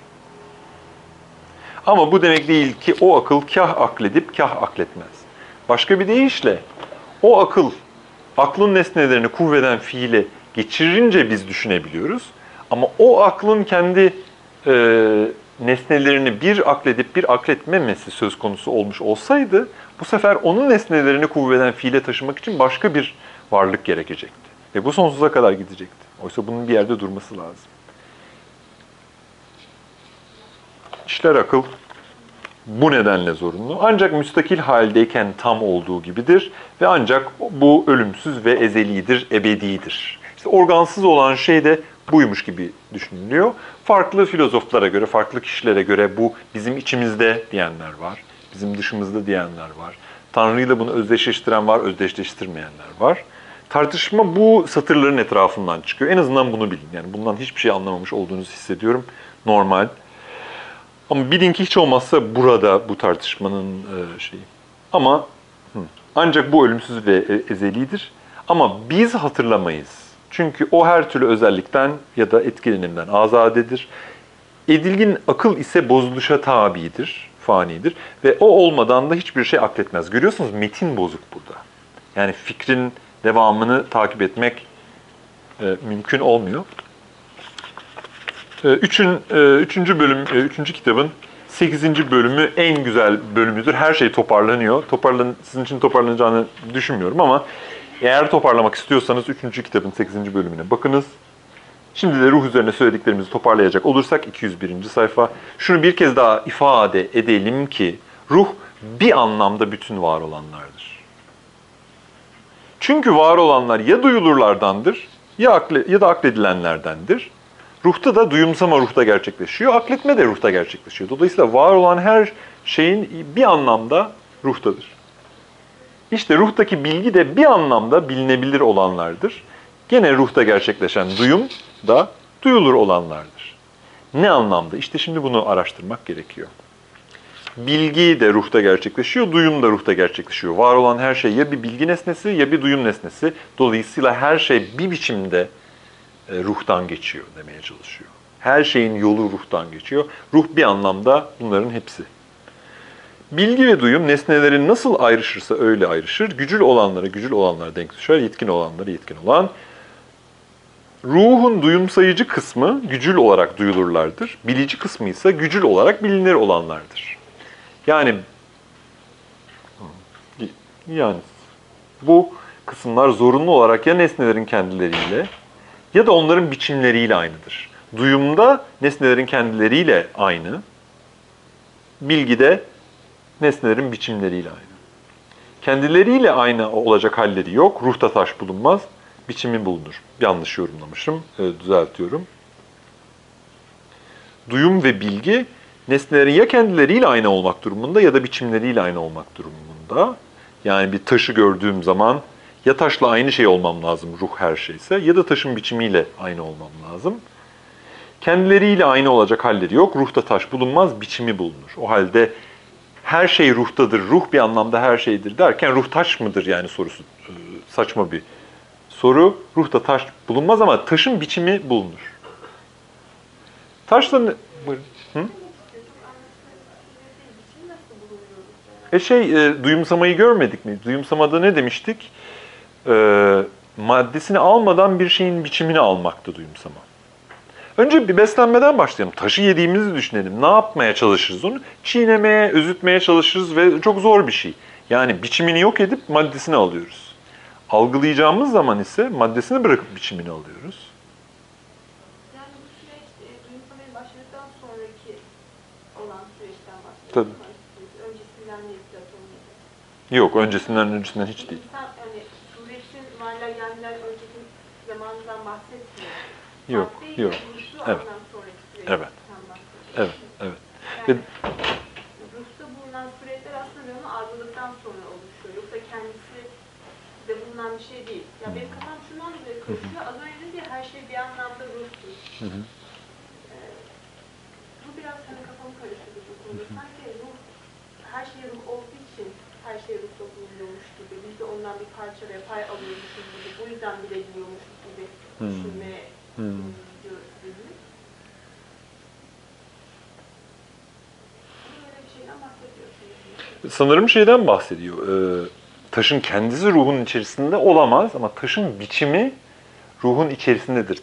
Ama bu demek değil ki o akıl kah akledip kah akletmez. Başka bir deyişle o akıl aklın nesnelerini kuvveden fiile geçirince biz düşünebiliyoruz. Ama o aklın kendi e, nesnelerini bir akledip bir akletmemesi söz konusu olmuş olsaydı bu sefer onun nesnelerini kuvveden fiile taşımak için başka bir varlık gerekecekti. Ve bu sonsuza kadar gidecekti. Oysa bunun bir yerde durması lazım. İşler akıl bu nedenle zorunlu. Ancak müstakil haldeyken tam olduğu gibidir ve ancak bu ölümsüz ve ezelidir, ebedidir. İşte organsız olan şey de buymuş gibi düşünülüyor. Farklı filozoflara göre, farklı kişilere göre bu bizim içimizde diyenler var, bizim dışımızda diyenler var. Tanrı'yla bunu özdeşleştiren var, özdeşleştirmeyenler var. Tartışma bu satırların etrafından çıkıyor. En azından bunu bilin. Yani bundan hiçbir şey anlamamış olduğunuzu hissediyorum. Normal. Ama bilin ki hiç olmazsa burada bu tartışmanın e, şeyi. Ama ancak bu ölümsüz ve e, ezelidir. Ama biz hatırlamayız. Çünkü o her türlü özellikten ya da etkilenimden azadedir. Edilgin akıl ise bozuluşa tabidir, fanidir. Ve o olmadan da hiçbir şey akletmez. Görüyorsunuz metin bozuk burada. Yani fikrin devamını takip etmek e, mümkün olmuyor. E, üçün, e, üçüncü bölüm, e, üçüncü kitabın sekizinci bölümü en güzel bölümüdür. Her şey toparlanıyor. Toparlan, sizin için toparlanacağını düşünmüyorum ama eğer toparlamak istiyorsanız üçüncü kitabın sekizinci bölümüne bakınız. Şimdi de ruh üzerine söylediklerimizi toparlayacak olursak 201. sayfa. Şunu bir kez daha ifade edelim ki ruh bir anlamda bütün var olanlardır. Çünkü var olanlar ya duyulurlardandır ya, akle, ya da akledilenlerdendir. Ruhta da duyumsama ruhta gerçekleşiyor, akletme de ruhta gerçekleşiyor. Dolayısıyla var olan her şeyin bir anlamda ruhtadır. İşte ruhtaki bilgi de bir anlamda bilinebilir olanlardır. Gene ruhta gerçekleşen duyum da duyulur olanlardır. Ne anlamda? İşte şimdi bunu araştırmak gerekiyor. Bilgi de ruhta gerçekleşiyor, duyum da ruhta gerçekleşiyor. Var olan her şey ya bir bilgi nesnesi ya bir duyum nesnesi. Dolayısıyla her şey bir biçimde e, ruhtan geçiyor demeye çalışıyor. Her şeyin yolu ruhtan geçiyor. Ruh bir anlamda bunların hepsi. Bilgi ve duyum nesnelerin nasıl ayrışırsa öyle ayrışır. Gücül olanlara gücül olanlara denk düşer, yetkin olanlara yetkin olan. Ruhun duyumsayıcı kısmı gücül olarak duyulurlardır. Bilici kısmı ise gücül olarak bilinir olanlardır. Yani yani bu kısımlar zorunlu olarak ya nesnelerin kendileriyle ya da onların biçimleriyle aynıdır. Duyumda nesnelerin kendileriyle aynı, bilgide nesnelerin biçimleriyle aynı. Kendileriyle aynı olacak halleri yok, ruhta taş bulunmaz, biçimi bulunur. Yanlış yorumlamışım, düzeltiyorum. Duyum ve bilgi nesnelerin ya kendileriyle aynı olmak durumunda ya da biçimleriyle aynı olmak durumunda. Yani bir taşı gördüğüm zaman ya taşla aynı şey olmam lazım ruh her şeyse ya da taşın biçimiyle aynı olmam lazım. Kendileriyle aynı olacak halleri yok. Ruhta taş bulunmaz, biçimi bulunur. O halde her şey ruhtadır, ruh bir anlamda her şeydir derken ruh taş mıdır yani sorusu saçma bir. Soru, ruhta taş bulunmaz ama taşın biçimi bulunur. Taşla ne... Buyurun. Hı? E şey, e, duyumsamayı görmedik mi? Duyumsamada ne demiştik? E, maddesini almadan bir şeyin biçimini almakta duyumsama. Önce bir beslenmeden başlayalım. Taşı yediğimizi düşünelim. Ne yapmaya çalışırız onu? Çiğnemeye, özütmeye çalışırız ve çok zor bir şey. Yani biçimini yok edip maddesini alıyoruz. Algılayacağımız zaman ise maddesini bırakıp biçimini alıyoruz. Yani bu süreç e, duyumsamaya başladıktan sonraki olan süreçten bahsediyoruz. Tabii. Öncesinden değil Platon'un. Yok, öncesinden öncesinden hiç değil. İnsan hani suretin varlar önceki zamanından bahsetmiyor. Yok, Madde yok. Evet. Evet. Evet, evet. Yani, ruhta bulunan süreçler aslında bir algıladıktan sonra oluşuyor. Yoksa kendisi de bulunan bir şey değil. Ya benim kafam şundan dolayı karışıyor. Az önce dedi ya her şey bir anlamda ruhsuz. Hı hı. Ee, bu biraz hani kafamı karıştırdı bu konuda. Sanki ruh, her şey ruh için her şey ruhta bulunuyormuş gibi. Biz de ondan bir parça ve pay alıyormuşuz gibi. Bu yüzden bilebiliyormuşuz gibi Hmm. düşünmeye Hmm. bahsediyorsunuz. Sanırım şeyden bahsediyor. Ee, taşın kendisi ruhun içerisinde olamaz ama taşın biçimi ruhun içerisindedir.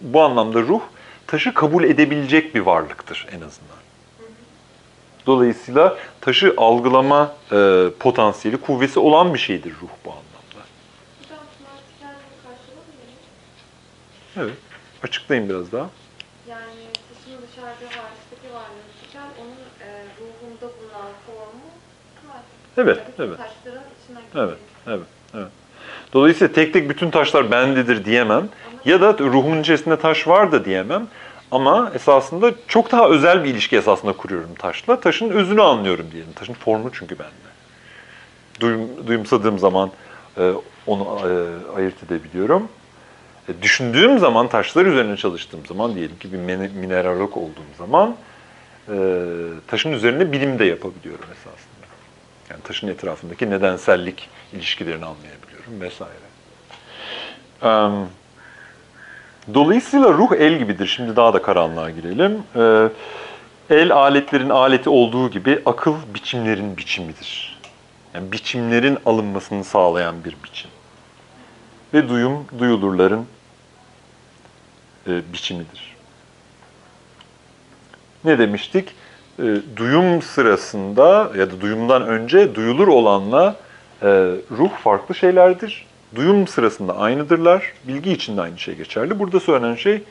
Bu anlamda ruh taşı kabul edebilecek bir varlıktır en azından. Dolayısıyla taşı algılama e, potansiyeli, kuvvesi olan bir şeydir ruh bu anlamda. Evet. Açıklayayım biraz daha. Yani taşın dışarıda var, içteki varlığı tutar, onun e, ruhunda bulunan formu var. Evet, Yani evet. Taşların içinden Evet, evet, evet. Dolayısıyla tek tek bütün taşlar bendedir diyemem. Ya da ruhumun içerisinde taş var da diyemem. Ama esasında çok daha özel bir ilişki esasında kuruyorum taşla. Taşın özünü anlıyorum diyelim. Taşın formu çünkü bende. Duyum, duyumsadığım zaman e, onu e, ayırt edebiliyorum. E, düşündüğüm zaman, taşlar üzerine çalıştığım zaman, diyelim ki bir mine- mineralog olduğum zaman e, taşın üzerine bilim de yapabiliyorum esasında. Yani taşın etrafındaki nedensellik ilişkilerini anlayabiliyorum vesaire. Em, Dolayısıyla ruh el gibidir. Şimdi daha da karanlığa girelim. Ee, el aletlerin aleti olduğu gibi akıl biçimlerin biçimidir. Yani biçimlerin alınmasını sağlayan bir biçim. Ve duyum duyulurların e, biçimidir. Ne demiştik? E, duyum sırasında ya da duyumdan önce duyulur olanla e, ruh farklı şeylerdir. Duyum sırasında aynıdırlar. Bilgi için de aynı şey geçerli. Burada söylenen şey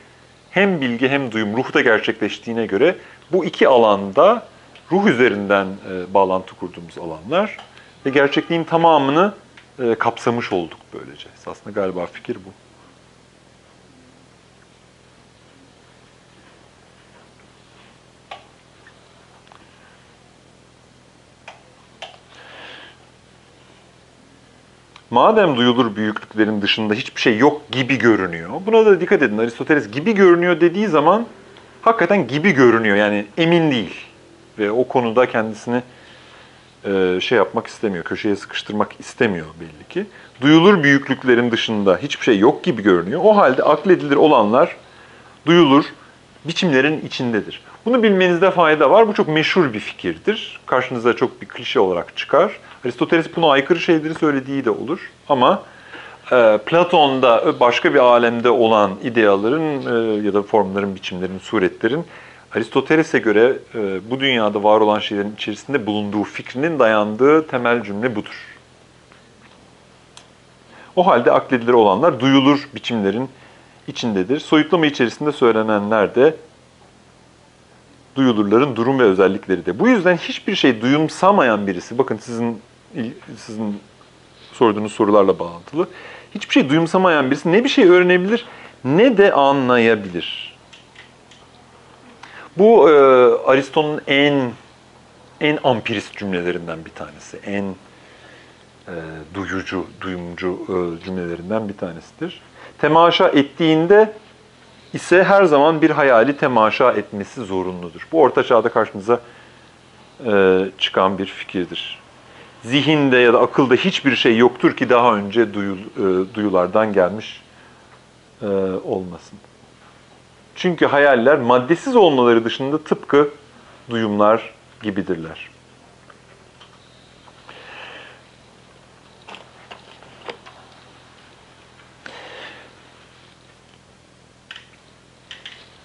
hem bilgi hem duyum ruhta gerçekleştiğine göre bu iki alanda ruh üzerinden e, bağlantı kurduğumuz alanlar ve gerçekliğin tamamını e, kapsamış olduk böylece. Aslında galiba fikir bu. Madem duyulur büyüklüklerin dışında hiçbir şey yok gibi görünüyor. Buna da dikkat edin. Aristoteles gibi görünüyor dediği zaman hakikaten gibi görünüyor. Yani emin değil. Ve o konuda kendisini e, şey yapmak istemiyor. Köşeye sıkıştırmak istemiyor belli ki. Duyulur büyüklüklerin dışında hiçbir şey yok gibi görünüyor. O halde akledilir olanlar duyulur biçimlerin içindedir. Bunu bilmenizde fayda var. Bu çok meşhur bir fikirdir. Karşınıza çok bir klişe olarak çıkar. Aristoteles buna aykırı şeyleri söylediği de olur. Ama e, Platon'da başka bir alemde olan ideaların e, ya da formların, biçimlerin, suretlerin Aristoteles'e göre e, bu dünyada var olan şeylerin içerisinde bulunduğu fikrinin dayandığı temel cümle budur. O halde akledilir olanlar duyulur biçimlerin içindedir. Soyutlama içerisinde söylenenler de duyulurların durum ve özellikleri de. Bu yüzden hiçbir şey duyumsamayan birisi, bakın sizin sizin sorduğunuz sorularla bağlantılı. Hiçbir şey duyumsamayan birisi ne bir şey öğrenebilir ne de anlayabilir. Bu e, Aristo'nun en en ampirist cümlelerinden bir tanesi. En e, duyucu, duyumcu e, cümlelerinden bir tanesidir. Temaşa ettiğinde ise her zaman bir hayali temaşa etmesi zorunludur. Bu orta çağda karşımıza e, çıkan bir fikirdir. zihinde ya da akılda hiçbir şey yoktur ki daha önce duyul, e, duyulardan gelmiş e, olmasın. Çünkü hayaller maddesiz olmaları dışında tıpkı duyumlar gibidirler.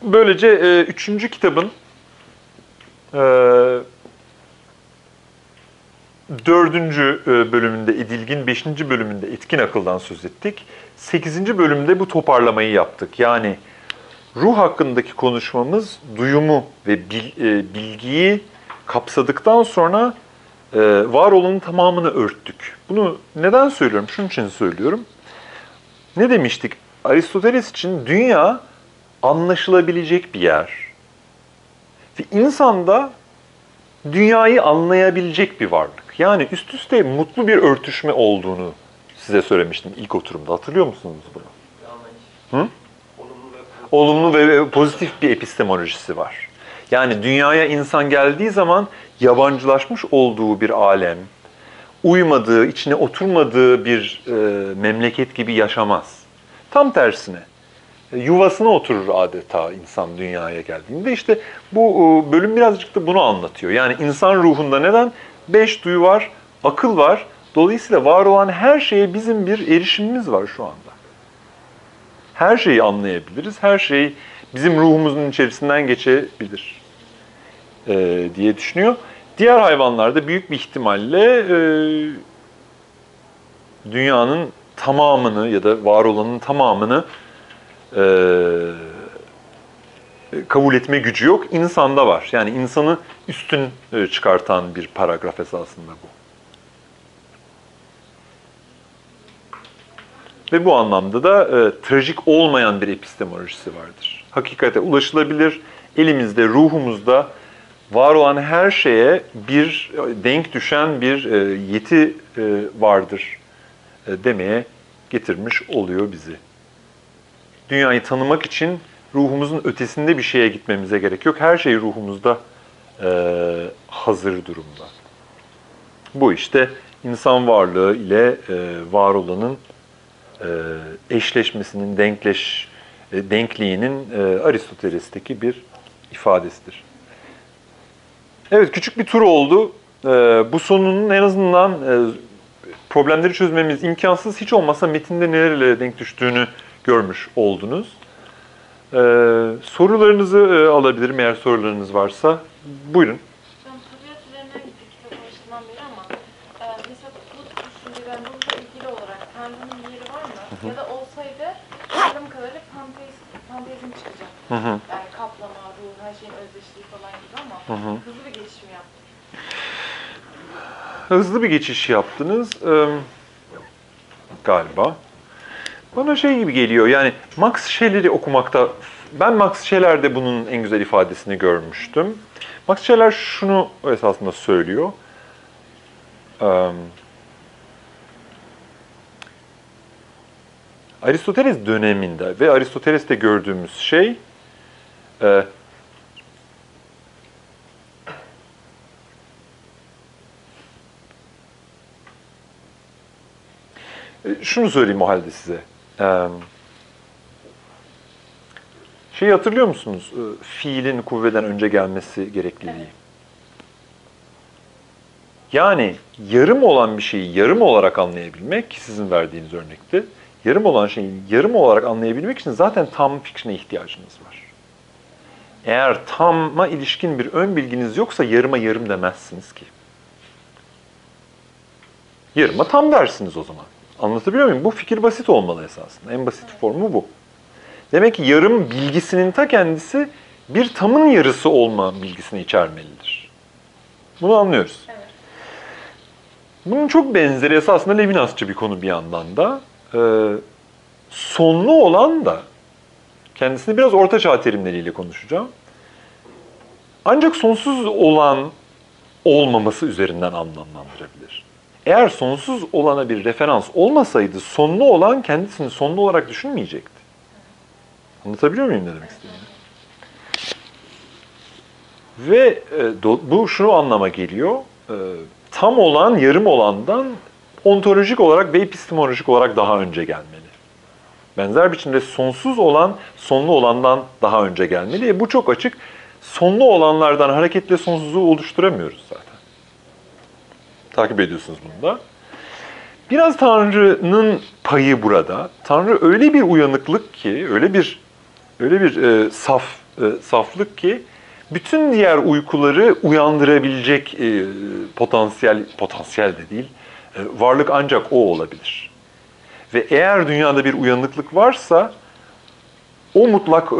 Böylece e, üçüncü kitabın e, dördüncü e, bölümünde edilgin, beşinci bölümünde etkin akıldan söz ettik. Sekizinci bölümde bu toparlamayı yaptık. Yani ruh hakkındaki konuşmamız duyumu ve e, bilgiyi kapsadıktan sonra e, var olanın tamamını örttük. Bunu neden söylüyorum? Şunun için söylüyorum. Ne demiştik? Aristoteles için dünya anlaşılabilecek bir yer. Ve insanda dünyayı anlayabilecek bir varlık. Yani üst üste mutlu bir örtüşme olduğunu size söylemiştim ilk oturumda. Hatırlıyor musunuz bunu? Hı? Olumlu ve pozitif bir epistemolojisi var. Yani dünyaya insan geldiği zaman yabancılaşmış olduğu bir alem, uymadığı, içine oturmadığı bir e, memleket gibi yaşamaz. Tam tersine yuvasına oturur adeta insan dünyaya geldiğinde. İşte bu e, bölüm birazcık da bunu anlatıyor. Yani insan ruhunda neden? Beş duyu var, akıl var. Dolayısıyla var olan her şeye bizim bir erişimimiz var şu anda. Her şeyi anlayabiliriz, her şey bizim ruhumuzun içerisinden geçebilir e, diye düşünüyor. Diğer hayvanlarda büyük bir ihtimalle e, dünyanın tamamını ya da var olanın tamamını e, kabul etme gücü yok. İnsanda var. Yani insanı üstün e, çıkartan bir paragraf esasında bu. Ve bu anlamda da e, trajik olmayan bir epistemolojisi vardır. Hakikate ulaşılabilir, elimizde, ruhumuzda var olan her şeye bir e, denk düşen bir e, yeti e, vardır e, demeye getirmiş oluyor bizi. Dünyayı tanımak için ruhumuzun ötesinde bir şeye gitmemize gerek yok. Her şey ruhumuzda e, hazır durumda. Bu işte insan varlığı ile e, var olanın e, eşleşmesinin, denkleş, e, denkliğinin e, Aristoteles'teki bir ifadesidir. Evet, küçük bir tur oldu. E, bu sonunun en azından e, problemleri çözmemiz imkansız. Hiç olmasa metinde nelerle denk düştüğünü görmüş oldunuz. E, sorularınızı e, alabilirim eğer sorularınız varsa. Buyurun. Üzerinden gittik kitap başından beri ama e, mesela bu düşünceden ruhla ilgili olarak Tanrı'nın bir yeri var mı? Ya da olsaydı anladığım kadarıyla panteist, panteizm çıkacak. Hı hı. Yani kaplama, ruh, her şeyin özdeşliği falan gibi ama Hı hı. hızlı bir geçişim yaptık. Hızlı bir geçiş yaptınız eee, galiba. Bana şey gibi geliyor yani Max Scheller'i okumakta, ben Max Scheller'de bunun en güzel ifadesini görmüştüm. Max Scheller şunu esasında söylüyor. Eee, Aristoteles döneminde ve Aristoteles'te gördüğümüz şey E, Şunu söyleyeyim o halde size. Şeyi hatırlıyor musunuz? Fiilin kuvveden önce gelmesi gerekliliği. Yani yarım olan bir şeyi yarım olarak anlayabilmek, ki sizin verdiğiniz örnekte, yarım olan şeyi yarım olarak anlayabilmek için zaten tam fikrine ihtiyacınız var. Eğer tamma ilişkin bir ön bilginiz yoksa yarıma yarım demezsiniz ki. Yarıma tam dersiniz o zaman. Anlatabiliyor muyum? Bu fikir basit olmalı esasında. En basit formu bu. Demek ki yarım bilgisinin ta kendisi bir tamın yarısı olma bilgisini içermelidir. Bunu anlıyoruz. Evet. Bunun çok benzeri esasında Levinasçı bir konu bir yandan da. Ee, sonlu olan da, kendisini biraz orta çağ terimleriyle konuşacağım. Ancak sonsuz olan olmaması üzerinden anlamlandırabilir. Eğer sonsuz olana bir referans olmasaydı sonlu olan kendisini sonlu olarak düşünmeyecekti. Anlatabiliyor muyum ne demek istediğimi? Ve e, do- bu şunu anlama geliyor. E, tam olan yarım olandan ontolojik olarak ve epistemolojik olarak daha önce gelmeli. Benzer biçimde sonsuz olan sonlu olandan daha önce gelmeli. E bu çok açık. Sonlu olanlardan hareketle sonsuzu oluşturamıyoruz zaten. Takip ediyorsunuz bunu da. Biraz Tanrı'nın payı burada. Tanrı öyle bir uyanıklık ki, öyle bir öyle bir e, saf e, saflık ki bütün diğer uykuları uyandırabilecek e, potansiyel potansiyel de değil. e, varlık ancak o olabilir. Ve eğer dünyada bir uyanıklık varsa o mutlak e,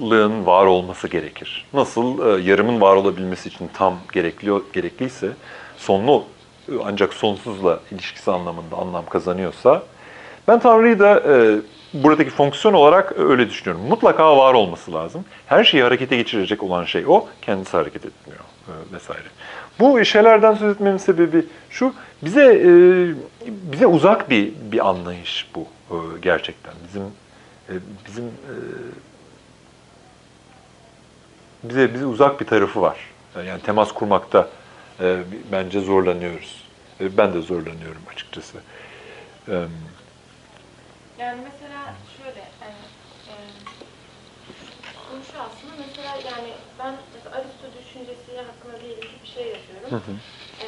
uyanıklığın var olması gerekir. Nasıl e, yarımın var olabilmesi için tam gerekli gerekliyse sonlu e, ancak sonsuzla ilişkisi anlamında anlam kazanıyorsa ben Tanrı'yı da e, buradaki fonksiyon olarak öyle düşünüyorum. Mutlaka var olması lazım. Her şeyi harekete geçirecek olan şey o. Kendisi hareket etmiyor e, vesaire. Bu şeylerden söz etmemin sebebi şu. Bize e, bize uzak bir bir anlayış bu e, gerçekten. Bizim e, bizim e, bize bize uzak bir tarafı var. Yani temas kurmakta e, bence zorlanıyoruz. E, ben de zorlanıyorum açıkçası. E, Yani mesela şöyle, yani, e, konu şu aslında mesela yani ben mesela Aristo düşüncesi hakkında diyelim ki bir şey yazıyorum. Hı hı. E,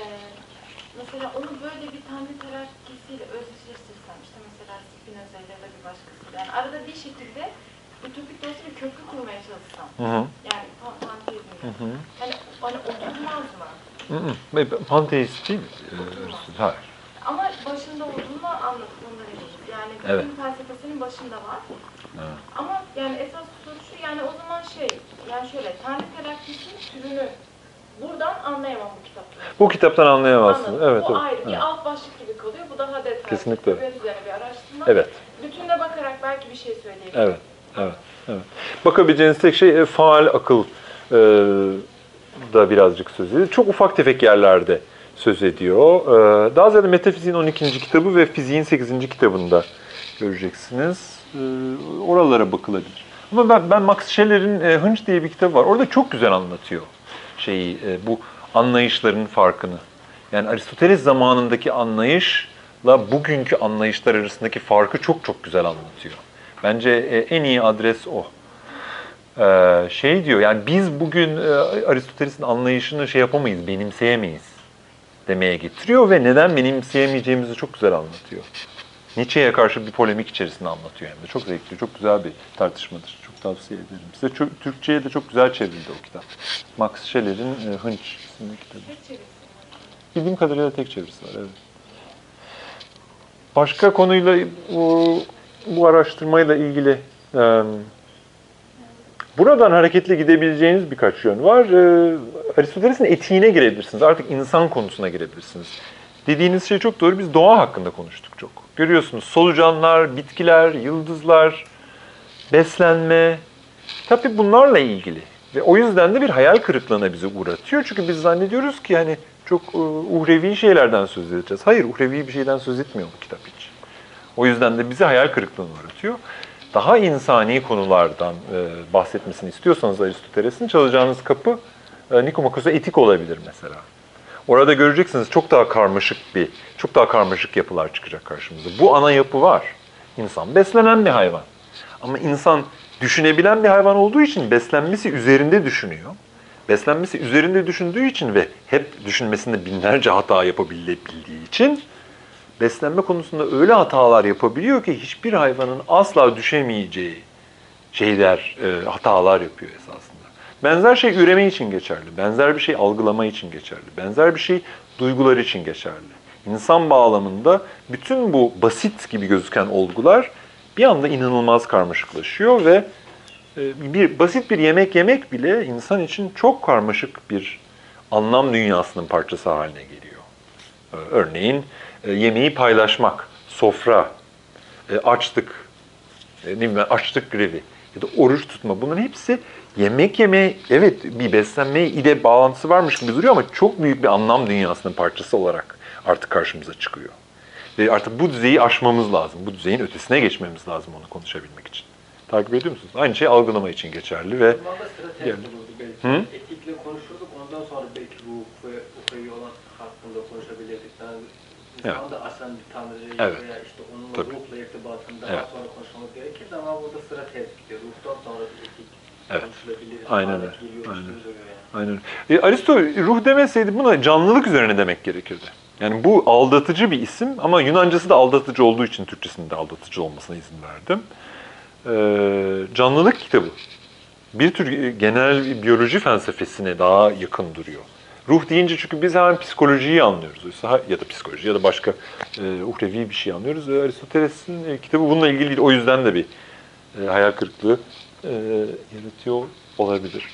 mesela onu böyle bir tanrı terakkisiyle özdeşleştirsem, işte mesela Spinoza ile bir başkasıyla, yani arada bir şekilde ütopik de olsa bir köprü kurmaya çalışsam, hı hı. Yani Hı hı. hani, hani oturmaz mı? Hı hı. Panteist değil mi? Ee, Hayır. Ama başında olduğunu anlatmaları eminim. Yani Evet. felsefesinin başında var. Evet. Ama yani esas soru şu, yani o zaman şey, yani şöyle, Tanrı terakkisinin türünü buradan anlayamam bu kitapta. Bu kitaptan anlayamazsınız. Anladım. Evet, bu evet. ayrı, evet. bir alt başlık gibi kalıyor. Bu daha detaylı. Kesinlikle. Tabiat üzerine bir araştırma. Evet, Bütüne bakarak belki bir şey söyleyebilirim. evet, evet, evet. Bakabileceğiniz tek şey e, faal akıl e, da birazcık söz ediyor. Çok ufak tefek yerlerde söz ediyor. E, daha ziyade Metafiziğin 12. kitabı ve Fiziğin 8. kitabında göreceksiniz. E, oralara bakılabilir. Ama ben, ben Max Scheller'in e, Hınç diye bir kitabı var. Orada çok güzel anlatıyor şeyi, e, bu anlayışların farkını. Yani Aristoteles zamanındaki anlayışla bugünkü anlayışlar arasındaki farkı çok çok güzel anlatıyor. Bence e, en iyi adres o. Ee, şey diyor yani biz bugün e, Aristoteles'in anlayışını şey yapamayız, benimseyemeyiz demeye getiriyor ve neden benimseyemeyeceğimizi çok güzel anlatıyor. Nietzsche'ye karşı bir polemik içerisinde anlatıyor hem de. Çok zevkli, çok güzel bir tartışmadır. Çok tavsiye ederim. Size çok, Türkçe'ye de çok güzel çevrildi o kitap. Max Scheller'in e, Hınç isimli kitabı. Bildiğim kadarıyla tek çevirisi var, evet. Başka konuyla bu, bu araştırmayla ilgili e, buradan hareketle gidebileceğiniz birkaç yön var. E, Aristoteles'in etiğine girebilirsiniz. Artık insan konusuna girebilirsiniz. Dediğiniz şey çok doğru. Biz doğa hakkında konuştuk çok. Görüyorsunuz solucanlar, bitkiler, yıldızlar, beslenme. Tabii bunlarla ilgili. Ve o yüzden de bir hayal kırıklığına bizi uğratıyor. Çünkü biz zannediyoruz ki hani çok e, uhrevi şeylerden söz edeceğiz. Hayır, uhrevi bir şeyden söz etmiyor bu kitap hiç. O yüzden de bizi hayal kırıklığına uğratıyor. Daha insani konulardan e, bahsetmesini istiyorsanız Aristoteles'in çalacağınız kapı e, Nikomakos'a etik olabilir mesela. Orada göreceksiniz çok daha karmaşık bir, çok daha karmaşık yapılar çıkacak karşımıza. Bu ana yapı var. İnsan beslenen bir hayvan. Ama insan düşünebilen bir hayvan olduğu için beslenmesi üzerinde düşünüyor. Beslenmesi üzerinde düşündüğü için ve hep düşünmesinde binlerce hata yapabildiği için beslenme konusunda öyle hatalar yapabiliyor ki hiçbir hayvanın asla düşemeyeceği şeyler, e, hatalar yapıyor esasında. Benzer şey üreme için geçerli, benzer bir şey algılama için geçerli, benzer bir şey duygular için geçerli. İnsan bağlamında bütün bu basit gibi gözüken olgular bir anda inanılmaz karmaşıklaşıyor ve e, bir basit bir yemek yemek bile insan için çok karmaşık bir anlam dünyasının parçası haline geliyor. E, Örneğin e, yemeği paylaşmak, sofra, e, açlık, e, ne bileyim açlık grevi ya da oruç tutma bunların hepsi yemek yeme evet bir beslenmeye ile bağlantısı varmış gibi duruyor ama çok büyük bir anlam dünyasının parçası olarak artık karşımıza çıkıyor. Ve artık bu düzeyi aşmamız lazım. Bu düzeyin ötesine geçmemiz lazım onu konuşabilmek için. Takip ediyor musunuz? Aynı şey algılama için geçerli ve O zaman da sıra ters Geldi. olurdu belki. Hı? Etikle konuşurduk, ondan sonra belki ruh ve ukrevi olan hakkında konuşabilirdik. Yani İslam Evet. da aslen bir tanrıcı Evet. veya işte onunla Tabii. ruhla irtibatını daha Evet. sonra konuşmamız gerekirdi ama burada sıra ters gidiyor. Ruhtan sonra etik Evet. konuşulabilir. Aynen öyle. Aynen. Aynen. E, Aristo ruh demeseydi buna canlılık üzerine demek gerekirdi. Yani bu aldatıcı bir isim ama Yunancası da aldatıcı olduğu için Türkçesinde aldatıcı olmasına izin verdim. Ee, canlılık kitabı. Bir tür e, genel biyoloji felsefesine daha yakın duruyor. Ruh deyince çünkü biz hemen psikolojiyi anlıyoruz. Oysa ya da psikoloji ya da başka e, uhrevi bir şey anlıyoruz. E, Aristoteles'in e, kitabı bununla ilgili değil. O yüzden de bir e, hayal kırıklığı e, yaratıyor olabilir.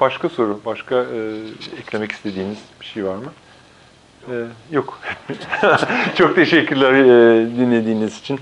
Başka soru, başka e, eklemek istediğiniz bir şey var mı? E, yok. Çok teşekkürler e, dinlediğiniz için.